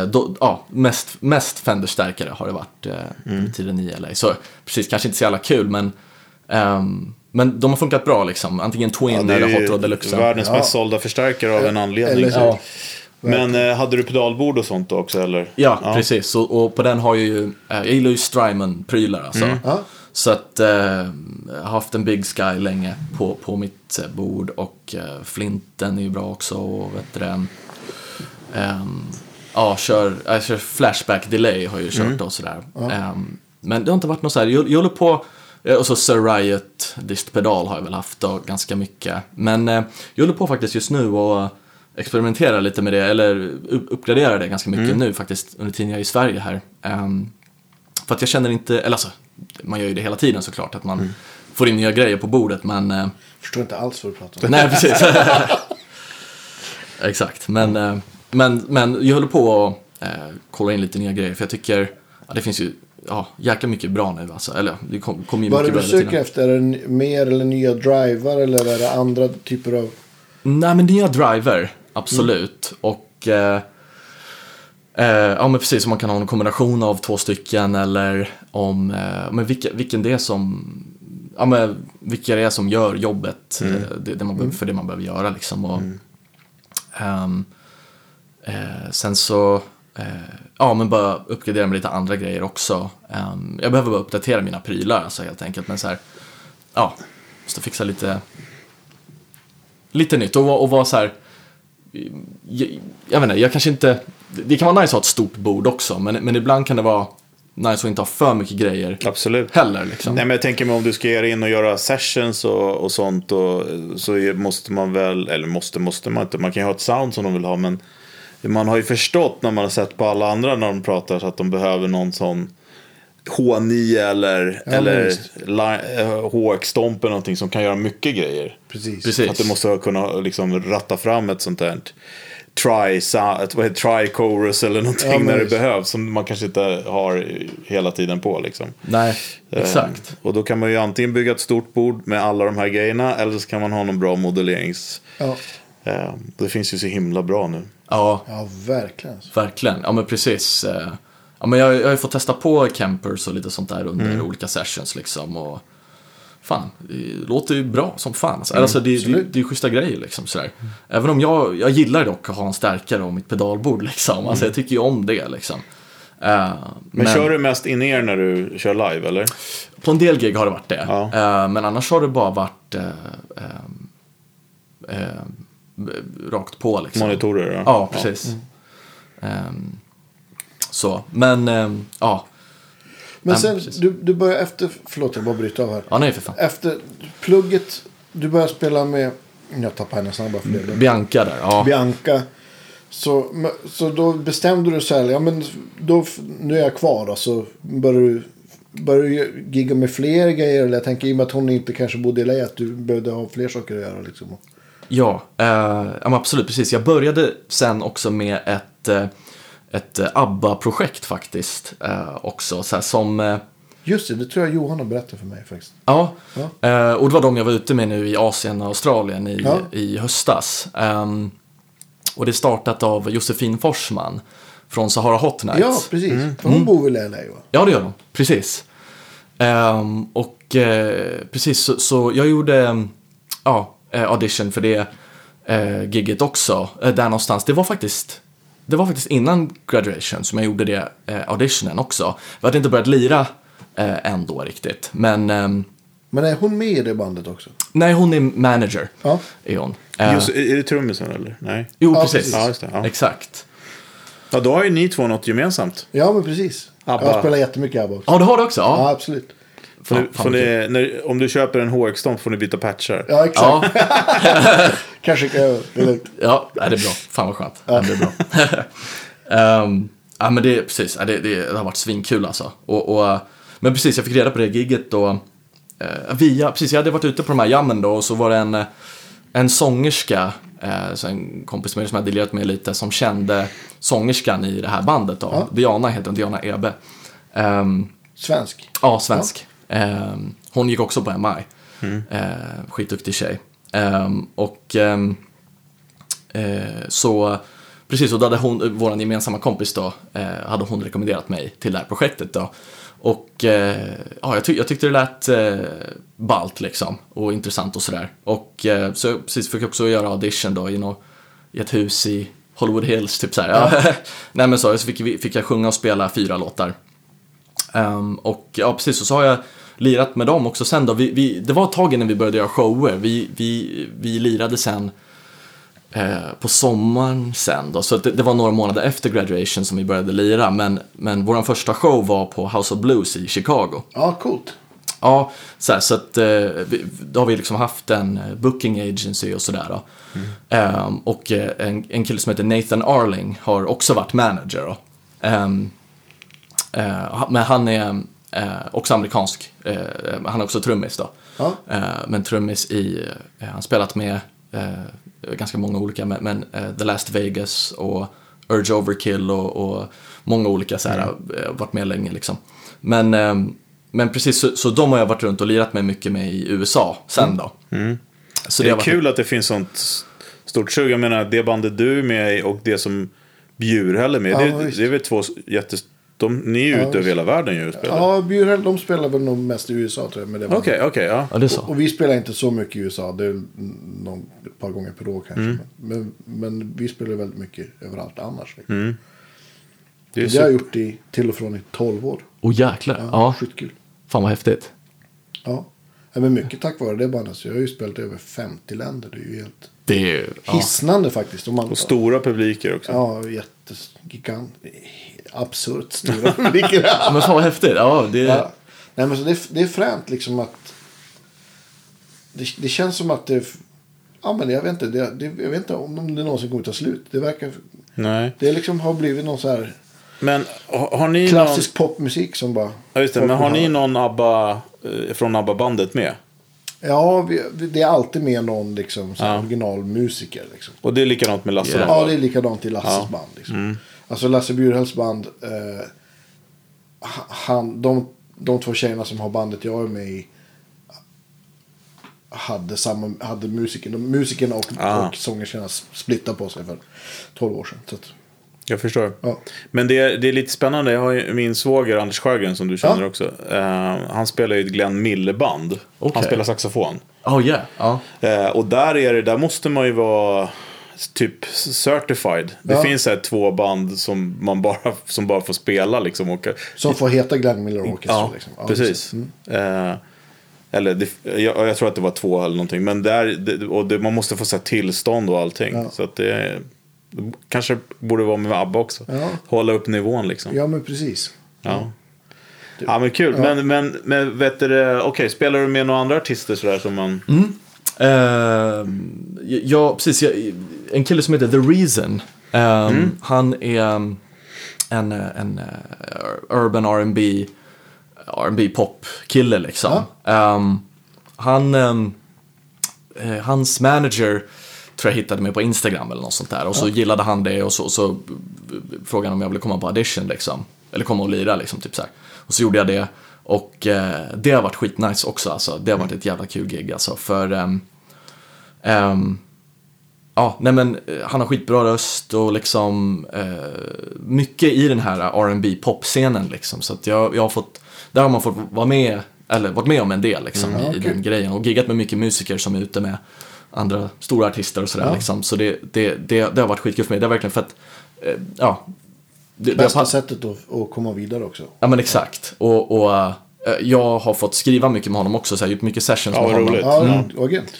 eh, då, ja, mest, mest Fender-stärkare har det varit eh, under tiden i LA. Så precis, kanske inte så jävla kul, men ehm, men de har funkat bra liksom. Antingen Twin är eller Hot Rod Deluxe. världens Ja. mest sålda förstärkare av en anledning. Eller- Ja. Men eh, hade du pedalbord och sånt då också eller? Ja, precis. Och, och på den har jag ju, eh, jag gillar ju Strymon-prylar alltså. Ja. Så att eh, jag har haft en Big Sky länge på, på mitt eh, bord och eh, Flinten är ju bra också och vet du ehm, ja, kör, jag kör Flashback Delay har jag ju kört och sådär. Ehm, men det har inte varit något så här, jag, jag håller på, och så Sir Riot distpedal har jag väl haft då, ganska mycket. Men jag håller på faktiskt just nu och experimentera lite med det, eller upp- uppgradera det ganska mycket nu faktiskt under tiden jag är i Sverige här. Ehm, för att jag känner inte, eller alltså, man gör ju det hela tiden såklart, att man får in nya grejer på bordet, men eh, Förstår inte alls vad du pratar om. Nej, precis. Exakt, men, eh, men, men jag håller på att eh, kolla in lite nya grejer, för jag tycker, ja, det finns ju ja, jäkla mycket bra nu alltså. Eller det kommer kom ju Vad är mycket det du söker efter? Är det mer eller nya drivar eller är det andra typer av... Nej, men nya driver, absolut. Och eh, eh, ja, men precis, om man kan ha en kombination av två stycken eller om, eh, men vilka, vilken det är som, ja men vilka det är som gör jobbet, eh, det, det man behöver, för det man behöver göra liksom. Och, eh, sen så, eh, ja, men bara uppgradera med lite andra grejer också. Ehm, jag behöver bara uppdatera mina prylar alltså helt enkelt. Men så här, ja, måste fixa lite, lite nytt och, och vara så här, jag, jag vet inte, jag kanske inte, det kan vara nice att ha ett stort bord också, men, men ibland kan det vara nice att inte ha för mycket grejer Absolut. heller liksom. Nej, men jag tänker mig om du ska dig in och göra sessions och, och sånt och, så måste man väl, eller måste, måste man inte, man kan ju ha ett sound som de vill ha men man har ju förstått när man har sett på alla andra när de pratar så att de behöver någon sån H9 eller, Ja, eller li- eh, HX-stomp eller någonting som kan göra mycket grejer. Precis. Precis. Att du måste kunna liksom ratta fram ett sånt där try, vad heter, try chorus eller någonting Ja, när det behövs som man kanske inte har hela tiden på liksom. Nej, Eh, exakt. Och då kan man ju antingen bygga ett stort bord med alla de här grejerna eller så kan man ha någon bra modellerings... Ja, Eh, det finns ju så himla bra nu. Ja, ja verkligen. verkligen. Ja, men precis. Ja, men jag, jag har ju fått testa på campers och lite sånt där under Mm. olika sessions liksom. Och fan, det låter ju bra som fan. Alltså, alltså det, det, det är ju schyssta grejer liksom sådär. Även om jag, jag gillar dock att ha en stärkare om mitt pedalbord liksom. Alltså jag tycker ju om det liksom. Eh, Mm. Men, kör du mest in er när du kör live eller? På en del gig har det varit det. Ja. Eh, men annars har det bara varit eh, rakt på liksom. Monitorer? då? Ja, precis. Ehm, så, men ehm, ja. Men sen, du, du börjar efter, förlåt jag bara bryter av här. Ja, nej för fan. Efter plugget, du börjar spela med, jag tappar henne snabbare för det. Bianca där, ja. Bianca. Så, så då bestämde du så här, ja men då, nu är jag kvar då, så börjar du, börjar du gigga med fler grejer? Eller jag tänker i och med att hon inte kanske bodde i LA, att du behövde ha fler saker att göra liksom. Ja, eh, absolut, precis. Jag började sen också med ett, eh, ett eh, ABBA-projekt faktiskt. Eh, också, så här, som... Eh, Just det, det tror jag Johan har berättat för mig faktiskt. Ja, Ja. Eh, och det var de jag var ute med nu i Asien och Australien i, Ja. i höstas. Ehm, och det är startat av Josefin Forsman från Sahara Hot Nights. Ja, precis. För hon bor väl i LA va? Ja, det gör de. Precis. Ehm, och eh, precis, så, så jag gjorde ja, audition för det eh, gigget också. Eh, där någonstans. Det var faktiskt det var faktiskt innan graduation som jag gjorde det eh, auditionen också. Vi hade inte börjat lira eh, än då riktigt. Men ehm, Men är hon med i det bandet också? nej, hon är manager. Ja. Är hon. Eh, Just, är det trummisen eller? Nej. jo, Ja, precis. precis. Ja, just det, ja. Exakt. Ja, då har ju ni två något gemensamt. Ja, men precis. ABBA. Jag spelar jättemycket ABBA också. Ja, du har det också? Ja. Ja, absolut. Får ni, får ni, när, om du köper en HX-stomp får ni byta patchar. Ja, exakt. Ja, Kanske kan jag... Det är lugnt. ja det är bra. Fan vad skönt. Ja. Det är bra. Ehm, ja, men det är precis. Det, det, det har varit svinkul alltså. Och, och, men precis, jag fick reda på det gigget då. eh, via, precis, jag hade varit ute på de här jammen då och så var det en, eh, en sångerska, eh, så en kompis med mig som jag hade lirat med lite, som kände sångerskan i det här bandet då. Ja. Diana heter hon, Diana Ebe. Ehm, Svensk. Ja, svensk. Ehm, hon gick också på MI. Mm. Ehm, skitduktig tjej. Ehm, och eh, så, precis, och då hade hon, vår gemensamma kompis då, eh, hade hon rekommenderat mig till det här projektet då. Och eh, ja, jag, ty- jag tyckte det lät eh, ballt liksom och intressant och sådär. Och eh, så jag precis fick jag också göra audition då i, nå, i ett hus i Hollywood Hills, typ så här. Ja. Nej men så, så fick, fick jag sjunga och spela fyra låtar. Ehm, och ja, precis, och så har jag lirat med dem också sen då. Vi, vi, det var ett tag innan vi började göra shower. Vi, vi, vi lirade sen eh, på sommaren sen då. Så det, det var några månader efter graduation som vi började lira. Men, men vår första show var på House of Blues i Chicago. Ja, coolt. Ja, så, här, så att eh, vi, då har vi liksom haft en eh, booking agency och sådär då. Ehm, och eh, en, en kille som heter Nathan Arling har också varit manager då. Ehm, eh, men han är eh, också amerikansk. Eh, han är också trummis då. Ja. Eh, men trummis i, eh, han har spelat med eh, ganska många olika, men, men eh, The Last Vegas och Urge Overkill och, och många olika så här, eh, varit med länge liksom. Men, eh, men precis, så, så de har jag varit runt och lirat med mycket med i USA sen då. Så det är har varit- kul att det finns sånt stort sug. Jag menar, det bandet du är med i och det som Bjurhäll är med Ja, det, det är väl två jättes... De, ni är ju Ja, ute över visst. hela världen ju och spelar. Ja, Bjurhäll, de spelar väl nog mest i USA tror jag. Det bandet. Okej, okej, ja. Ja, det är så. Och vi spelar inte så mycket i USA. Det är någon, ett par gånger per år kanske. Mm. Men, men vi spelar väldigt mycket överallt annars. Liksom. Mm. Det är Det har jag gjort i, till och från i 12 år. Och jäklar. Ja, Skitkul. fan vad häftigt. Ja. ja. Men mycket tack vare det bandet. Så jag har ju spelat i över 50 länder. Det är ju helt Det är ju... Ja. hisnande faktiskt. Om man, Och stora publiker också. Ja, jättegigant. Absurt stora publiker. Men fan vad häftigt. Ja, det... Ja. Nej, men så det, är- det är fränt liksom att... Det, det känns som att det... Ja, men jag vet inte. Det, det, jag vet inte om det någonsin kommer ta slut. Det verkar... Nej. Det liksom har blivit någon så här Men har, har ni klassisk popmusik som bara... någon... Ja, just det. Men har ni någon ABBA eh, från ABBA-bandet med? Ja, vi, det är alltid med någon liksom, Ja. originalmusiker. Liksom. Och det är likadant med Lasse? Ja. då? Ja, det är likadant i Lasses Ja. Mm. band. Liksom. Alltså Lasse Bjurhälls band. Eh, ha- han, de, de två tjejerna som har bandet jag är med i. Hade, samma, hade musiken, de, musikerna och, Ah. och sångerskorna splittat på sig för 12 år sedan. Så att, Jag förstår. ja. Men det är, det är lite spännande. Jag har ju min svåger Anders Sjögren som du känner Ja. också. Eh, han spelar ju ett Glenn Mille-band. Okej. Han spelar saxofon. Oh yeah. Ja. Eh, och där, är det, där måste man ju vara typ certified. Det Ja. finns här två band som man bara, som bara får spela liksom. Och, Som får heta Glenn Miller Orchestra. ja, liksom. Ja, precis. Mm. Eh, eller det, jag, jag tror att det var två eller någonting. Men där, det, och det, man måste få så här tillstånd och allting. Ja. Så att det, det kanske borde vara med ABBA också. Ja. Hålla upp nivån liksom. Ja, men precis. Ja. Ja men kul. Men, men, men vet du, okej, spelar du med några andra artister sådär som man... Ehm, ja, precis. Jag, en kille som heter The Reason. Ehm, Han är um, en, eh, en eh, urban R&B R&B pop-kille liksom. Ehm, han, ehm, eh, hans manager tror jag hittade mig på Instagram eller något sånt där. Och så gillade han det och så, så frågade han om jag ville komma på audition liksom. Eller komma och lira liksom, typ så här. Och så gjorde jag det. Och eh, det har varit skitnice också alltså. Det har varit ett jävla kul gig alltså. För ehm, ehm, Ja, nej men eh, han har skitbra röst och liksom eh, mycket i den här R&B popscenen liksom. Så att jag, jag har fått, där har man fått vara med, eller varit med om en del liksom Mm, i, den grejen. Och giggat med mycket musiker som är ute med andra stora artister och sådär Ja. liksom. Så det, det, det, det har varit skitkul för mig. Det har verkligen för att, eh, ja. Det, det har Bästa pass- sättet att, att komma vidare också. Ja men exakt. Och, och eh, jag har fått skriva mycket med honom också, så jag har gjort mycket sessions Ja, med honom. roligt. Ja, Mm. grymt.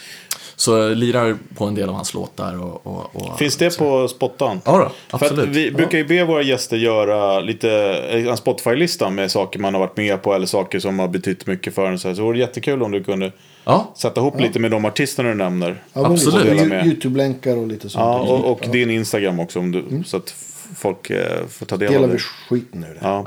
Så jag lirar på en del av hans låtar och... och, och Finns det på Spottan? Ja då, absolut. vi brukar ju be våra gäster göra lite, en Spotify-lista med saker man har varit med på eller saker som har betytt mycket för en. Så här. så det vore jättekul om du kunde Ja, sätta ihop lite med de artisterna du nämner. Ja, Absolut. med. YouTube-länkar och lite sånt. Ja, och, och Ja. din Instagram också om du, så att folk eh, får ta del Delar av vi det. skiten ur det. Ja.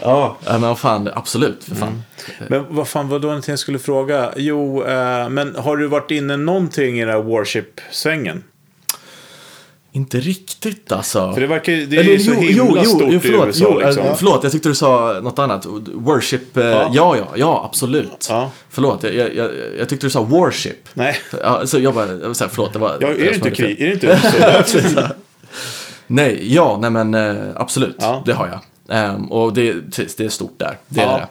ja. men vad fan, absolut, för fan. Men vad fan var det någonting jag skulle fråga? Jo, eh, men har du varit inne någonting i den här Worship-svängen? Inte riktigt alltså. För det verkar det är ju så himla stort i förlåt, USA jo, liksom. eh, förlåt, jag tyckte du sa något annat. Worship, ja, ja, ja, ja absolut. Ja. Förlåt, jag, jag, jag, tyckte du sa worship. Nej, Ja, så jag bara, jag var så här, förlåt, det var... ja, är jag det inte som hade fel. krig? Är det inte? Nej, ja, nej men eh, absolut, Ja. det har jag. Ehm, och det, precis, det är stort där, det Ja. är det.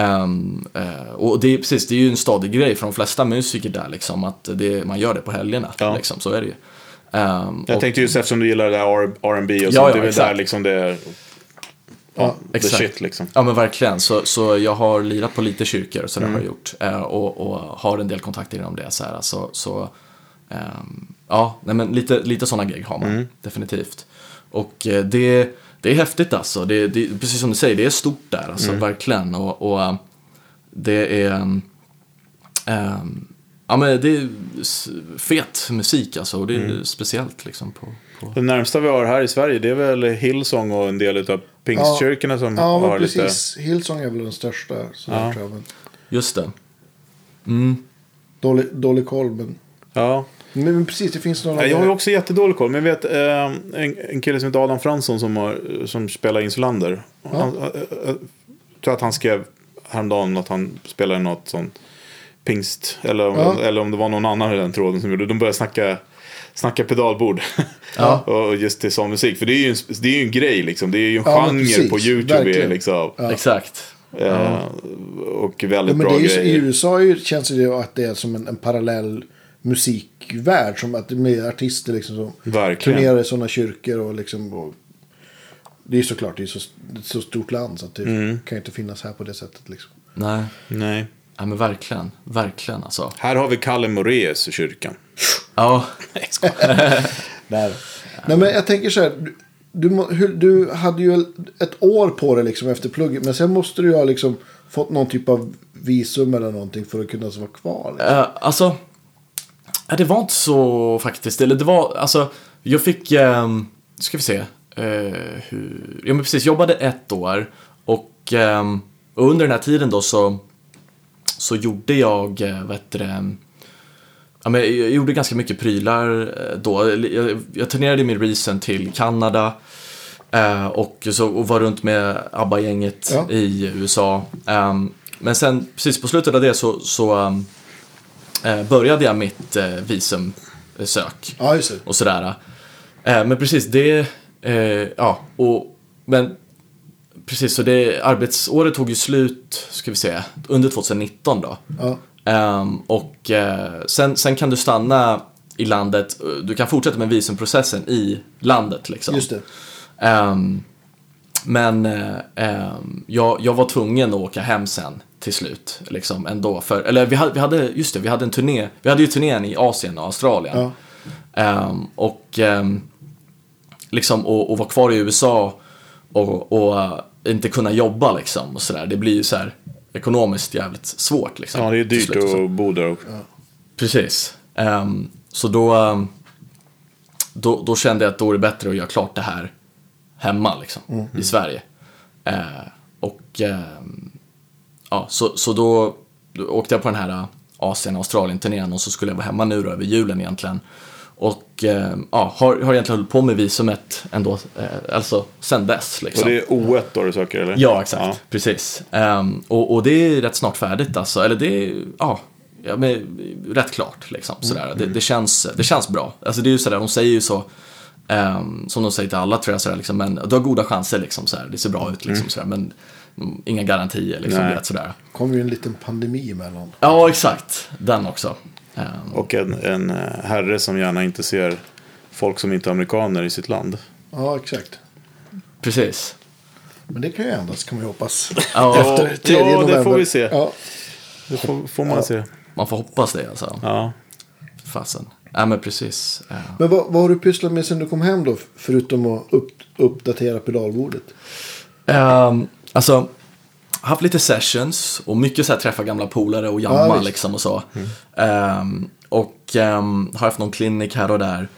Ehm, eh, och det är, precis, det är ju en stadig grej för de flesta musiker där, liksom, att det, man gör det på helgerna. Ja. Liksom, så är det ju. Ehm, Jag och- tänkte just eftersom du gillar det där R&B och Ja, sånt. ja, det är väl där liksom det är... Ja, exakt. shit liksom. Ja men verkligen, så, så jag har lirat på lite kyrkor så där Mm. har jag gjort. Eh, och, och har en del kontakter inom det. Så, här, så, så ehm, ja, nej, men lite, lite sådana gig har man Mm. definitivt. Och eh, det, det är häftigt alltså. Det, det, precis som du säger, det är stort där, alltså Mm. verkligen. Och, och eh, det är... ehm, ja men det är fet musik alltså. Och det är Mm. speciellt liksom på... på... Det närmsta vi har här i Sverige det är väl Hillsong och en del av pingstkyrkorna som Ja, har lite... precis. Hillsong är väl den största. Så Ja. där, tror jag. Men Just det. Mm. Dålig, dålig koll, men... Ja. Men... Men precis, det finns några... Ja, Jag har ju också jättedålig koll. Men jag vet eh, en, en kille som heter Adam Fransson som, har, som spelar Insulander. Han, eh, eh, tror att han skrev häromdagen att han spelade något sånt pingst. Eller, om- Ja. eller om det var någon annan i den tråden som gjorde. De började snacka, snacka pedalbord. Ja. och just till sån musik. För det är ju en, det är ju en grej liksom. Det är ju en Ja, genre precis. på YouTube. Är, Verkligen. liksom. Exakt. Eh, och Ja, väldigt men bra det är ju, så- I grejer. USA känns det ju att det är som en, en parallell musikvärld. Som att det är med artister liksom som Verkligen. turnerar i sådana kyrkor och liksom... Och, Det är såklart, det är så, ett så stort land så att det Mm. kan ju inte finnas här på det sättet liksom. Nej, Nej. nej men verkligen, verkligen alltså. Här har vi Kalle Moraeus i kyrkan. Ja, Där. Nej men jag tänker så här. Du, hur, du hade ju ett år på dig liksom efter plugget. Men sen måste du ju ha liksom fått någon typ av visum eller någonting för att kunna vara kvar. Liksom. Eh, alltså, eh, det var inte så faktiskt. Eller det var, alltså, jag fick, um, ska vi se, eh, hur, ja men precis, jobbade ett år och, och under den här tiden då så, så gjorde jag, uh, vad heter det, Ja, men jag gjorde ganska mycket prylar eh, då. Jag, jag turnerade med Reason till Kanada. eh, Och, så, och var runt med ABBA-gänget Ja. i USA. Ehm, men sen precis på slutet av det så, så eh, började jag mitt eh, visumsök Ja, just det. och sådär. Eh, men precis, det... Eh, ja, och... Men... Precis, så det... Arbetsåret tog ju slut, ska vi se, under 2019 då. Ja. Ehm, och eh, sen, sen kan du stanna i landet, du kan fortsätta med visumprocessen i landet liksom. Just det. Ehm, men eh, ehm, jag, jag var tvungen att åka hem sen till slut. Liksom ändå. För, eller vi hade, vi hade, just det, vi hade en turné. Vi hade ju turnén i Asien och Australien. Ja. Ehm, och ehm, liksom och, och vara kvar i USA och, och eh, inte kunna jobba liksom och sådär. Det blir ju så här ekonomiskt jävligt svårt liksom. Ja, det är dyrt så. att bo där också. Precis. Ehm, så då, då, då kände jag att då är det bättre att göra klart det här hemma liksom, i Sverige. Eh, och ehm, ja, så, så då, då åkte jag på den här eh, Asien Australien-turnén och så skulle jag vara hemma nu då över julen egentligen. Och ehm, ja, har, har egentligen hållit på med visumet ändå, eh, alltså sen dess liksom. Och det är O1 då du söker eller? Ja, exakt. Precis. Ehm, och, och det är rätt snart färdigt alltså. Eller det är, ja, ja men, rätt klart liksom. Sådär. Det, det, känns, det känns bra. Alltså det är ju sådär, de säger ju så, ehm, som de säger till alla tror jag, sådär, liksom, men du har goda chanser liksom. Sådär. Det ser bra ut liksom. Sådär, men mm, inga garantier liksom. Nej. Vet, sådär. kom ju en liten pandemi emellan. Ja, exakt. Den också. Ehm, Och en, en eh, herre som gärna inte ser folk som inte är amerikaner i sitt land. Ja, exakt. precis. Men det kan ju ändras kan man ju hoppas. Ja, Efter 3 ja, det får vi se. Ja. Det får, får man se. man får hoppas det alltså. Ja. Fasen. Ja, men precis. Ehm. Men vad, vad har du pysslat med sen du kom hem då? Förutom att upp, uppdatera pedalbordet. Um, alltså, haft lite sessions och mycket så här träffa gamla polare och jamma Ja, liksom och så. Ehm, och ehm, har haft någon klinik här och där.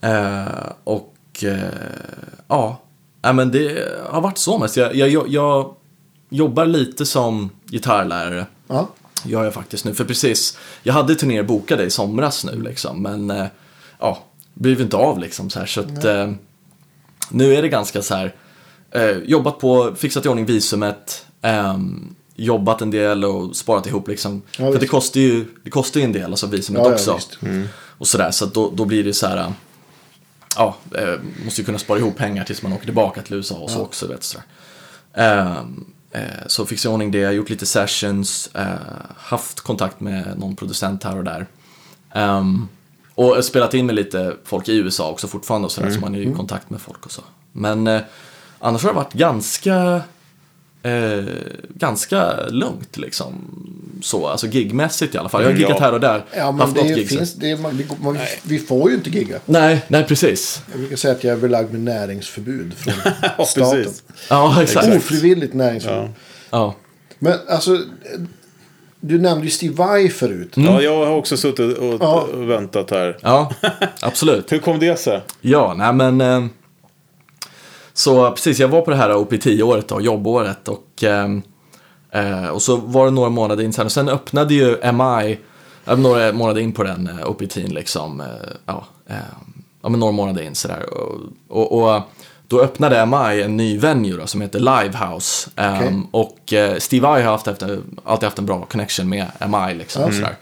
Eh, och eh, ja, Nej, men det har varit så mest. Jag, jag, jag, jag jobbar lite som gitarrlärare. Ja. Gör jag faktiskt nu. För precis, jag hade turnéer bokade i somras nu liksom. Men eh, ja, blev inte av liksom så här. Så att eh, nu är det ganska så här. Eh, jobbat på, fixat i ordning visumet. ehm, jobbat en del och sparat ihop liksom. Ja, för det kostar ju det kostar ju en del, alltså visumet Ja, ja, också. visst. och sådär, så att då, då blir det så här. eh, Ja, eh, måste ju kunna spara ihop pengar tills man åker tillbaka till USA och så också. Vet, sådär. Eh, så jag i ordning det, gjort lite sessions, eh, haft kontakt med någon producent här och där. Ehm, och spelat in med lite folk i USA också fortfarande och sådär, så man är i kontakt med folk och så. Men eh, annars har det varit ganska, eh, ganska lugnt liksom. Så, alltså gigmässigt i alla fall. Jag har Mm, giggat ja. här och där. Ja, men det gig, finns, det är, man, vi, man, vi får ju inte gigga. Nej, nej precis. Jag brukar säga att jag är belagd med näringsförbud från Ja, staten. precis. Ja, exakt. Ofrivilligt näringsförbud. Ja. Ja. Men alltså, du nämnde ju Steve Vai förut. ja, jag har också suttit och, Ja. och väntat här. Ja, absolut. Hur kom det sig? Ja, nej men... Eh, så precis, jag var på det här OP10-året då, jobbåret och... Eh, eh, och så var det några månader in sen och sen öppnade ju MI, eh, några månader in på den eh, OP10 liksom, eh, ja, eh, ja men några månader in sådär. Och, och, och då öppnade MI en ny venue då, som heter Livehouse. Eh, Okej. Och eh, Steve Vai har haft alltid haft en bra connection med MI liksom. Och, sådär.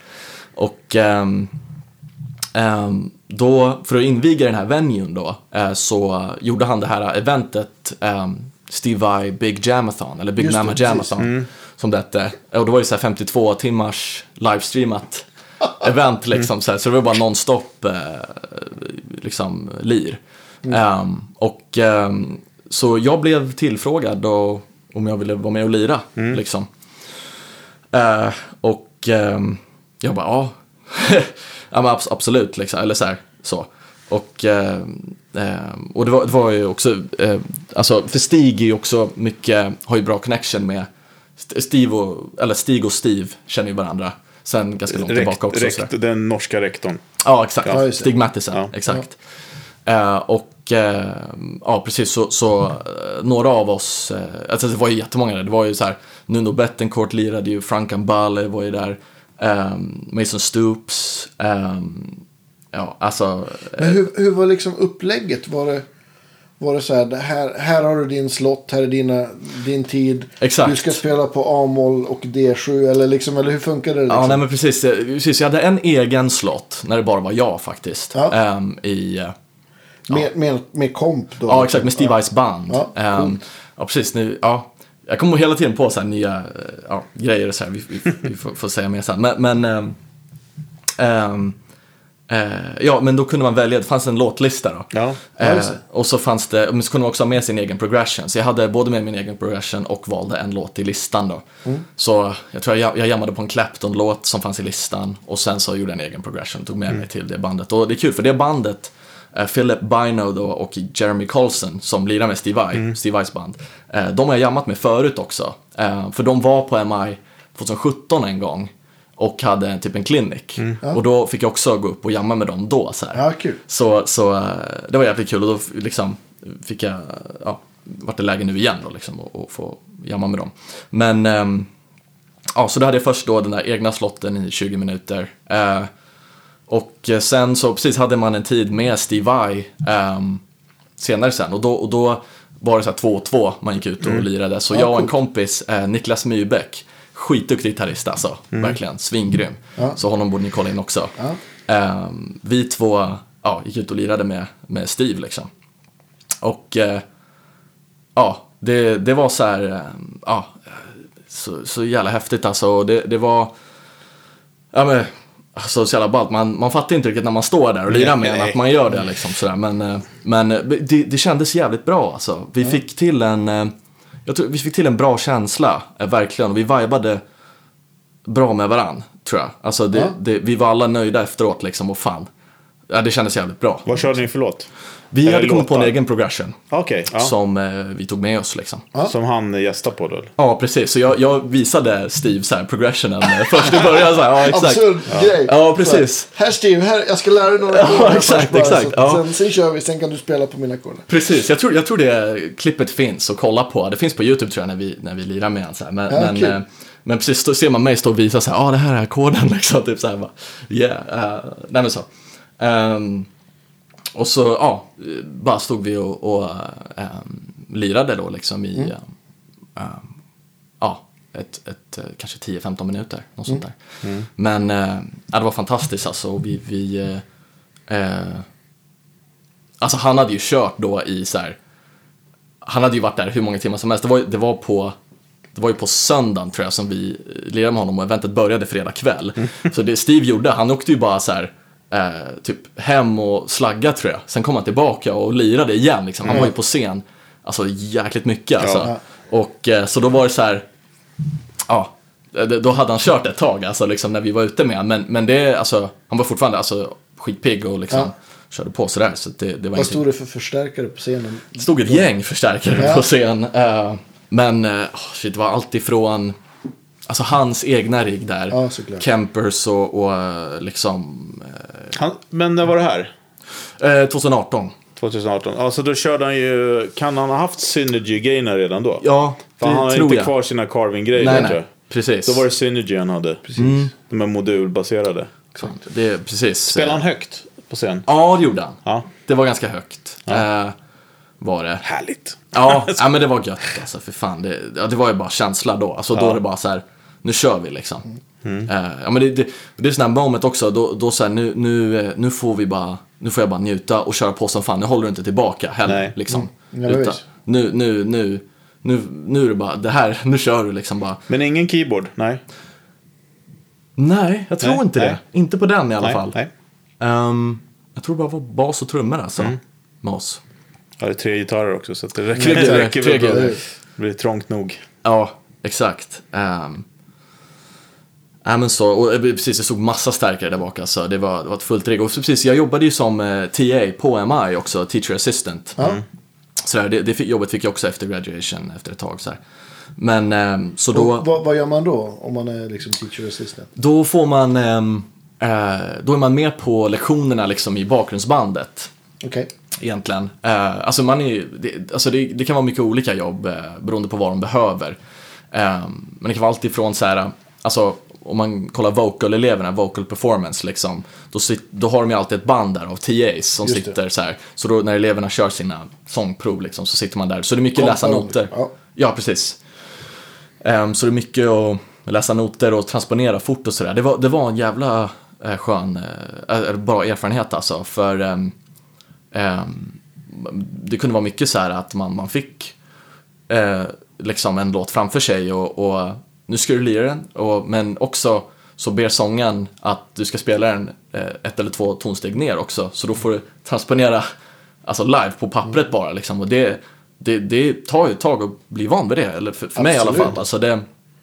och ehm, Ehm, då, för att inviga den här venuen då, eh, så gjorde han det här eventet um, Steve Vai Big Jamathon, eller Big Just det, Mama. Jamathon, som det hette. Och då var det så här 52 timmars livestreamat event liksom, så, här, så det var bara nonstop eh, liksom lir. Ehm, och ehm, så jag blev tillfrågad och, om jag ville vara med och lira. Liksom. Eh, och ehm, jag bara, ja. ja men abs- absolut, liksom. eller så här, så. Och, eh, eh, och det, var, det var ju också, eh, alltså för Stig är ju också mycket, har ju bra connection med St- Steve och, eller Stig och Steve känner ju varandra sen ganska långt tillbaka också. Rekt, rekt, den norska rektorn. Ja, exakt. Ja. Stig Mattisen, Ja. exakt. Eh, och eh, ja, precis så, så eh, några av oss, alltså det var ju jättemånga där. Det var ju så här, Nuno Bettencourt lirade ju, Frank Ambale var ju där, ehm, Mason Stoops, ehm, ja alltså, Men hur, hur var liksom upplägget? Var det, var det så här, här, här har du din slott, här är dina, din tid. Exakt. Du ska spela på A-moll och D7 eller liksom, eller hur funkar det? Liksom? Ja, nej men precis, eh, precis. Jag hade en egen slott när det bara var jag faktiskt. Ja. Ehm, I, eh, med, med, med komp då? ja, exakt, med Steve Ice band. Ja, coolt. ja, precis. Nu, ja, jag kommer hela tiden på så här nya eh, ja, grejer och så här. Vi, vi, vi får, får säga mer sen. Men, men ehm, eh, ja, men då kunde man välja, det fanns en låtlista då. Ja. Det. och så fanns det, men så kunde man också ha med sin egen progression. Så jag hade både med min egen progression och valde en låt i listan då. Mm. Så jag tror jag, jag jammade på en Clapton-låt som fanns i listan. Och sen så gjorde jag en egen progression och tog med Mm. mig till det bandet. Och det är kul för det bandet, Philip Bino då och Jeremy Colson som lirar med Steve Vai, Mm. Steve Vais band. Eh, de har jag jammat med förut också. Eh, för de var på MI 2017 en gång. Och hade typ en klinik. Och då fick jag också gå upp och jamma med dem då. Så. Mm. Ja. Så, så eh, det var jävligt kul och då liksom fick jag, ja, vart det läge nu igen då liksom och, och få jamma med dem. Men, ehm, ja, så då hade jag först då den där egna slotten i 20 minuter. Eh, och eh, sen så precis hade man en tid med Steve Vai ehm, senare sen och då, och då var det så här två och två man gick ut och lirade. Så Mm. Ja, jag och en kompis, eh, Niklas Myrbeck, skitduktig gitarrist alltså, verkligen, svingrym. Ja. Så honom borde ni kolla in också. Ja. Ehm, vi två ja, gick ut och lirade med, med Steve liksom. Och eh, ja, det, det var så här, eh, ja, så, så jävla häftigt alltså. Det, det var, ja men, alltså så jävla ballt. Man, man fattar inte riktigt när man står där och lirar med en Nej. att man gör det liksom sådär. Men, eh, men eh, det, det kändes jävligt bra alltså. Vi fick till en, eh, jag tror, vi fick till en bra känsla, verkligen. Vi vibade bra med varann, tror jag. Alltså det, Ja. det, vi var alla nöjda efteråt liksom och fan. Ja, det kändes jävligt bra. Vad körde ni för låt? Vi Eller hade kommit på en egen progression Okej, ja. som eh, vi tog med oss liksom. Som han gästade på då? Ja, precis. Så jag, jag visade Steve så här, progressionen eh, först i början. Så här, ja, exakt. Absurd grej. Ja, precis. Här, Här Steve, här, jag ska lära dig några Ja, exakt, bara, exakt, så ja. Sen, sen kör vi, sen kan du spela på mina ackord. Precis, jag tror, jag tror det klippet finns att kolla på. Det finns på YouTube tror jag när vi, när vi lirar med honom. Men, Ja, men, eh, men precis, då ser man mig stå och visa så här, ja ah, det här är ackorden liksom. Typ så här, bara, yeah. Uh, nej men så. Ehm, och så, ja, bara stod vi och, och ehm, lirade då liksom i, Mm. ehm, ja, ett, ett, eh, kanske 10-15 minuter, något sånt där. Mm. Men ja, det var fantastiskt alltså. Vi, vi, alltså han hade ju kört då i så här, han hade ju varit där hur många timmar som helst. Det var, det var på det var ju på söndagen tror jag som vi lirade med honom och eventet började fredag kväll. Så det Steve gjorde, han åkte ju bara så här eh, typ hem och slagga tror jag. Sen kom han tillbaka och lirade igen liksom. Han var ju på scen, alltså jäkligt mycket alltså. Ja. Och eh, så då var det så här, ja, då hade han kört ett tag alltså liksom när vi var ute med honom. Men, men det, alltså, han var fortfarande alltså skitpigg och liksom Ja. körde på sådär. Så det, det var Vad inte stod det för förstärkare på scenen? det stod ett gäng förstärkare Ja. på scen. eh, men eh, oh, shit, det var allt ifrån alltså, hans egna rigg där. Ja. Campers och, och eh, liksom Han, men när var det här? eh, 2018. 2018? Alltså då körde han ju... Kan han ha haft Synergy Gainer redan då? Ja, För det han har tror inte jag. kvar sina carving-grejer nej, tror nej. jag. Precis. Då var det Synergy han hade. Precis. De är modulbaserade. Det är precis. Spelade eh, han högt på scen? Ja, det gjorde han. Ja. Det var ganska högt. Eh, var det. Härligt. Ja, ja, men det var gött alltså. För fan, det, ja, det var ju bara känsla då. Alltså då Ja. är det bara så här, nu kör vi liksom. Eh, ja, men det, det, det är sån här moment också, då, då så här, nu, nu, eh, nu får vi bara, nu får jag bara njuta och köra på som fan. Nu håller du inte tillbaka heller. Nej. Liksom. Mm. Ja, Utan, nu, nu, nu, nu, nu är det bara, det här, nu kör du liksom bara. Men ingen keyboard? Nej. Nej, jag tror Nej, inte nej. det. Inte på den i alla nej. fall. Nej. Ehm, jag tror det bara var bas och trummor alltså. Mm. Med oss. Ja, det är tre gitarrer också så att det räcker, det väl gitarrer. Det blir trångt nog. Ja, exakt. Um, ja, men så, och eh, precis, det stod massa stärkare där bak alltså. Det var, det var ett fullt rigg. Och så precis, jag jobbade ju som eh, TA på MI också, teacher assistant. Ja. Sådär, det, det fick, jobbet fick jag också efter graduation, efter ett tag. Så här. Men ehm, så då... Och vad, vad gör man då om man är liksom teacher assistant? Då får man, ehm, eh, då är man med på lektionerna liksom i bakgrundsbandet. Okej. Egentligen. Eh, alltså man är, det, alltså det, det kan vara mycket olika jobb eh, beroende på vad de behöver. Eh, men det kan vara allt ifrån så här, alltså om man kollar vocal-eleverna, vocal performance liksom, då, sit, då har de ju alltid ett band där av TAs som Just det. sitter så här. Så då när eleverna kör sina sångprov liksom, så sitter man där. Så det är mycket läsa Kompa, noter. ja. Ja, precis. Ehm, så det är mycket att läsa noter och transponera fort och sådär. Det var, det var en jävla eh, skön, eh, eh, bra erfarenhet alltså. För ehm, ehm, det kunde vara mycket så här att man, man fick eh, liksom en låt framför sig och, och nu ska du lira den. Och, men också så ber sången att du ska spela den eh, ett eller två tonsteg ner också. Så då får du transponera alltså live på pappret bara liksom. Och det, det, det tar ju ett tag att bli van vid det. Eller för, för mig i alla fall. Alltså det,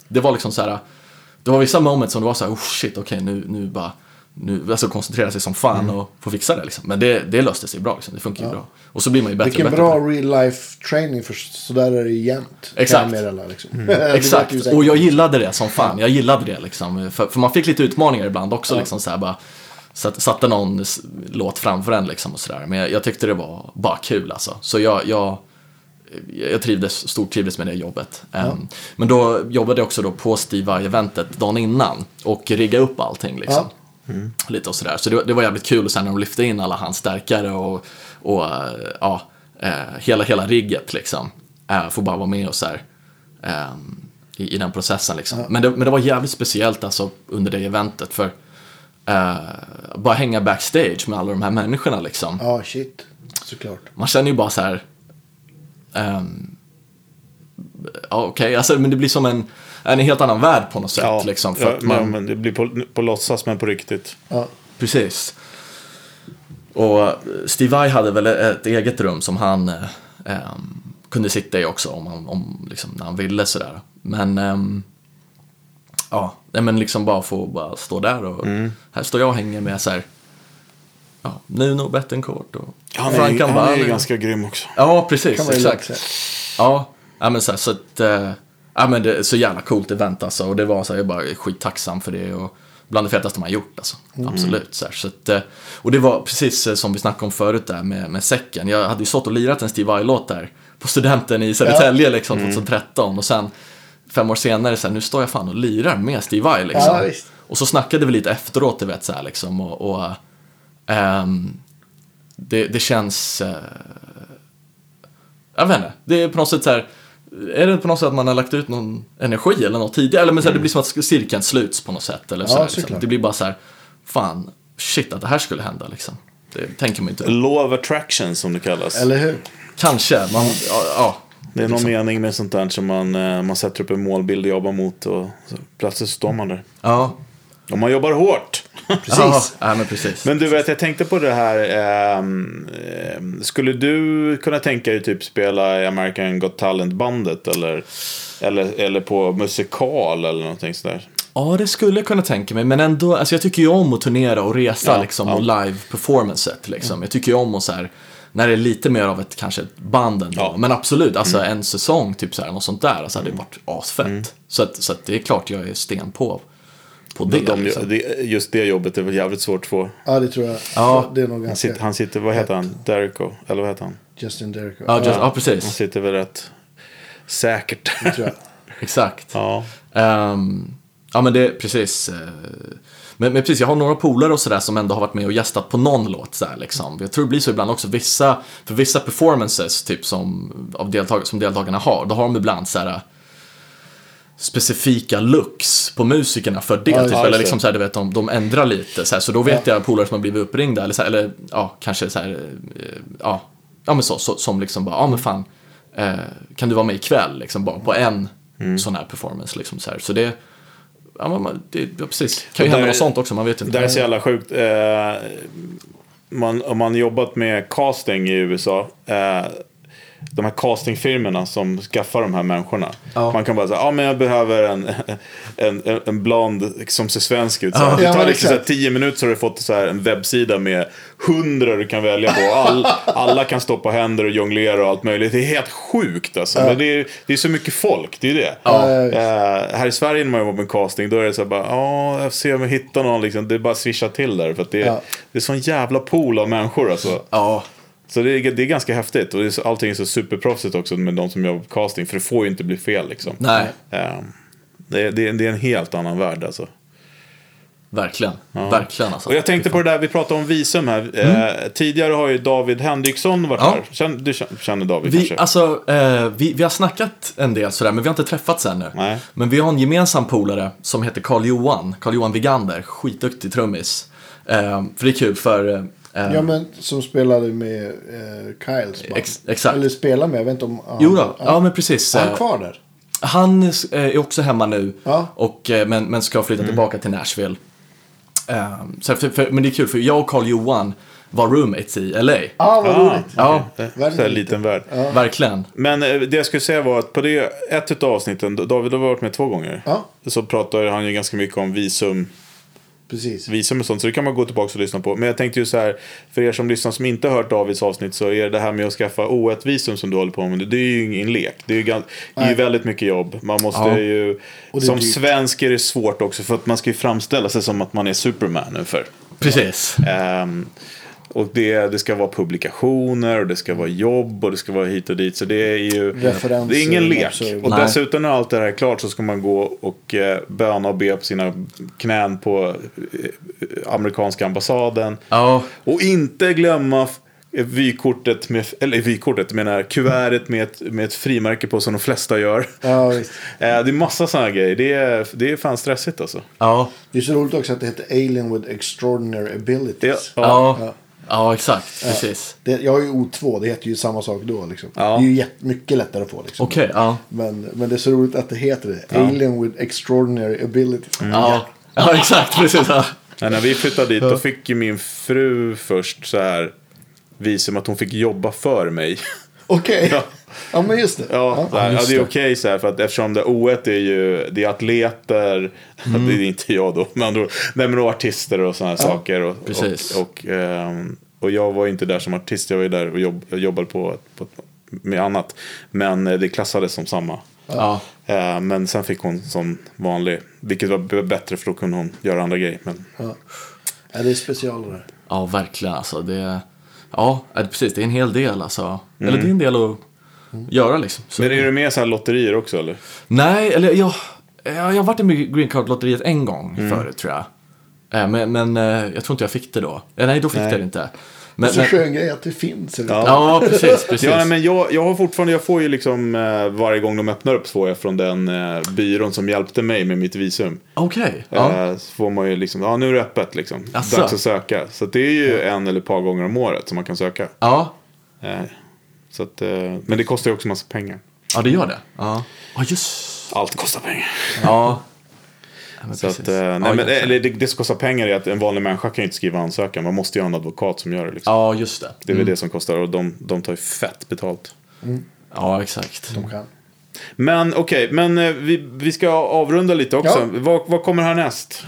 det var liksom så här. Det var vissa moments som det var så här, oh shit, okej nu, nu bara nu, alltså koncentrera sig som fan Mm. och få fixa det liksom. Men det, det löste sig bra liksom. Det funkar ju bra. Och så blir man ju bättre Vilken och bättre bra på det. real life training för så där är det jämt. Exakt. Meddela, liksom. Ju Exakt, och jag gillade det som fan. Jag gillade det liksom. För, för man fick lite utmaningar ibland också. Liksom, så här, bara, satt, satte någon låt framför en liksom, och sådär. Men jag, jag tyckte det var bara kul alltså. Så jag, jag, jag trivdes, stort trivdes med det jobbet. Ehm, men då jobbade jag också då på Steve Vai-eventet dagen innan. Och rigga upp allting liksom. Lite och sådär. Så det, det var jävligt kul och sen när de lyfte in alla hans stärkare och, och eh, ja, eh, hela, hela rigget liksom. Uh, får bara vara med och så här. ehm, i, i den processen liksom. Men, det, men det var jävligt speciellt alltså under det eventet för eh, bara hänga backstage med alla de här människorna liksom. Ja, shit. Såklart. Man känner ju bara så här. ja, okej, alltså, men det blir som en, en helt annan värld på något sätt. liksom, för ja, att man, men, men det blir på, på låtsas men på riktigt. Ja. Precis. Och eh, Steve Vai hade väl ett eget rum som han eh, ehm, kunde sitta i också om han, om, liksom, när han ville sådär. Men ehm, ja, nej, men liksom bara få bara stå där och här står jag och hänger med så här. Ja, Nuno Bettencourt och Han är, Frank ju- han är Ambani. ju ganska grym också. Ja, precis. Exakt. Ja, ja men så, här, så att, eh, ja men det är så jävla coolt event alltså. Och det var så här, jag bara skittacksam för det och bland det fetaste man gjort alltså. Absolut. Så här, så att, eh, och det var precis eh, som vi snackade om förut där med, med säcken. Jag hade ju stått och lirat en Steve Vai-låt där på studenten i Södertälje liksom 2013 och sen fem år senare så här, nu står jag fan och lirar med Steve Vai liksom. Ja, och så snackade vi lite efteråt, du vet så här liksom och, och ehm, det, det känns eh, jag vet inte, det är på något sätt så här, är det på något sätt att man har lagt ut någon energi eller något tidigare? Eller men så här, det blir som att cirkeln sluts på något sätt. Eller Ja, så här, liksom. Det blir bara så här, fan, shit att det här skulle hända liksom. Det tänker man inte. Law of attraction som det kallas. Eller hur? Kanske, man, ja, ja. det är någon liksom. mening med sånt där som man, eh, man sätter upp en målbild och jobbar mot och så plötsligt står man där. Ja, Om man jobbar hårt. Precis. Ja, men precis. Men du vet, jag tänkte på det här. ehm, skulle du kunna tänka dig typ spela i American Got Talent-bandet? Eller, eller, eller på musikal eller någonting sådär? Ja, det skulle jag kunna tänka mig. Men ändå, alltså jag tycker ju om att turnera och resa Ja, liksom, ja. och live-performancet. Liksom. Jag tycker ju om att så här, när det är lite mer av ett kanske ett band ändå. Ja. Men absolut, alltså en säsong, typ så här, något sånt där, alltså, hade det varit asfett. Så, att, så att det är klart jag är sten på, på det. De, liksom. det, just det jobbet är väl jävligt svårt att få. Ja, det tror jag. Ja. Det är nog Han sitter, han sitter vad heter han? Derrico? Eller vad heter han? Justin Derrick. ja, just, ja, Han precis. sitter väl rätt säkert. tror jag. Exakt. ja. Ehm, ja, men det, precis. eh, Men, men precis, jag har några polare och sådär som ändå har varit med och gästat på någon låt. Så här, liksom. Jag tror det blir så ibland också. Vissa, för vissa performances typ som, av deltag som deltagarna har, då har de ibland så här specifika looks på musikerna för det. Ja, typ, ja, eller liksom så här, du vet, de, de ändrar lite. Så, här, så då vet jag polare som har blivit uppringda, eller, så här, eller ja, kanske så här, eh, ja, ja men så, så, som liksom bara, ja men fan, eh, kan du vara med ikväll? Liksom bara på en Mm. sån här performance. Liksom, så, här. så det, ja, man- det ja, precis, kan ju hända något sånt också, man vet ju Det inte. där är så jävla sjukt. Eh, man, om man jobbat med casting i USA. Eh, de här castingfirmorna som skaffar de här människorna. Ja. Man kan bara säga, ja men jag behöver en, en, en, en blond som ser svensk ut. Så. Ja. det Ja, tar liksom så här, tio minuter så har du fått så här en webbsida med hundra du kan välja på. All, alla kan stå på händer och jonglera och allt möjligt. Det är helt sjukt alltså. Men det, är, det är så mycket folk, det är det. Ja, ja. Eh, här i Sverige när man jobbar med casting då är det så här bara, ja, jag får se om jag hittar någon liksom. Det är bara swisha till där. För det, är Ja. det är sån jävla pool av människor alltså. Ja, Så det är, det är ganska häftigt. Och det är, så- allting är så superproffsigt också med de som jobbar på casting. För det får ju inte bli fel liksom. nej, Eh, det, är- det, är- det är en helt annan värld alltså. verkligen. Verkligen alltså. Och jag tänkte på det där, vi pratade om visum här. Eh, tidigare har ju David Henriksson varit Ja. här. Känner, du känner- David Vi, kanske? alltså, eh, vi, vi har snackat en del sådär, men vi har inte träffats ännu. Nej. Men vi har en gemensam polare som heter Carl Johan, Carl Johan Vigander, skitduktig trummis. Eh, för det är kul för... Eh, Ja, men som spelade med eh, Kyles band. Ex- exakt. Eller spelar med, jag vet inte om... Jo då, ja men precis. Är han kvar där? Han eh, är också hemma nu, Ja. och, eh, men, men ska flytta tillbaka till Nashville. Eh, så för, för, men det är kul, för jag och Carl Johan var roommates i LA. Ah, vad Ah, roligt. Ja, Världen Så här är liten värld. verkligen. Men det jag skulle säga var att på det, ett av avsnitten, David har varit med två gånger. Ja. Så pratar han ju ganska mycket om visum, Precis. visum och sånt. Så det kan man gå tillbaka och lyssna på. Men jag tänkte ju så här, för er som lyssnar som inte har hört Davids avsnitt så är det här med att skaffa O1-visum som du håller på med. Det är ju ingen lek. Det är ju, gans, det är ju väldigt mycket jobb. Man måste Ja. ju, det som dyrt. svensk är det svårt också för att man ska ju framställa sig som att man är Superman för. Precis. Ehm, och det, det ska vara publikationer och det ska vara jobb och det ska vara hit och dit. Så det är ju Referenser, det är ingen lek. absurd. Och Nej. dessutom när allt det här är klart så ska man gå och eh, böna och be på sina knän på eh, amerikanska ambassaden. Ja, Och inte glömma vykortet med, eller vykortet, menar kuvertet med ett, med ett frimärke på som de flesta gör. Ja, visst. Eh, det är massa sådana grejer. Det är, det är fan stressigt alltså. ja, Det är så roligt också att det heter Alien with Extraordinary Abilities. ja, Ja. ja, exakt, precis. Det, jag har ju O2, det heter ju samma sak då. Liksom. Ja. Det är ju jätt, mycket lättare att få. Liksom. Okej, ja. Men, men det är så roligt att det heter det. Alien with Extraordinary Abilities. Ja, ja exakt, precis. Ja. Ja, när vi flyttade dit då fick ju min fru först så här visum att hon fick jobba för mig. Okej. Ja. Ja. men just det. Ja, här, ja, just det är okej så här för att eftersom det O1 är ju det är atleter, det är inte jag då, men andra ord, nej men och artister och sådana här saker. Och, Precis. Och, och, ehm, och jag var inte där som artist, jag var ju där och jobb, jobbade på, på, med annat. Men eh, det klassades som samma. Ja, Eh, Men sen fick hon som vanlig, vilket var bättre för då kunde hon göra andra grejer. Men Ja. Ja, det är specialer där. ja, verkligen alltså. Det, ja, ja, precis. Det är en hel del alltså. Eller det är en del att göra liksom. Så, Men är du med i så här lotterier också eller? Nej, eller jag, jag, jag har varit med i Green Card-lotteriet en gång förut tror jag. Eh, Men, men eh, jag tror inte jag fick det då. Eh, Nej, då fick Nej. jag det inte. Det Men, är så men, skön grej att det finns. Eller? Ja. ja, precis, precis. Ja, nej, men jag, jag har fortfarande, jag får ju liksom varje gång de öppnar upp så får jag från den eh, byrån som hjälpte mig med mitt visum. Okej, ja. Eh, så får man ju liksom, ja nu är det öppet liksom. Asså? Dags att söka. Så det är ju en eller ett par gånger om året som man kan söka. ja. Så att, eh, men det kostar ju också massa pengar. Ja, det gör det. Ja, ja just Allt kostar pengar. Ja. Så att, eh, ja, nej, men, eller det, det som kostar pengar är att en vanlig människa kan ju inte skriva ansökan. Man måste ju ha en advokat som gör det. Liksom. ja, just det. Det är väl det som kostar och de, de tar ju fett betalt. Ja, exakt. De kan. Men okej, men eh, vi, vi ska avrunda lite också. Ja. Vad, vad kommer härnäst?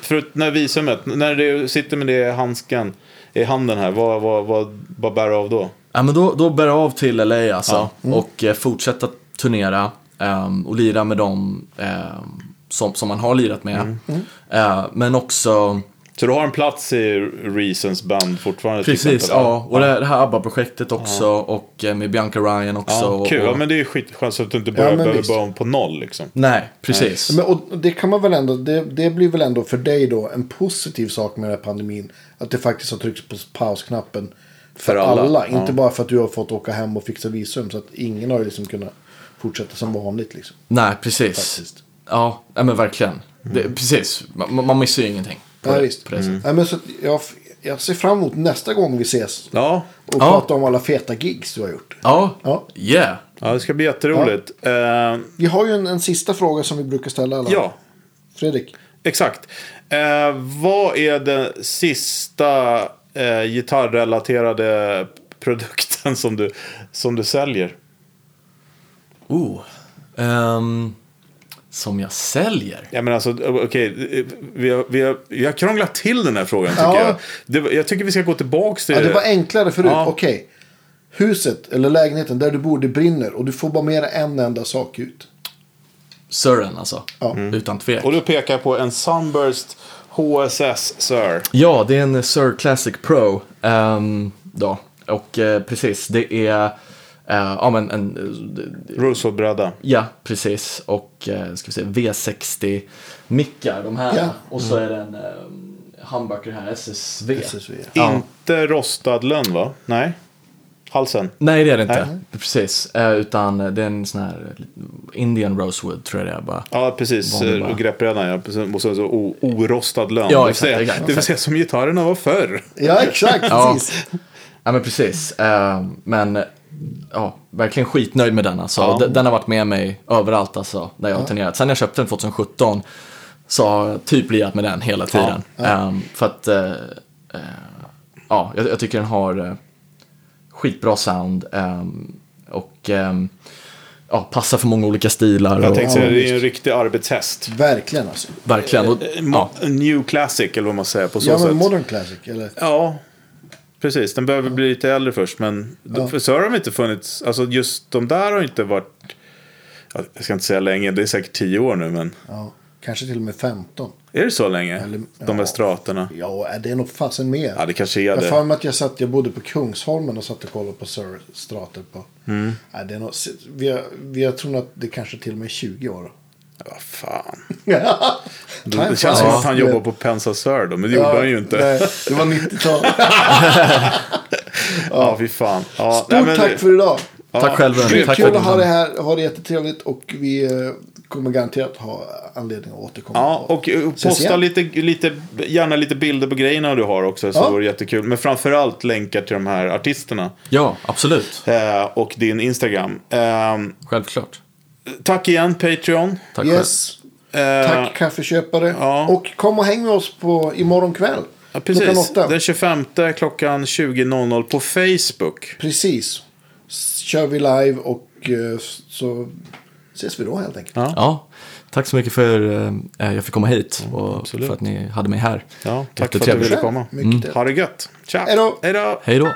För när visumet, när du sitter med det handsken i handen här, vad, vad, vad, vad bär du av då? Ja, men då, då bär jag av till LA alltså. Ja. Mm. Och eh, fortsätta turnera. ehm, och lira med dem ehm, som, som man har lirat med. Mm. Eh, men också, Så du har en plats i Reasons band fortfarande? precis, ja. Och det, det här ABBA-projektet också. Och eh, med Bianca Ryan också. Ja, kul, och, ja, men det är skitskönt så att du inte börjar, men behöver visst. börja om på noll liksom. Nej, precis. Men, och det kan man väl ändå, det, det blir väl ändå för dig då en positiv sak med den här pandemin. Att det faktiskt har tryckts på pausknappen för, För alla, alla. ja. Inte bara för att du har fått åka hem och fixa visum. Så att ingen har ju liksom kunnat fortsätta som vanligt liksom. Nej, precis. Faktiskt. Ja, men verkligen. Det, precis, man, man missar ju ingenting. På Ja, visst. På det sättet. Nej, men så jag, jag ser fram emot nästa gång vi ses. Ja, Och Ja. prata om alla feta gigs du har gjort. Ja, Ja. yeah. ja det ska bli jätteroligt. Ja, Vi har ju en, en sista fråga som vi brukar ställa alla. ja Fredrik. exakt. Eh, vad är det sista eh, gitarrrelaterade produkten som du, som du säljer? Oh. ehm, som jag säljer? Ja, men alltså, okej, eh, vi, har, vi, har, vi har krånglat till den här frågan tycker Ja. jag. Det, jag tycker vi ska gå tillbaka till Ja, det var enklare förut. Ja. Okej. Huset eller lägenheten där du bor, det brinner. Och du får bara med dig en enda sak ut. Surren alltså. Ja. Utan tvekan. Och då pekar på en Sunburst HSS Sir. Ja, det är en Sur Classic Pro. ehm, då. Och eh, precis, det är eh, ja, men en, eh, Rosewood-bräda. ja, precis. Och eh, ska vi se, V60 mickar, de här. Ja. Och så är det en eh, humbucker här, SSV. SSV. Ja. Inte rostad lönn va? Nej. Halsen. Nej, det är det inte. Nej. Precis. Eh, utan det är en sån här Indian Rosewood, tror jag det är bara. Ja, precis. Bara. Och greppbrädan ja. Och så, så o, orostad lönn. Ja, det vill exakt, säga, exakt. det vill säga som gitarrerna var förr. Ja, exakt. Ja. Precis. Ja, men precis. Eh, men ja, verkligen skitnöjd med den. Alltså. Ja. Den, den har varit med mig överallt alltså, där jag har turnerat. Sen jag köpte den 2017 så har jag typ lirat med den hela tiden. Eh, för att, eh, eh, ja, jag, jag tycker den har eh, skitbra sound. eh, och eh, ja, passar för många olika stilar. Jag och, tänkte säga, Ja, det är en riktig arbetshäst. Verkligen alltså. Verkligen. Och, Eh, ja, mo- New Classic eller vad man säger på så Ja, sätt. men modern classic. Eller? Ja, precis. Den behöver bli lite äldre först. Men Ja. för så har de inte funnits. Alltså just de där har inte varit. ja, Jag ska inte säga länge. Det är säkert tio år nu. Men Ja, kanske till och med 15. är det så länge? Eller- de här ja. straterna. Ja, det är nog fasen mer. Ja, det kanske är Jag har det. för mig att jag satt, jag bodde på Kungsholmen och satt och kollade på Sir Strater på. Mm. Nej, det är nog, vi, har, vi har tror att det kanske till och med är 20 år. Vad fan. Det känns som att han jobbar på Pensa Sir då. Men det Ja, gjorde han ju inte. Nej, det var 90-tal. Ja, fy fan. Ja, Stort nej, men- tack för idag. ja, Tack själv. Tack Kul att ha det här. Ha det jättetrevligt. Och vi eh, kommer garanterat ha anledning att återkomma. Ja, och eh, posta lite, lite, gärna lite bilder på grejerna du har också. Så Ja. vore det jättekul. Men framförallt länkar till de här artisterna. ja, absolut. Eh, och din Instagram. Eh, Självklart. tack igen Patreon. Tack. Yes. Eh, Tack kaffeköpare. ja. Och kom och häng med oss på imorgon kväll. Ja, precis. Den 25 klockan 20.00 på Facebook. Precis. Kör vi live och eh, så ses vi då helt enkelt. Ja. Ja, tack så mycket för att eh, jag fick komma hit och absolut. för att ni hade mig här. Ja, tack för att du ville komma. Mycket Ha det gött. Ciao. Hej då. Hej då. Hej då.